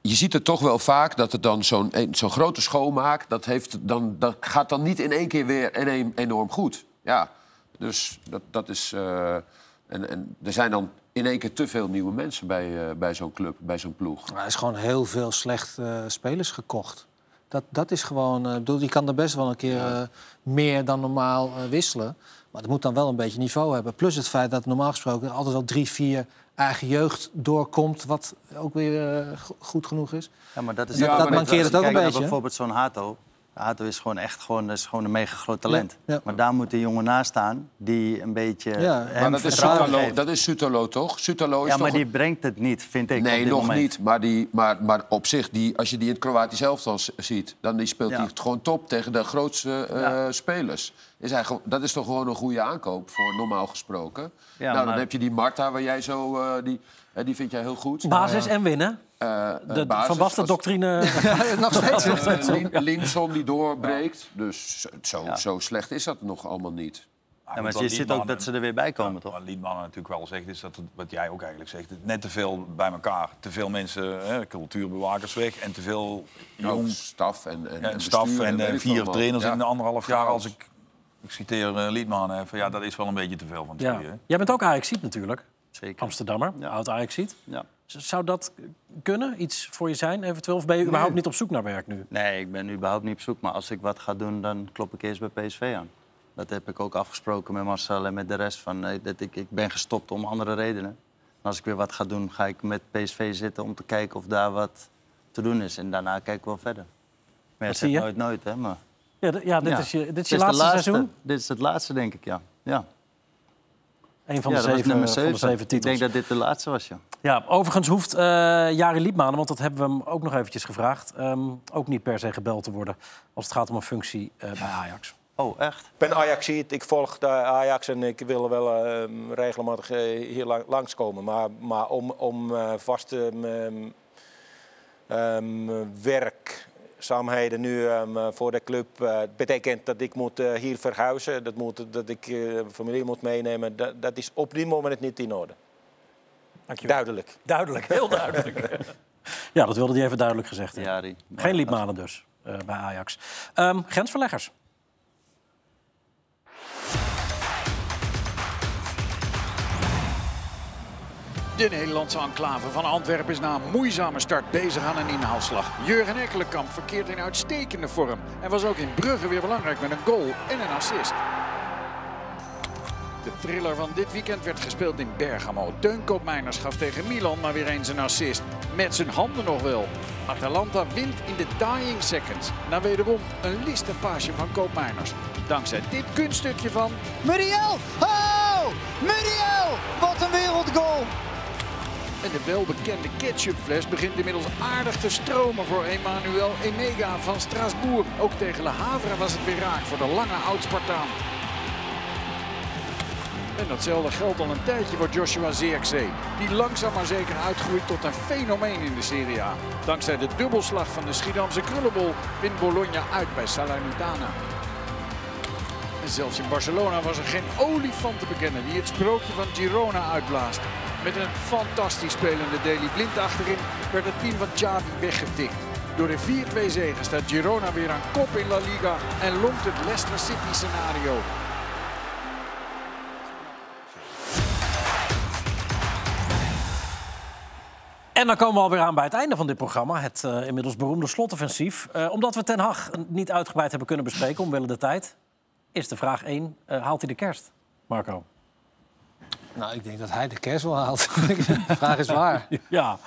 [SPEAKER 3] je ziet het toch wel vaak dat het dan zo'n zo'n grote schoonmaak... Dat, heeft dan, dat gaat dan niet in één keer weer enorm goed. Ja, dus dat, dat is... en, en er zijn dan in één keer te veel nieuwe mensen bij, eh, bij zo'n club, bij zo'n ploeg.
[SPEAKER 4] Maar er is gewoon heel veel slecht eh, spelers gekocht. Dat, dat is gewoon... eh, ik bedoel, die kan er best wel een keer eh, meer dan normaal eh, wisselen. Maar het moet dan wel een beetje niveau hebben. Plus het feit dat normaal gesproken er altijd wel drie, vier eigen jeugd doorkomt... wat ook weer go- goed genoeg is.
[SPEAKER 2] Ja, maar dat is
[SPEAKER 4] Dat-
[SPEAKER 2] ook
[SPEAKER 4] dat mankeert het ook een beetje?
[SPEAKER 2] Bijvoorbeeld zo'n Hato. Hato is gewoon echt gewoon, is gewoon een mega groot talent.
[SPEAKER 4] Ja, ja.
[SPEAKER 2] Maar daar moet een jongen naast staan die een beetje
[SPEAKER 4] Ja,
[SPEAKER 2] hem
[SPEAKER 3] Maar dat is
[SPEAKER 2] vertrouwen
[SPEAKER 3] Sutalo,
[SPEAKER 2] geeft.
[SPEAKER 3] dat is Sutalo toch? Sutalo is
[SPEAKER 2] Ja, maar
[SPEAKER 3] toch
[SPEAKER 2] die brengt het niet, vind ik.
[SPEAKER 3] Nee,
[SPEAKER 2] op dit
[SPEAKER 3] nog
[SPEAKER 2] moment.
[SPEAKER 3] niet. Maar, die, maar, maar op zich, die, als je die in het Kroatisch elftal ziet... dan die speelt
[SPEAKER 2] Ja.
[SPEAKER 3] hij gewoon top tegen de grootste eh,
[SPEAKER 2] Ja.
[SPEAKER 3] spelers. Is hij, dat is toch gewoon een goede aankoop, voor normaal gesproken.
[SPEAKER 2] Ja,
[SPEAKER 3] nou, dan
[SPEAKER 2] maar-
[SPEAKER 3] heb je die Marta, waar jij zo... eh, die, eh, die vind jij heel goed.
[SPEAKER 1] Basis en winnen.
[SPEAKER 3] Eh, eh,
[SPEAKER 1] De
[SPEAKER 3] basis
[SPEAKER 1] Van Basten
[SPEAKER 3] als-
[SPEAKER 1] doctrine. <laughs>
[SPEAKER 4] Nog steeds.
[SPEAKER 3] Eh, Lin- Linson die doorbreekt. Dus zo, zo, zo slecht is dat nog allemaal niet.
[SPEAKER 2] Ja, maar je ziet ook dat ze er weer bij komen, toch?
[SPEAKER 5] Wat Liedman natuurlijk wel zegt, is dat het, wat jij ook eigenlijk zegt, net te veel bij elkaar. Te veel mensen, hè, cultuurbewakers weg en te veel
[SPEAKER 3] Ook
[SPEAKER 5] jong
[SPEAKER 3] staf en, en,
[SPEAKER 5] ja,
[SPEAKER 3] en
[SPEAKER 5] staf en eh, vier trainers in
[SPEAKER 3] Ja.
[SPEAKER 5] anderhalf jaar. Als ik, ik citeer eh, Liedman even, ja, dat is wel een beetje te veel van het
[SPEAKER 1] Ja.
[SPEAKER 5] hè.
[SPEAKER 1] Jij bent ook Ajaxiet natuurlijk.
[SPEAKER 2] Zeker.
[SPEAKER 1] Amsterdammer,
[SPEAKER 2] Ja.
[SPEAKER 1] oud Ajaxiet.
[SPEAKER 2] Ja.
[SPEAKER 1] Zou dat kunnen? Iets voor je zijn eventueel? Of ben je überhaupt niet op zoek naar werk nu?
[SPEAKER 2] Nee, ik ben überhaupt niet op zoek. Maar als ik wat ga doen, dan klop ik eerst bij PSV aan. Dat heb ik ook afgesproken met Marcel en met de rest. Van, eh, dat ik, ik ben gestopt om andere redenen. En als ik weer wat ga doen, ga ik met PSV zitten om te kijken of daar wat te doen is. En daarna kijken we wel verder. Maar ja,
[SPEAKER 1] Wat
[SPEAKER 2] zeg nooit nooit, hè. Maar,
[SPEAKER 1] Ja, ja dit
[SPEAKER 2] ja.
[SPEAKER 1] is je, dit is
[SPEAKER 2] Het
[SPEAKER 1] je
[SPEAKER 2] de
[SPEAKER 1] laatste, seizoen.
[SPEAKER 2] Dit is het laatste, denk ik, ja. ja.
[SPEAKER 1] Een van
[SPEAKER 2] ja,
[SPEAKER 1] de, zeven,
[SPEAKER 2] nummer
[SPEAKER 1] van de
[SPEAKER 2] zeven.
[SPEAKER 1] zeven
[SPEAKER 2] Ik
[SPEAKER 1] titels.
[SPEAKER 2] denk dat dit de laatste was, ja.
[SPEAKER 1] Ja, overigens hoeft eh Jari Liedmanen, want dat hebben we hem ook nog eventjes gevraagd... ehm, ook niet per se gebeld te worden als het gaat om een functie eh, bij Ajax.
[SPEAKER 2] Oh, echt?
[SPEAKER 7] Ik ben Ajaxiet, ik volg de Ajax en ik wil wel ehm, regelmatig eh, hier lang, langskomen. Maar, maar om, om eh, vaste ehm, ehm, werkzaamheden nu ehm, voor de club eh, betekent dat ik moet eh, hier verhuizen. Dat, moet, dat ik eh, familie moet meenemen. Dat, dat is op dit moment niet in orde.
[SPEAKER 1] Dankjewel.
[SPEAKER 7] Duidelijk.
[SPEAKER 1] Duidelijk, heel duidelijk. <laughs> ja, dat wilde hij even duidelijk gezegd hebben.
[SPEAKER 2] Jari.
[SPEAKER 1] Geen Liedmanen dus eh, bij Ajax. Ehm, grensverleggers.
[SPEAKER 6] De Nederlandse enclave van Antwerpen is na een moeizame start bezig aan een inhaalslag. Jurgen Ekkelenkamp verkeert in uitstekende vorm en was ook in Brugge weer belangrijk met een goal en een assist. De thriller van dit weekend werd gespeeld in Bergamo. Teun Koopmeiners gaf tegen Milan maar weer eens een assist. Met zijn handen nog wel. Atalanta wint in de dying seconds. Na wederom een lichte paasje van Koopmeiners. Dankzij dit kunststukje van
[SPEAKER 8] Muriel! Oh! Muriel! Wat een wereldgoal!
[SPEAKER 6] En de welbekende ketchupfles begint inmiddels aardig te stromen voor Emmanuel Emega van Strasbourg. Ook tegen Le Havre was het weer raak voor de lange oud-Spartaan. En datzelfde geldt al een tijdje voor Joshua Zirkzee. Die langzaam maar zeker uitgroeit tot een fenomeen in de Serie A. Dankzij de dubbelslag van de Schiedamse krullenbol wint Bologna uit bij Salernitana. En zelfs in Barcelona was er geen olifant te bekennen die het sprookje van Girona uitblaast. Met een fantastisch spelende Deli Blind achterin werd het team van Xavi weggetikt. Door de 4-2 zegen staat Girona weer aan kop in La Liga en lonkt het Leicester City scenario.
[SPEAKER 1] En dan komen we alweer aan bij het einde van dit programma. Het eh, inmiddels beroemde slotoffensief. Eh, omdat we Ten Hag niet uitgebreid hebben kunnen bespreken omwille de tijd... is de vraag 1, haalt hij de kerst, Marco?
[SPEAKER 4] Nou, ik denk dat hij de kerst wel haalt. <laughs> de vraag is waar. <laughs>
[SPEAKER 1] Ja,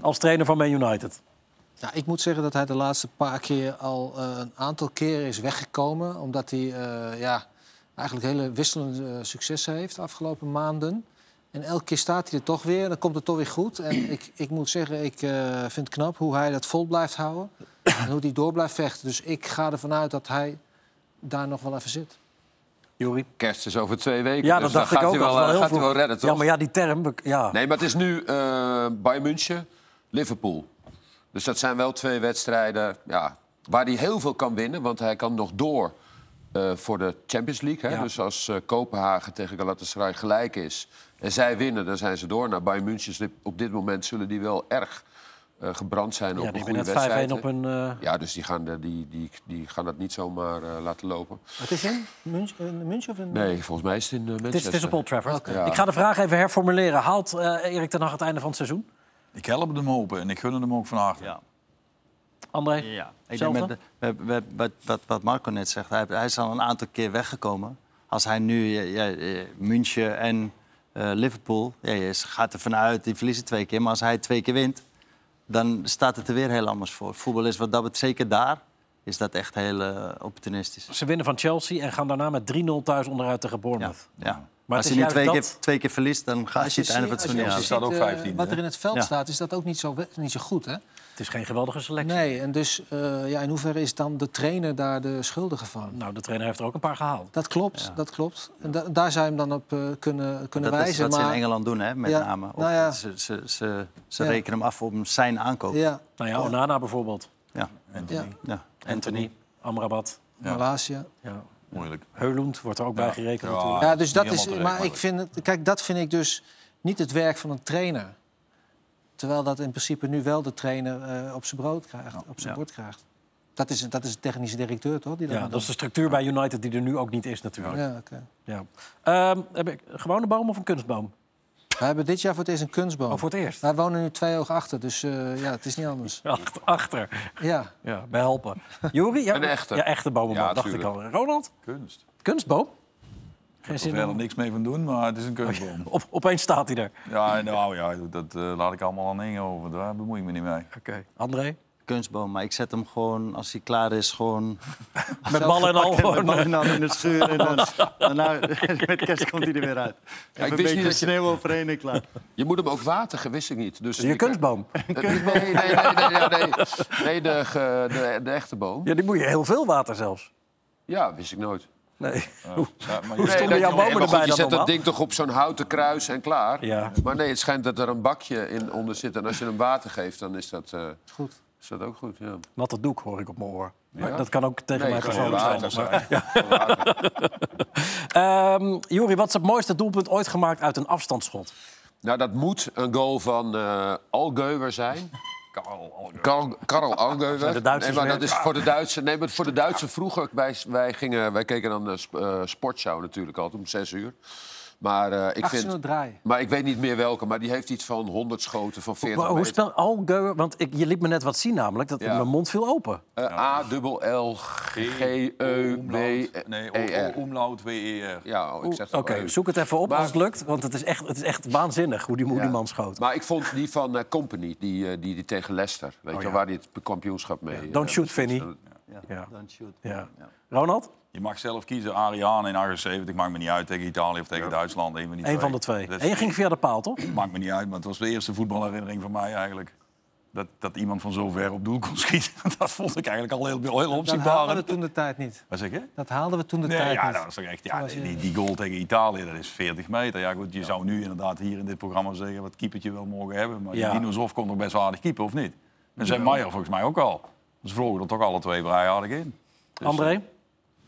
[SPEAKER 1] als trainer van Man United.
[SPEAKER 4] Nou, ik moet zeggen dat hij de laatste paar keer al eh, een aantal keren is weggekomen. Omdat hij eh, ja, eigenlijk hele wisselende eh, successen heeft de afgelopen maanden. En elke keer staat hij er toch weer. Dan komt het toch weer goed. En ik, ik moet zeggen, ik vind het knap hoe hij dat vol blijft houden. En hoe hij door blijft vechten. Dus ik ga ervan uit dat hij daar nog wel even zit.
[SPEAKER 3] Kerst is over twee weken.
[SPEAKER 1] Ja,
[SPEAKER 3] dus
[SPEAKER 1] dat dacht
[SPEAKER 3] dan
[SPEAKER 1] ik
[SPEAKER 3] gaat
[SPEAKER 1] ook.
[SPEAKER 3] Wel,
[SPEAKER 1] is
[SPEAKER 3] eh,
[SPEAKER 1] heel
[SPEAKER 3] gaat hij wel redden, toch?
[SPEAKER 1] Ja, maar ja, die term... Ja.
[SPEAKER 3] Nee, maar het is nu eh Bayern München, Liverpool. Dus dat zijn wel twee wedstrijden ja, waar hij heel veel kan winnen. Want hij kan nog door eh, voor de Champions League. Hè?
[SPEAKER 1] Ja.
[SPEAKER 3] Dus als eh, Kopenhagen tegen Galatasaray gelijk is en zij winnen, dan zijn ze door. Nou, Bayern München op dit moment zullen die wel erg eh, gebrand zijn
[SPEAKER 1] ja,
[SPEAKER 3] op een
[SPEAKER 1] die
[SPEAKER 3] goede
[SPEAKER 1] hebben net 5-1
[SPEAKER 3] wedstrijd.
[SPEAKER 1] op hun... eh,
[SPEAKER 3] Ja, dus die gaan, de- die, die, die gaan dat niet zomaar eh, laten lopen.
[SPEAKER 1] Wat is in? München, of in...
[SPEAKER 3] Nee, volgens mij is het in eh,
[SPEAKER 1] Het is,
[SPEAKER 3] Manchester.
[SPEAKER 1] het is op Old Trafford.
[SPEAKER 3] Ja.
[SPEAKER 1] Ik ga de vraag even herformuleren. Haalt eh Erik ten Hag het einde van het seizoen?
[SPEAKER 5] Ik help hem open en ik gun hem ook van harte.
[SPEAKER 2] Ja.
[SPEAKER 1] André?
[SPEAKER 2] Ja, ik denk
[SPEAKER 1] Zelfde?
[SPEAKER 2] met we, wat, wat, wat Marco net zegt, hij, hij is al een aantal keer weggekomen. Als hij nu ja, ja, eh, München en eh, Liverpool, ja, je gaat er vanuit, die verliezen twee keer. Maar als hij twee keer wint, dan staat het er weer heel anders voor. Voetbal is wat dat betreft zeker daar is dat echt heel eh, opportunistisch.
[SPEAKER 1] Ze winnen van Chelsea en gaan daarna met 3-0 thuis onderuit tegen
[SPEAKER 2] Ja,
[SPEAKER 1] Bournemouth.
[SPEAKER 2] ja.
[SPEAKER 1] Maar
[SPEAKER 2] Als je nu twee
[SPEAKER 1] dat-
[SPEAKER 2] keer, twee keer verliest, dan ga je het einde van het seizoen
[SPEAKER 4] je
[SPEAKER 2] niet
[SPEAKER 4] eh,
[SPEAKER 5] 15e,
[SPEAKER 4] wat er in het veld
[SPEAKER 2] Ja.
[SPEAKER 4] staat, is dat ook niet zo, niet zo goed, hè?
[SPEAKER 1] Het is geen geweldige selectie.
[SPEAKER 4] Nee, en dus eh, ja, in hoeverre is dan de trainer daar de schuldige van?
[SPEAKER 1] Nou, de trainer heeft er ook een paar gehaald.
[SPEAKER 4] Dat klopt, dat klopt. En da- daar zou je hem dan op eh, kunnen, kunnen
[SPEAKER 2] Dat is
[SPEAKER 4] wijzen.
[SPEAKER 2] wat ze in Engeland doen, hè, met
[SPEAKER 4] Ja,
[SPEAKER 2] name. Op-
[SPEAKER 4] nou ja.
[SPEAKER 2] Ze, ze, ze, ze
[SPEAKER 4] Ja.
[SPEAKER 2] rekenen hem af op zijn aankoop. Ja.
[SPEAKER 1] Nou ja, Onana bijvoorbeeld.
[SPEAKER 2] Ja.
[SPEAKER 4] ja.
[SPEAKER 2] Ja.
[SPEAKER 1] Anthony, Amrabat.
[SPEAKER 4] Malasia.
[SPEAKER 1] Ja.
[SPEAKER 5] Moeilijk.
[SPEAKER 1] Heulund wordt er ook bij gerekend
[SPEAKER 5] Ja.
[SPEAKER 1] natuurlijk.
[SPEAKER 4] Ja, dus dat is. Maar ik vind het, kijk, dat vind ik dus niet het werk van een trainer. Terwijl dat in principe nu wel de trainer eh, op zijn brood krijgt, op zijn
[SPEAKER 2] Ja.
[SPEAKER 4] bord krijgt. Dat is, dat is de technische directeur, toch? Die
[SPEAKER 1] Ja, dat is de structuur bij United die er nu ook niet is natuurlijk.
[SPEAKER 4] Ja, oké.
[SPEAKER 1] Ja. Ehm, heb ik een gewone boom of een kunstboom?
[SPEAKER 4] We hebben dit jaar voor het eerst een kunstboom.
[SPEAKER 1] Oh, voor het eerst?
[SPEAKER 4] Wij wonen nu twee oog achter, dus eh, ja, het is niet anders. <laughs>
[SPEAKER 1] Achter. achter.
[SPEAKER 4] Ja,
[SPEAKER 1] Ja, bij helpen. Juri? Ja,
[SPEAKER 3] Een echte.
[SPEAKER 1] Ja, echte bomenboom,
[SPEAKER 3] Ja,
[SPEAKER 1] dacht ik al. Ronald?
[SPEAKER 5] Kunst.
[SPEAKER 1] Kunstboom? Geen
[SPEAKER 5] Er
[SPEAKER 1] zin
[SPEAKER 5] verder
[SPEAKER 1] in.
[SPEAKER 5] niks mee van doen, maar het is een kunstboom. <laughs>
[SPEAKER 1] Op, opeens staat hij er.
[SPEAKER 5] Ja, nou ja, dat eh, laat ik allemaal aan dingen over. Daar bemoei ik me niet mee.
[SPEAKER 1] Oké. André?
[SPEAKER 2] Kunstboom, maar ik zet hem gewoon, als hij klaar is, gewoon... <laughs>
[SPEAKER 1] Met ballen en al
[SPEAKER 2] Met
[SPEAKER 1] gewoon.
[SPEAKER 2] ballen en al in de schuur. En dan, <laughs> daarna, met kerst komt hij er weer uit. Even
[SPEAKER 3] ik
[SPEAKER 2] een
[SPEAKER 3] wist niet
[SPEAKER 2] beetje
[SPEAKER 3] dat je-
[SPEAKER 2] sneeuw overheen en klaar.
[SPEAKER 3] Je moet hem ook watergen, wist ik niet. Dus
[SPEAKER 1] Je
[SPEAKER 3] ik-
[SPEAKER 1] kunstboom?
[SPEAKER 3] Nee, nee, nee, nee, ja, nee. nee de, de, de echte boom.
[SPEAKER 1] Ja, die moet je heel veel water zelfs.
[SPEAKER 3] Ja, wist ik nooit.
[SPEAKER 1] Nee.
[SPEAKER 5] Ja, maar
[SPEAKER 1] Hoe
[SPEAKER 5] je-
[SPEAKER 1] stonden jouw
[SPEAKER 3] nee,
[SPEAKER 1] bomen
[SPEAKER 3] goed,
[SPEAKER 1] erbij
[SPEAKER 3] Je zet dat ding toch op zo'n houten kruis en klaar.
[SPEAKER 1] Ja.
[SPEAKER 3] Maar nee, het schijnt dat er een bakje in onder zit. En als je hem water geeft, dan is dat, eh,
[SPEAKER 4] goed.
[SPEAKER 3] is dat ook goed. Ja.
[SPEAKER 1] Natte doek hoor ik op mijn oor. Maar
[SPEAKER 3] Ja?
[SPEAKER 1] dat kan ook tegen
[SPEAKER 3] Nee,
[SPEAKER 1] mij
[SPEAKER 3] gewoon
[SPEAKER 1] persoonlijk zijn.
[SPEAKER 3] zijn. Gewoon water.
[SPEAKER 1] Ehm Juri, wat is het mooiste doelpunt ooit gemaakt uit een afstandsschot?
[SPEAKER 3] Nou, dat moet een goal van eh Algeuwer zijn.
[SPEAKER 5] Karel, Alger.
[SPEAKER 3] Karl, Karl Algeuwer.
[SPEAKER 1] Zijn de Duitsers
[SPEAKER 3] nee, maar dat is voor de Duitse. Nee, maar voor de Duitse vroeger. Wij, wij, gingen, wij keken dan eh, sportshow natuurlijk altijd om zes uur. Maar eh, ik
[SPEAKER 4] 18
[SPEAKER 3] vind. Maar ik weet niet meer welke. Maar die heeft iets van 100 schoten van 40
[SPEAKER 1] Maar hoe
[SPEAKER 3] meter.
[SPEAKER 1] spel Algeur? Want ik, je liet me net wat zien namelijk. Dat
[SPEAKER 3] Ja.
[SPEAKER 1] mijn mond viel open.
[SPEAKER 3] Eh, A dubbel L G E B
[SPEAKER 5] Nee,
[SPEAKER 3] E R.
[SPEAKER 5] omlaut W-E-R.
[SPEAKER 3] Ja, oh, ik zeg
[SPEAKER 1] Oké, zoek het even op
[SPEAKER 3] Maar-
[SPEAKER 1] als het lukt. Want het is echt, het is echt waanzinnig hoe die, hoe die
[SPEAKER 3] Ja.
[SPEAKER 1] man schoot.
[SPEAKER 3] Maar ik vond die van eh, Company, die, eh, die, die tegen Leicester. Weet je,
[SPEAKER 1] Oh, ja.
[SPEAKER 3] waar die het kampioenschap mee.
[SPEAKER 1] Don't shoot, Vinny.
[SPEAKER 2] Ja,
[SPEAKER 1] Ja.
[SPEAKER 2] don't shoot.
[SPEAKER 1] Ja. Ronald?
[SPEAKER 5] Je mag zelf kiezen, Ariane in 78, maakt me niet uit tegen Italië of tegen Duitsland. Een van, die
[SPEAKER 1] Eén van de twee. En je ging via de paal, toch?
[SPEAKER 5] maakt me niet uit, maar het was de eerste voetbalherinnering van mij eigenlijk. Dat, dat iemand van zo ver op doel kon schieten, <laughs> dat vond ik eigenlijk al heel, heel
[SPEAKER 4] Dat haalden we toen de tijd niet.
[SPEAKER 5] Wat zeg je?
[SPEAKER 4] Dat haalden we toen de
[SPEAKER 5] Nee,
[SPEAKER 4] tijd
[SPEAKER 5] ja,
[SPEAKER 4] niet.
[SPEAKER 5] dat was toch echt, ja,
[SPEAKER 4] was
[SPEAKER 5] die, die goal tegen Italië, dat is 40 meter. Ja, goed, je zou nu inderdaad hier in dit programma zeggen wat keepertje wel mogen hebben. Maar
[SPEAKER 1] Ja.
[SPEAKER 5] die Dino kon toch best wel aardig keeper, of niet? En zijn Meijer volgens mij ook al. Dus vlogen er toch alle twee vrij aardig in. Dus,
[SPEAKER 1] André?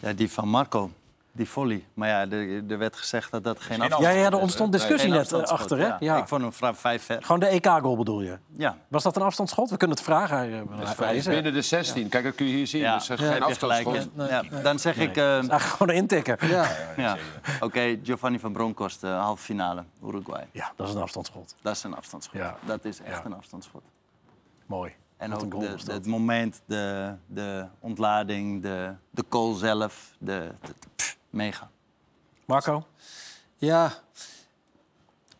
[SPEAKER 2] Ja, die van Marco, die volley. Maar ja, er, er werd gezegd dat dat geen afstand
[SPEAKER 1] Ja, ja, er ontstond
[SPEAKER 2] Nee,
[SPEAKER 1] discussie net eh, achter, hè?
[SPEAKER 2] Ja.
[SPEAKER 1] Ja.
[SPEAKER 2] Ik vond hem vrij vijf ver.
[SPEAKER 1] Gewoon de EK-goal bedoel je?
[SPEAKER 2] Ja,
[SPEAKER 1] Was dat een afstandsschot? We kunnen het vragen. Hij, eh, is er.
[SPEAKER 3] Binnen de 16. Kijk, dat kun je hier zien.
[SPEAKER 2] ja.
[SPEAKER 3] Dat is echt
[SPEAKER 2] heb
[SPEAKER 3] geen afstandsschot.
[SPEAKER 2] Ja, Dan zeg ik, eh,
[SPEAKER 1] Eigenlijk gewoon een intikker.
[SPEAKER 4] Ja.
[SPEAKER 2] ja. oké, Giovanni van Bronckhorst, uh, halve finale, Uruguay.
[SPEAKER 1] Ja, dat is een afstandsschot.
[SPEAKER 2] Dat is een afstandsschot.
[SPEAKER 1] Ja.
[SPEAKER 2] Dat is echt
[SPEAKER 1] Ja.
[SPEAKER 2] een afstandsschot.
[SPEAKER 1] Mooi.
[SPEAKER 2] En
[SPEAKER 1] Wat
[SPEAKER 2] ook de, de- het moment, de, de ontlading, de, de goal zelf, de, de- pff, mega.
[SPEAKER 1] Marco?
[SPEAKER 4] Ja,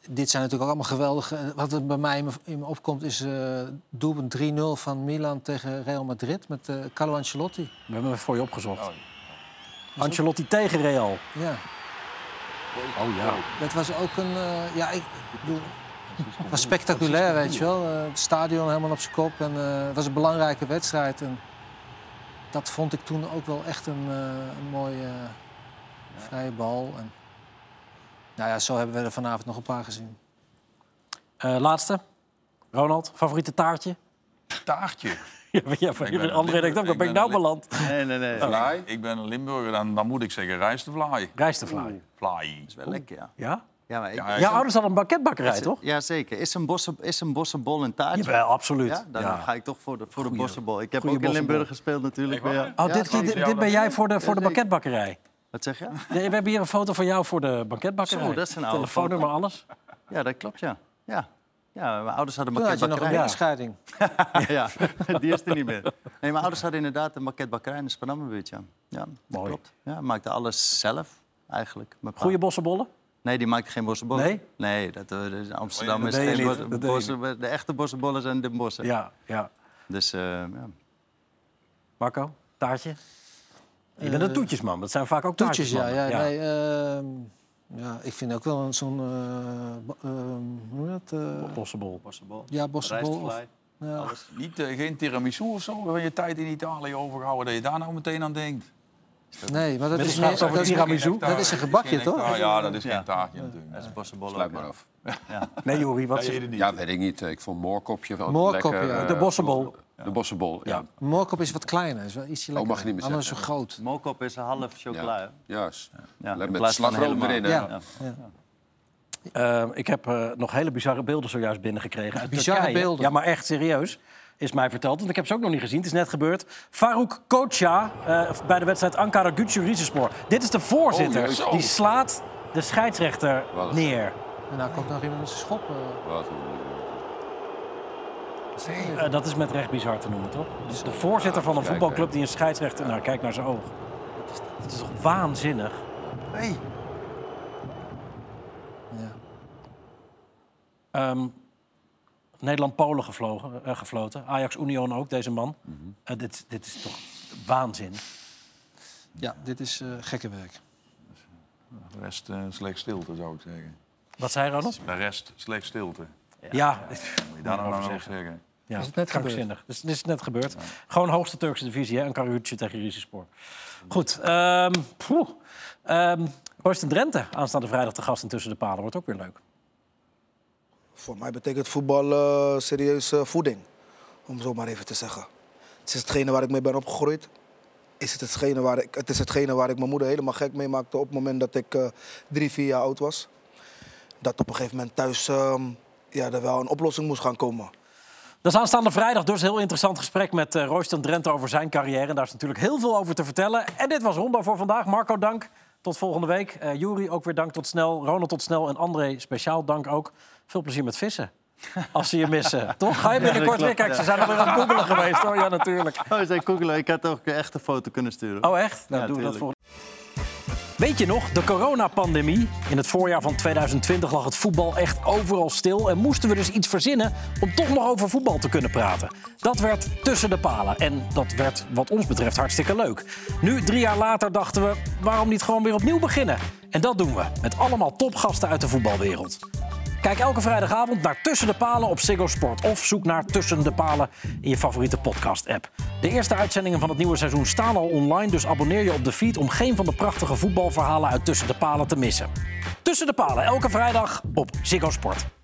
[SPEAKER 4] dit zijn natuurlijk ook allemaal geweldige. Wat er bij mij in me, in me opkomt is eh doelpunt 3-0 van Milan tegen Real Madrid met eh Carlo Ancelotti.
[SPEAKER 1] We hebben hem voor je opgezocht. Ancelotti tegen Real.
[SPEAKER 4] Ja,
[SPEAKER 1] Oh ja.
[SPEAKER 4] dat was ook een. eh, ja, ik bedoel, het was spectaculair, weet je wel. Eh, het stadion helemaal op zijn kop en eh, het was een belangrijke wedstrijd. En dat vond ik toen ook wel echt een, eh, een mooie vrije bal. En, nou ja, zo hebben we er vanavond nog een paar gezien.
[SPEAKER 1] Eh, laatste. Ronald, favoriete taartje?
[SPEAKER 5] Taartje. <laughs>
[SPEAKER 1] Ja, ja,
[SPEAKER 5] ben een
[SPEAKER 1] André denkt ook, waar
[SPEAKER 5] ik
[SPEAKER 1] ben ik
[SPEAKER 5] ben
[SPEAKER 1] nou beland?
[SPEAKER 2] Nee, nee, nee. Dat
[SPEAKER 3] Fly.
[SPEAKER 5] Ik ben een Limburger, dan, dan moet ik zeggen rijstevlaai.
[SPEAKER 1] Rijstevlaai.
[SPEAKER 5] Fly.
[SPEAKER 2] is wel lekker, ja.
[SPEAKER 1] Ja?
[SPEAKER 2] Ja, maar ik,
[SPEAKER 5] Ja,
[SPEAKER 1] Jouw ouders hadden een banketbakkerij, toch?
[SPEAKER 2] ja zeker. Is een, bossen, is een bossenbol een taartje?
[SPEAKER 1] Jawel, absoluut.
[SPEAKER 2] Ja, dan
[SPEAKER 1] Ja.
[SPEAKER 2] ga ik toch voor de, voor de bossenbol. Ik heb
[SPEAKER 1] goeie
[SPEAKER 2] ook in. Limburg gespeeld natuurlijk. Ja.
[SPEAKER 1] Oh, dit, dit, dit ben jij voor de, voor de banketbakkerij?
[SPEAKER 2] Wat zeg je?
[SPEAKER 1] Ja, we hebben hier een foto van jou voor de banketbakkerij.
[SPEAKER 2] Zo, dat is een oude
[SPEAKER 1] Telefoonnummer, alles.
[SPEAKER 2] Ja, dat klopt, ja. Ja, ja mijn ouders hadden een
[SPEAKER 4] Toen had je nog een
[SPEAKER 2] banketbakkerij.
[SPEAKER 4] echtscheiding. <laughs>
[SPEAKER 2] ja, die is er niet meer. Nee, mijn ouders hadden inderdaad een banketbakkerij in de Spanammerbuurt, ja. Ja, dat
[SPEAKER 1] Mooi.
[SPEAKER 2] klopt. Ja, maakte alles zelf, eigenlijk.
[SPEAKER 1] Goeie bossenbollen?
[SPEAKER 2] Nee, die maakte geen bossenbollen.
[SPEAKER 1] Nee?
[SPEAKER 2] Nee, dat, eh, is Amsterdam
[SPEAKER 1] dat
[SPEAKER 2] is geen
[SPEAKER 1] niet,
[SPEAKER 2] bo-
[SPEAKER 1] dat deed je
[SPEAKER 2] bossen- De echte bossenbollen zijn de bossen.
[SPEAKER 1] Ja, ja.
[SPEAKER 2] Dus, eh, ja.
[SPEAKER 1] Marco? Taartje? Je bent een toetjesman. Dat zijn vaak ook
[SPEAKER 4] Toetjes, ja. ja, Nee, ehm, ja, ik vind ook wel een zo'n... eh, ehm, hoe heet dat? eh,
[SPEAKER 1] Possible.
[SPEAKER 4] ja, bossenbol. Ja.
[SPEAKER 5] Niet, eh, geen tiramisu of zo, van je tijd in Italië overgehouden, dat je daar nou meteen aan denkt.
[SPEAKER 4] Nee, maar dat is
[SPEAKER 1] een
[SPEAKER 4] meer...
[SPEAKER 1] over
[SPEAKER 4] Dat is,
[SPEAKER 1] tiramisu.
[SPEAKER 4] dat is een gebakje, toch?
[SPEAKER 5] Ja, dat is geen taartje natuurlijk.
[SPEAKER 2] Dat is bossenbollen.
[SPEAKER 3] Sluit maar
[SPEAKER 2] ja.
[SPEAKER 3] af.
[SPEAKER 1] Nee, Jori, wat
[SPEAKER 5] je
[SPEAKER 3] Ja, weet ik niet. Ik vond moorkopje wel
[SPEAKER 4] Moorkop,
[SPEAKER 3] lekker.
[SPEAKER 4] ja.
[SPEAKER 3] eh,
[SPEAKER 1] De bossenbol.
[SPEAKER 3] De bossenbol, ja.
[SPEAKER 1] Ja.
[SPEAKER 4] Moorkop is wat kleiner. Is wel ietsje
[SPEAKER 3] Oh,
[SPEAKER 4] lekkerder.
[SPEAKER 3] mag je niet meer
[SPEAKER 4] Anders zo groot.
[SPEAKER 2] Moorkop is een half chocola.
[SPEAKER 3] Juist. Met slagroom
[SPEAKER 2] helemaal.
[SPEAKER 3] erin?
[SPEAKER 4] Ja.
[SPEAKER 1] Eh, ik heb eh, nog hele bizarre beelden zojuist binnengekregen. Uit
[SPEAKER 4] Bizarre
[SPEAKER 1] Turkije.
[SPEAKER 4] beelden?
[SPEAKER 1] Ja, maar echt serieus. Is mij verteld, want ik heb ze ook nog niet gezien. Het is net gebeurd. Farouk Kocha eh, bij de wedstrijd Ankara Gücü Rizespor. Dit is de voorzitter.
[SPEAKER 3] Oh,
[SPEAKER 1] die slaat de scheidsrechter
[SPEAKER 3] Wat?
[SPEAKER 1] neer.
[SPEAKER 4] En nou komt nog iemand met zijn schop. eh.
[SPEAKER 3] Wat
[SPEAKER 1] Eh, dat is met recht bizar te noemen, toch? Dus de voorzitter van een voetbalclub die een scheidsrechter... Nou, kijk naar zijn oog. Het is toch waanzinnig?
[SPEAKER 4] Ja.
[SPEAKER 1] Ehm, Nederland-Polen gevlogen, eh, gefloten. Ajax-Union ook, deze man. Eh, dit, dit is toch waanzin?
[SPEAKER 4] ja, dit is eh, gekke werk.
[SPEAKER 5] De rest eh, slecht stilte, zou ik zeggen.
[SPEAKER 1] Wat zei Ronald?
[SPEAKER 5] De rest slecht stilte.
[SPEAKER 1] Ja,
[SPEAKER 5] Moet je daar nou
[SPEAKER 1] over
[SPEAKER 5] nog over zeggen?
[SPEAKER 1] ja
[SPEAKER 4] Is het net
[SPEAKER 1] krankzinnig. Dus, dit is net gebeurd. Gewoon hoogste Turkse divisie, hè? Een karuutje tegen Rizespor. Goed. ehm poeh. Ehm, Drenthe, aanstaande vrijdag te gast in Tussen de Palen. Wordt ook weer leuk.
[SPEAKER 9] Voor mij betekent voetbal eh serieus eh, voeding, om zo maar even te zeggen. Het is hetgene waar ik mee ben opgegroeid. Is het, hetgene waar ik, het is hetgene waar ik mijn moeder helemaal gek mee maakte op het moment dat ik eh, drie, vier jaar oud was. Dat op een gegeven moment thuis ehm, ja, er wel een oplossing moest gaan komen.
[SPEAKER 1] Dat is aanstaande vrijdag dus een heel interessant gesprek met uh, Royston Drenthe over zijn carrière. En daar is natuurlijk heel veel over te vertellen. En dit was Rondo voor vandaag. Marco, dank. Tot volgende week. Uh, Jury, ook weer dank. Tot snel. Ronald, tot snel. En André, speciaal dank ook. Veel plezier met vissen. Als ze je missen, <laughs> toch? Ga je binnenkort weer? Kijk, ze zijn alweer aan het googelen geweest, hoor. Ja, natuurlijk.
[SPEAKER 2] Oh, ze zijn googelen. Ik had ook echt een foto kunnen sturen.
[SPEAKER 1] Oh, echt? Nou,
[SPEAKER 2] Ja,
[SPEAKER 1] doen we dat voor. Weet je nog, de coronapandemie? In het voorjaar van 2020 lag het voetbal echt overal stil... en moesten we dus iets verzinnen om toch nog over voetbal te kunnen praten. Dat werd tussen de palen en dat werd wat ons betreft hartstikke leuk. Nu, drie jaar later, dachten we, waarom niet gewoon weer opnieuw beginnen? En dat doen we, met allemaal topgasten uit de voetbalwereld. Kijk elke vrijdagavond naar Tussen de Palen op Ziggo Sport... of zoek naar Tussen de Palen in je favoriete podcast-app. De eerste uitzendingen van het nieuwe seizoen staan al online... dus abonneer je op de feed om geen van de prachtige voetbalverhalen uit Tussen de Palen te missen. Tussen de Palen, elke vrijdag op Ziggo Sport.